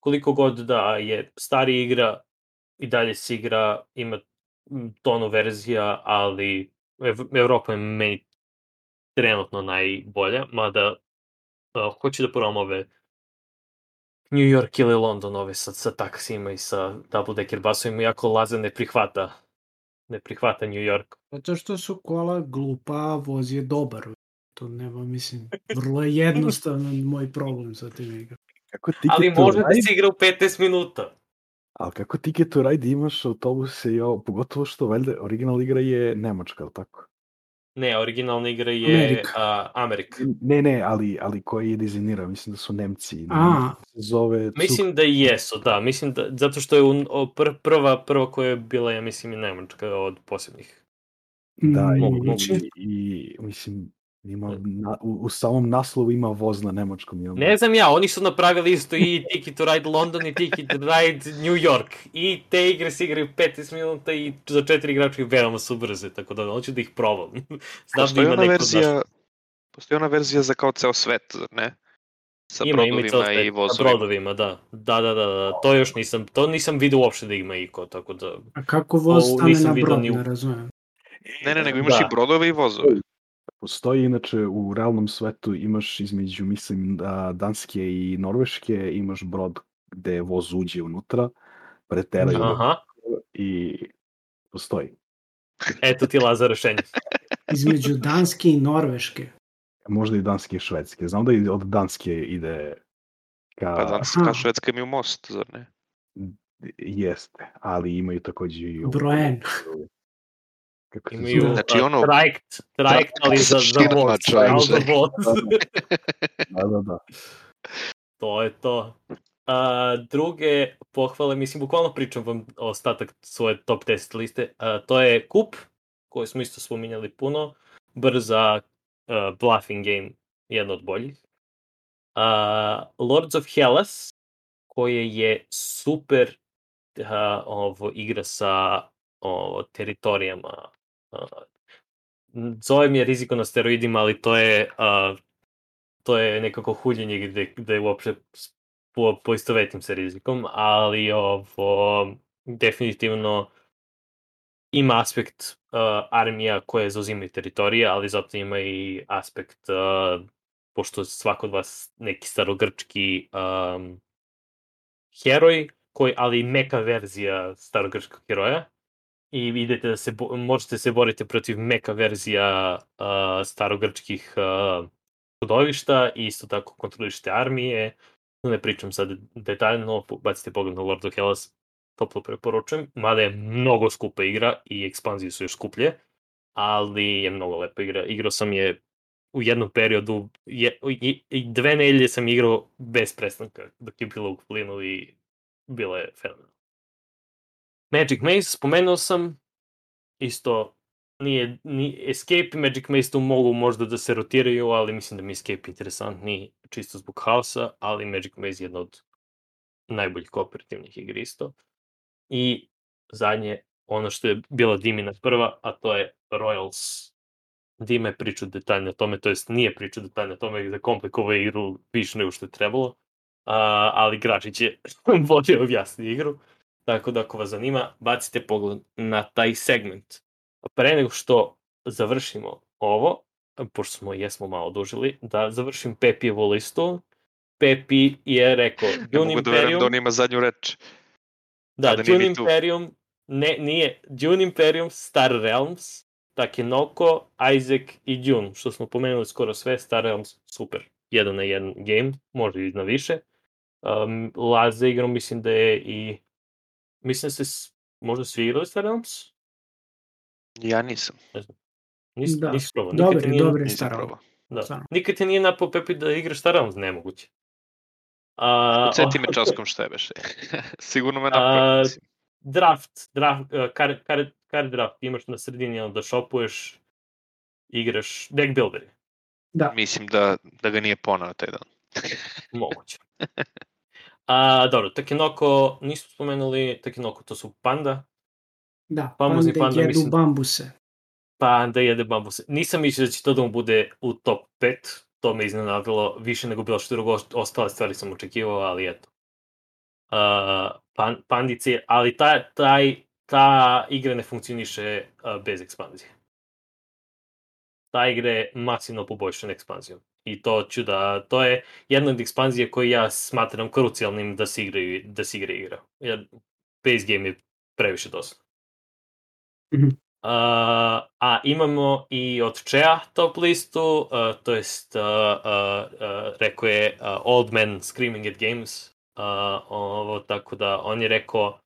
Speaker 2: koliko god da je stari igra, i dalje se igra, ima tonu verzija, ali Ev- Evropa je meni trenutno najbolja, mada uh, hoću da probam ove New York ili London ove sa, sa taksima i sa double decker basovima, iako Laza ne prihvata ne prihvata New York.
Speaker 4: Zato što su kola glupa, a voz je dobar. To nema, mislim, vrlo je jednostavan moj problem sa tim igrom.
Speaker 5: Kako
Speaker 2: Ali može da
Speaker 5: Ride,
Speaker 2: se igra u 15 minuta.
Speaker 5: ali kako Ticket to Ride imaš autobuse i ovo, pogotovo što valjda original igra je Nemačka, ali tako?
Speaker 2: Ne, originalna igra je
Speaker 4: Amerika.
Speaker 2: a, Amerika.
Speaker 5: Ne, ne, ali, ali koji je dizajnirao, mislim da su Nemci.
Speaker 4: A.
Speaker 5: Se zove Cuk-
Speaker 2: Mislim da jesu, da. Mislim da, zato što je un, o, pr, prva, prva koja je bila, ja mislim, i Nemačka od posebnih.
Speaker 5: Da,
Speaker 4: Mm,
Speaker 5: i, i, i mislim, ima, na, u, u samom naslovu ima voz na nemačkom. Jel?
Speaker 2: Ne znam ja, oni su napravili isto i Ticket to Ride London i Ticket to Ride New York. I te igre se igraju 15 minuta i za četiri igrača i veoma su brze, tako da hoću da ih probam. Znam da
Speaker 6: Postoji
Speaker 2: ima
Speaker 6: ona
Speaker 2: neko
Speaker 6: verzija, postoji ona verzija za kao ceo svet, zar ne? Sa
Speaker 2: ima, ima i,
Speaker 6: brodovima i
Speaker 2: svet, sa
Speaker 6: vozovima.
Speaker 2: brodovima, da. Da, da, da, da. To još nisam, to nisam vidio uopšte da ima iko, tako da...
Speaker 4: A kako voz stane na brod, ne razumem.
Speaker 6: Ne, ne, nego imaš
Speaker 2: Da.
Speaker 6: i brodove i vozove.
Speaker 5: Postoji inače u realnom svetu imaš između, mislim, da Danske i Norveške imaš brod gde voz uđe unutra, preteraju
Speaker 2: Aha,
Speaker 5: i postoji.
Speaker 2: eto ti Laza rešenje.
Speaker 4: Između Danske i Norveške.
Speaker 5: Možda i Danske i Švedske. Znam da i od Danske ide ka...
Speaker 6: Pa Danska,
Speaker 4: Aha.
Speaker 6: Švedska imaju most, zar ne?
Speaker 5: Jeste, ali imaju takođe i...
Speaker 4: Brojen.
Speaker 5: Kako se
Speaker 2: Imaju
Speaker 5: zove?
Speaker 6: Znači,
Speaker 2: a,
Speaker 6: ono-
Speaker 2: trajekt, trajekt, ali za, za voz, za voz.
Speaker 5: Da, da, da.
Speaker 2: to je to. A, druge pohvale, mislim, bukvalno pričam vam ostatak svoje top 10 liste. A, to je Kup, koji smo isto spominjali puno, brza uh, bluffing game, jedna od boljih. A, Lords of Hellas, koje je super a, ovo igra sa ovo, teritorijama. Zovem je riziko na steroidima, ali to je a, to je nekako huljenje gde, gde uopšte po, poistovetim sa rizikom, ali ovo definitivno ima aspekt uh, armija koje zauzimaju teritorije, ali zato ima i aspekt, uh, pošto svako od vas neki starogrčki um, heroj, koji, ali meka verzija starogrčkog heroja, i idete da se, možete se boriti protiv meka verzija uh, starogrčkih uh, kudovišta i isto tako kontrolište armije. Ne pričam sad detaljno, bacite pogled na Lord of Hellas, toplo preporučujem, mada je mnogo skupa igra i ekspanzije su još skuplje, ali je mnogo lepa igra. Igrao sam je u jednom periodu, je, i, i dve nelje sam igrao bez prestanka, dok je bilo u plinu i bilo je fenomenalno. Magic Maze, spomenuo sam, isto nije, ni Escape i Magic Maze tu mogu možda da se rotiraju, ali mislim da mi Escape interesantniji čisto zbog haosa, ali Magic Maze je jedna od najboljih kooperativnih igri isto. I zadnje, ono što je bila Dimina prva, a to je Royals. Dime je pričao detaljno o tome, to jest nije pričao detaljno o tome da komplikovao igru više nego što je trebalo, a, ali Gračić je bolje objasnio igru. Tako da ako vas zanima, bacite pogled na taj segment. pre nego što završimo ovo, pošto smo jesmo malo dužili, da završim Pepijevu listu. Pepi je rekao
Speaker 6: Ne
Speaker 2: Dune
Speaker 6: mogu da verujem
Speaker 2: Imperium,
Speaker 6: da on ima zadnju reč.
Speaker 2: da,
Speaker 6: da
Speaker 2: Dune
Speaker 6: tu.
Speaker 2: Imperium, ne, nije, Dune Imperium, Star Realms, Takenoko, Isaac i Dune, što smo pomenuli skoro sve, Star Realms, super, jedan na jedan game, može i na više. Um, Laza igrom mislim da je i, mislim da ste možda svi igrali Star Realms?
Speaker 6: Ja nisam.
Speaker 2: Nis,
Speaker 4: Da.
Speaker 2: nisi probao, nikad nije,
Speaker 4: staro.
Speaker 6: probao.
Speaker 2: da.
Speaker 4: stvarno.
Speaker 2: Nikad te nije napao Pepi da igraš Star Realms, nemoguće. A, o-
Speaker 6: me časkom šta je beše. Sigurno me mislim.
Speaker 2: draft, draft, uh, card, card, card draft imaš na sredini, onda shopuješ, igraš deck builder,
Speaker 4: Da,
Speaker 6: Mislim da, da ga nije ponao taj dan.
Speaker 2: moguće. A, dobro, Takenoko nismo spomenuli, Takenoko to su panda,
Speaker 4: da.
Speaker 2: Famozni
Speaker 4: Pande
Speaker 2: panda,
Speaker 4: jedu
Speaker 2: mislim-
Speaker 4: bambuse.
Speaker 2: panda jede bambuse. Nisam mislio da će to da mu bude u top 5, to me iznenadilo više nego bilo što drugo, ostale stvari sam očekivao, ali eto. Uh, pan, pandice, ali ta, taj, ta igra ne funkcioniše uh, bez ekspanzije. Ta igra je masivno poboljšana ekspanzijom. I to ću da, to je jedna od ekspanzije koje ja smatram krucijalnim da se igraju, da se igra igra. Jer base game je previše dosadno.
Speaker 4: Mhm.
Speaker 2: Uh, a imamo i od Čea top listu, uh, to jest, uh, uh, uh, rekao je uh, Old Man Screaming at Games, uh, ovo, tako da on je rekao uh,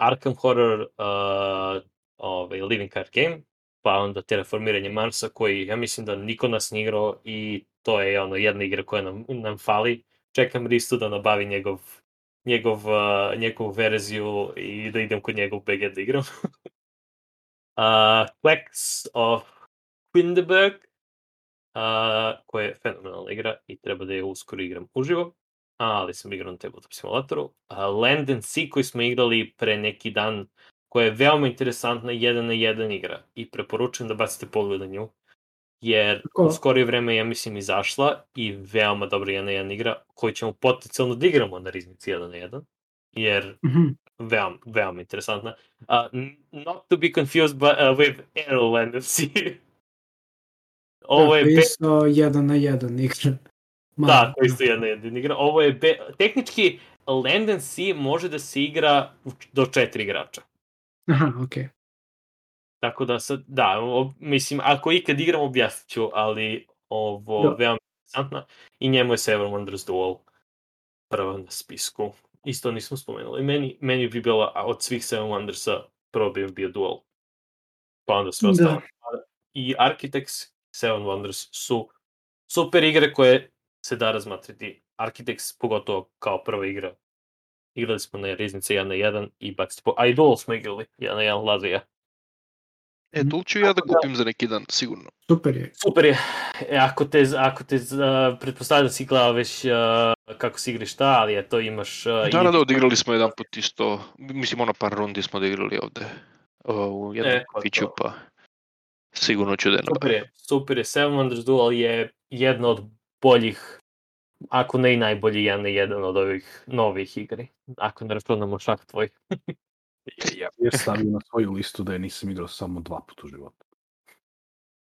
Speaker 2: Arkham Horror, uh, ovaj, Living Card Game, pa onda Terraformiranje Marsa, koji ja mislim da niko nas nije igrao i to je ono jedna igra koja nam, nam fali. Čekam Ristu da nabavi njegov, njegov, uh, njegovu verziju i da idem kod njegov BG da igram. uh, Quacks of Quindeberg, uh, koja je fenomenalna igra i treba da je uskoro igram uživo, ali sam igrao na tabletop simulatoru. Uh, Land and Sea koji smo igrali pre neki dan, koja je veoma interesantna jedan na jedan igra i preporučujem da bacite pogled na nju, jer
Speaker 4: Tako.
Speaker 2: u skorije vreme ja mislim izašla i veoma dobra jedna na jedan igra koju ćemo potencijalno da igramo na riznici jedan na jedan, jer
Speaker 4: Mhm.
Speaker 2: veoma, veoma interesantna. Uh, not to be confused by, uh, with Arrow NFC. Ovo je
Speaker 4: to
Speaker 2: be-
Speaker 4: isto jedan na jedan igra. Malo,
Speaker 2: Da, koji su jedna jedina igra. Ovo je be... tehnički Land and Sea može da se igra do četiri igrača.
Speaker 4: Aha, okej.
Speaker 2: Tako da sad, da, o, mislim, ako ikad igram objasnit ću, ali ovo
Speaker 4: Da.
Speaker 2: veoma interesantno. I njemu je Seven Wonders Duel prva na spisku. Isto nismo spomenuli. Meni, meni bi bilo, a od svih Seven Wondersa, prvo bi bio Duel. Pa onda sve
Speaker 4: Da.
Speaker 2: ostalo. I Architects, Seven Wonders su super igre koje se da razmatriti. Architects pogotovo kao prva igra. Igrali smo na riznice 1 na 1 i po... A i Duel smo igrali 1 na 1 Lazija.
Speaker 6: E, tu ću ja da kupim za neki dan, sigurno.
Speaker 4: Super je.
Speaker 2: Super je. E, ako te, ako te uh, pretpostavljam da si gledao već uh, kako se igri šta, ali eto imaš... Uh,
Speaker 6: Da, da, da, odigrali smo jedan put isto, mislim ono par rundi smo odigrali ovde uh, u jednom
Speaker 2: E, pa
Speaker 6: kafiću, pa sigurno ću da je
Speaker 2: Super je, super je. Seven Wonders Duel je jedna od boljih, ako ne i najbolji jedan jedan od ovih novih igri. Ako ne računamo šah tvoj.
Speaker 5: Ja bih je stavio na svoju listu da je nisam igrao samo dva puta u životu.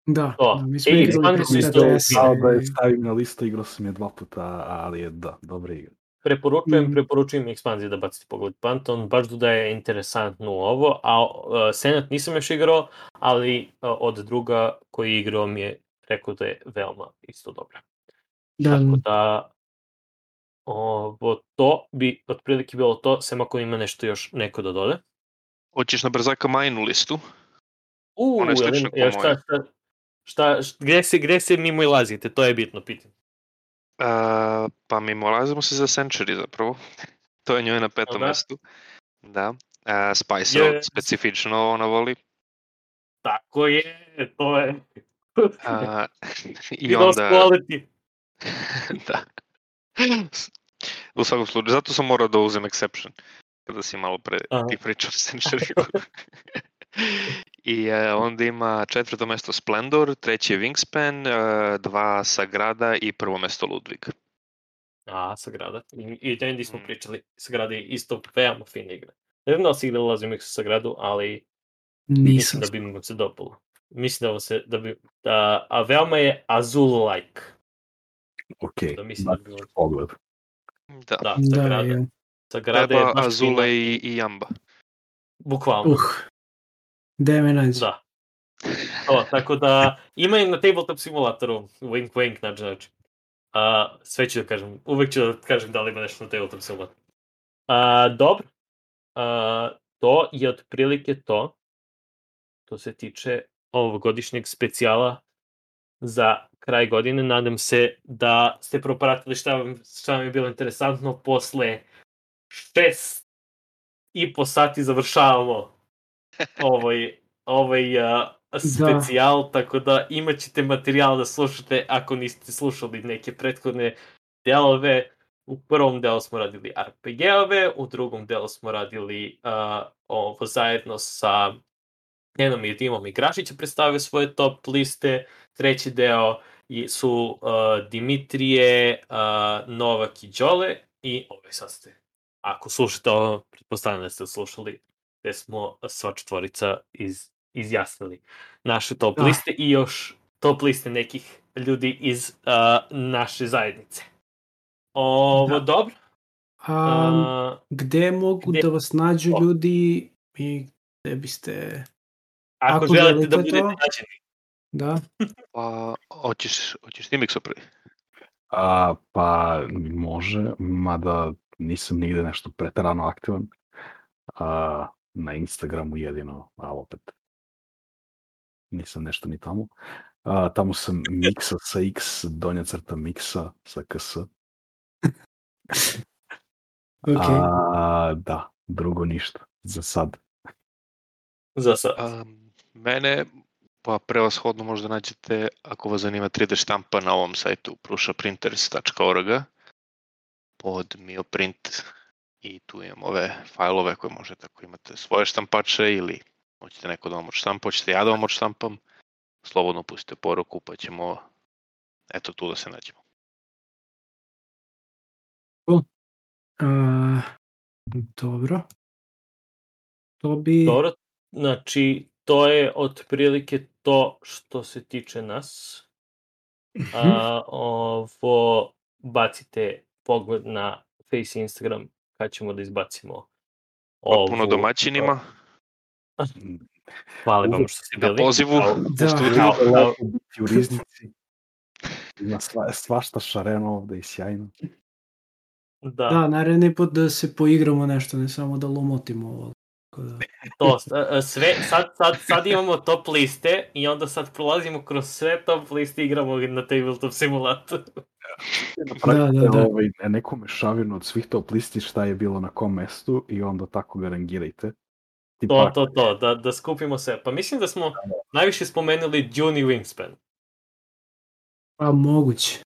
Speaker 4: Da,
Speaker 2: To.
Speaker 4: da mi smo
Speaker 2: E,
Speaker 4: igrali RTS,
Speaker 5: Kao da je stavim na listu, igrao sam je dva puta, ali je da, dobra igra.
Speaker 2: Preporučujem,
Speaker 4: Mhm.
Speaker 2: preporučujem ekspanzije da bacite pogled. Panton baš dodaje interesantno u ovo, a uh, Senat nisam još igrao, ali uh, od druga koji je igrao mi je rekao da je veoma isto dobra.
Speaker 4: Da,
Speaker 2: Tako da, ovo, to bi otprilike bilo to, sem ako ima nešto još neko da dode.
Speaker 6: Hoćeš na brzaka majnu listu?
Speaker 2: U,
Speaker 6: Ona je slična
Speaker 2: jel šta, šta, šta, šta, gde se, gde se mimo ilazite, to je bitno pitanje.
Speaker 6: Uh, pa mi molazimo se za Century zapravo. to je njoj na petom
Speaker 2: da?
Speaker 6: mestu. Da. Uh, Spice
Speaker 2: Je-
Speaker 6: Road specifično ona voli.
Speaker 2: Tako je, to je
Speaker 6: Uh, I
Speaker 2: I onda... quality.
Speaker 6: da. U svakom slučaju, zato sam morao da uzem exception. Kada si malo pre
Speaker 2: Aha.
Speaker 6: ti pričao o Century. I e, onda ima četvrto mesto Splendor, treće je Wingspan, e, dva Sagrada i prvo mesto Ludwig.
Speaker 2: A, Sagrada. I, i Dandy smo
Speaker 6: Mm.
Speaker 2: pričali, Sagrada je isto veoma fina igra. Ne znam da si igrali Lazio Mix Sagradu, ali Mislim
Speaker 4: Nisam.
Speaker 2: da bi mu se dopalo. Mislim da, se, da bi, da, a veoma je Azul-like.
Speaker 5: Ok,
Speaker 2: Da mislim da bi bilo-
Speaker 5: pogled.
Speaker 6: Da,
Speaker 2: Da, sa
Speaker 4: Da,
Speaker 2: grada.
Speaker 4: je.
Speaker 2: Sa grada je
Speaker 6: treba
Speaker 2: baš
Speaker 6: Azule
Speaker 2: fino.
Speaker 6: i, i Jamba.
Speaker 2: Bukvalno.
Speaker 4: Uh. Gde me nađe?
Speaker 2: Da. To, tako da ima i na tabletop simulatoru, wink wink, znači, znači. A, sve ću da kažem, uvek ću da kažem da li ima nešto na tabletop simulatoru. A, dobro. A, to je otprilike to. To se tiče ovogodišnjeg specijala za kraj godine. Nadam se da ste propratili šta vam, šta vam je bilo interesantno posle šest i po sati završavamo ovaj, ovaj uh, specijal, tako da imat ćete materijal da slušate ako niste slušali neke prethodne delove. U prvom delu smo radili RPG-ove, u drugom delu smo radili uh, ovo zajedno sa Nenom i Dimom Igrašić je predstavio svoje top liste. Treći deo i su uh, Dimitrije, uh, Novak i Đole i ovaj sad ste. Ako slušate ovo, pretpostavljam da ste slušali gde smo sva četvorica iz, izjasnili naše top
Speaker 4: Ah.
Speaker 2: liste i još top liste nekih ljudi iz uh, naše zajednice. Ovo,
Speaker 4: Da.
Speaker 2: dobro.
Speaker 4: A,
Speaker 2: Uh,
Speaker 4: gde mogu
Speaker 2: gde-
Speaker 4: da vas nađu ljudi i gde biste...
Speaker 2: ako,
Speaker 4: Ako
Speaker 2: želite
Speaker 4: želite
Speaker 2: da budete
Speaker 4: to-
Speaker 2: nađeni.
Speaker 4: Da?
Speaker 6: Pa, hoćeš, hoćeš ti mikso prvi?
Speaker 5: A, pa može, mada nisam nigde nešto pretarano aktivan. A, na Instagramu jedino, a opet nisam nešto ni tamo. A, tamo sam miksa sa x, donja crta miksa sa ks.
Speaker 4: Ok.
Speaker 5: A, da, drugo ništa, za sad.
Speaker 2: Za sad.
Speaker 6: Um, mene, pa prevashodno možda nađete, ako vas zanima 3D štampa na ovom sajtu prušaprinters.org pod mioprint i tu imam ove fajlove koje možete ako imate svoje štampače ili hoćete neko da vam odštampa, hoćete ja da vam odštampam, slobodno pustite poruku pa ćemo eto tu da se nađemo.
Speaker 4: A, dobro. To bi...
Speaker 2: Dobro, znači to je otprilike to što se tiče nas. A, ovo, bacite pogled na Face Instagram kad ćemo da izbacimo
Speaker 6: Potpuno
Speaker 2: ovu-
Speaker 6: domaćinima,
Speaker 2: Hvala vam što ste
Speaker 6: na
Speaker 2: bili.
Speaker 6: pozivu,
Speaker 2: Kao-
Speaker 4: Da.
Speaker 6: u studiju.
Speaker 2: kao- kao-
Speaker 5: Lepo biti u riznici. Ima sva, svašta šareno ovde i sjajno.
Speaker 2: Da,
Speaker 4: Da, naredni put da se poigramo nešto, ne samo da lomotimo ovo. Tako da...
Speaker 2: to, a, a, sve, sad, sad, sad imamo top liste i onda sad prolazimo kroz sve top liste i igramo na tabletop simulatoru.
Speaker 5: Napravite
Speaker 4: Da, da, da.
Speaker 5: Ovaj, neku mešavinu od svih top listi šta je bilo na kom mestu i onda tako ga rangirajte.
Speaker 2: To, to, to, da, da skupimo sve. Pa mislim da smo najviše spomenuli Dune i Wingspan.
Speaker 4: Pa moguće.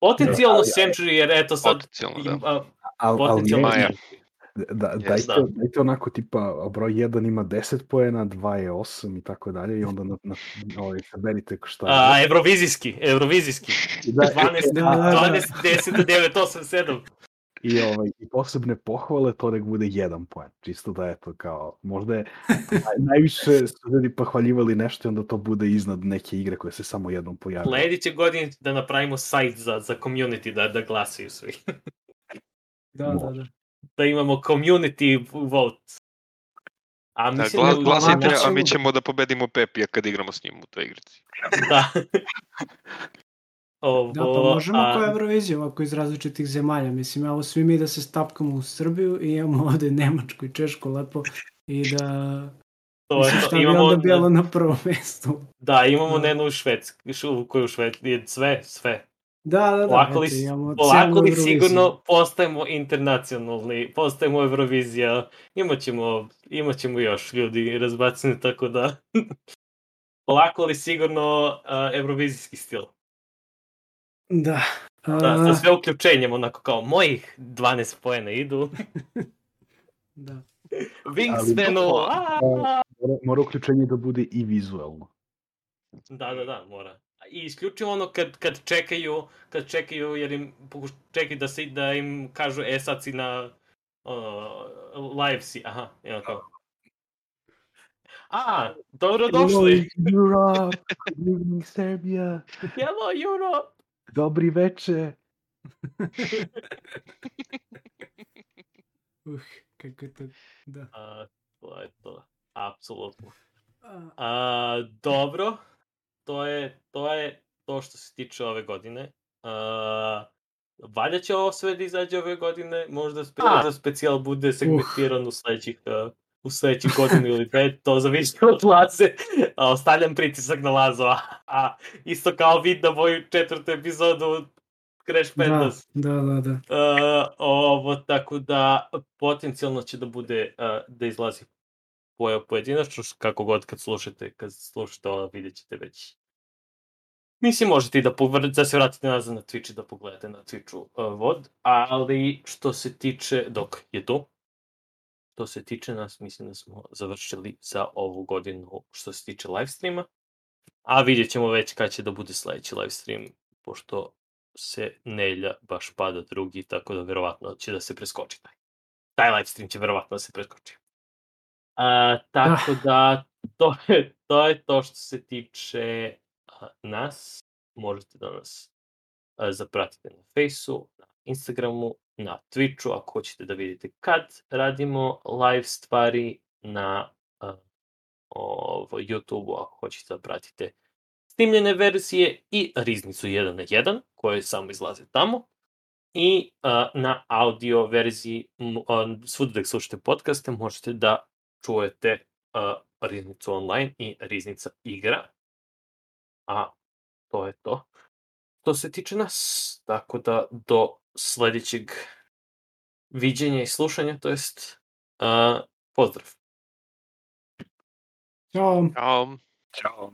Speaker 2: Potencijalno
Speaker 5: Da, ali-
Speaker 2: Century, jer eto sad
Speaker 6: Potencijalno, da.
Speaker 2: a,
Speaker 5: Al, al
Speaker 2: potencijalno
Speaker 6: Maja.
Speaker 2: Century.
Speaker 5: Da,
Speaker 6: Yes,
Speaker 5: dajte,
Speaker 2: da.
Speaker 5: dajte onako tipa broj 1 ima 10 poena, 2 je 8 i tako dalje i onda na, na, ovaj, saberite šta je.
Speaker 2: A, evrovizijski, evrovizijski.
Speaker 5: Da,
Speaker 2: 12,
Speaker 4: Da, da, da.
Speaker 2: 12, 10, 9, 8, 7.
Speaker 5: I, ovaj, I posebne pohvale, to nek bude jedan poen. Čisto da eto kao, možda je naj, najviše su ljudi pohvaljivali nešto i onda to bude iznad neke igre koje se samo jednom pojavljaju.
Speaker 2: Sledeće godine da napravimo sajt za, za community, da, da glasaju svi.
Speaker 4: Da, da, da.
Speaker 2: Da imamo community vote. A
Speaker 6: Da,
Speaker 2: mislim
Speaker 6: gla,
Speaker 2: da,
Speaker 6: glasajte, a
Speaker 4: ćemo
Speaker 6: mi
Speaker 4: da-
Speaker 6: ćemo da pobedimo Pepija kad igramo s njim u toj igrici.
Speaker 2: da. Ovo,
Speaker 4: Da, pa možemo
Speaker 2: a,
Speaker 4: kao Eurovizija ovako iz različitih zemalja. Mislim, evo svi mi da se stapkamo u Srbiju i imamo ovde Nemačku i Češku lepo i da...
Speaker 2: to je
Speaker 4: Mislim,
Speaker 2: to.
Speaker 4: šta bi
Speaker 2: Imamo,
Speaker 4: onda bilo na prvom mestu?
Speaker 2: da, imamo
Speaker 4: Da.
Speaker 2: Nenu u Švedski, šu, koju u Švedski, sve, sve.
Speaker 4: Da, da, da.
Speaker 2: Polako li,
Speaker 4: eto, imamo
Speaker 2: polako li
Speaker 4: Euroviziju.
Speaker 2: sigurno postajemo internacionalni, postajemo Eurovizija, imaćemo, imaćemo još ljudi razbaceni, tako da polako li sigurno uh, Eurovizijski stil.
Speaker 4: Da.
Speaker 2: Da,
Speaker 4: A,
Speaker 2: sa sve uključenjem, onako kao mojih 12 poena idu.
Speaker 4: da.
Speaker 2: Wingspanu!
Speaker 5: Mora, mora uključenje da bude i vizuelno.
Speaker 2: Da, da, da, mora. I isključivo ono kad, kad čekaju, kad čekaju jer im pokuš, čekaju da, se, da im kažu e sad si na ono, live si, aha, evo kao. A, dobrodošli.
Speaker 5: Europe, good evening Serbia,
Speaker 2: Hello Europe.
Speaker 5: dobri veče.
Speaker 4: Uh, kako je to, da.
Speaker 2: A, to je to. Apsolutno.
Speaker 4: A,
Speaker 2: dobro, to je, to je to što se tiče ove godine. A, valja će ovo sve da izađe ove godine, možda, spe, možda specijal bude segmentiran u sledećih, uh, u sledećih godinu ili dve, to zavisi od Laze, a, ostavljam pritisak na Lazo, a, a isto kao vid na moju četvrtu epizodu Crash
Speaker 4: da,
Speaker 2: Pandas.
Speaker 4: da, da, da.
Speaker 2: Uh, ovo, tako da potencijalno će da bude, uh, da izlazi po, pojedinačno, kako god kad slušate, kad slušate ovo, vidjet ćete već. Mislim, možete i da, povr- da se vratite nazad na Twitch i da pogledate na Twitchu uh, vod, ali što se tiče, dok je tu, što se tiče nas, mislim da smo završili za ovu godinu što se tiče live streama, a vidjet ćemo već kad će da bude sledeći live stream, pošto se nelja baš pada drugi, tako da verovatno će da se preskoči taj. Taj live stream će verovatno da se preskoči. A, tako da, to je, to je to što se tiče nas. Možete da nas a, zapratite na Faceu, na Instagramu, na Twitchu, ako hoćete da vidite kad radimo live stvari, na a, ovo, YouTubeu, ako hoćete da pratite snimljene verzije i riznicu 1 na 1, koje samo izlaze tamo. I a, na audio verziji, a, svuda da slušate podcaste, možete da čujete a, riznicu online i riznica igra. A to je to. To se tiče nas, tako da do sledećeg viđenja i slušanja, to jest a, pozdrav.
Speaker 4: Ćao.
Speaker 6: Ćao.
Speaker 5: Ćao.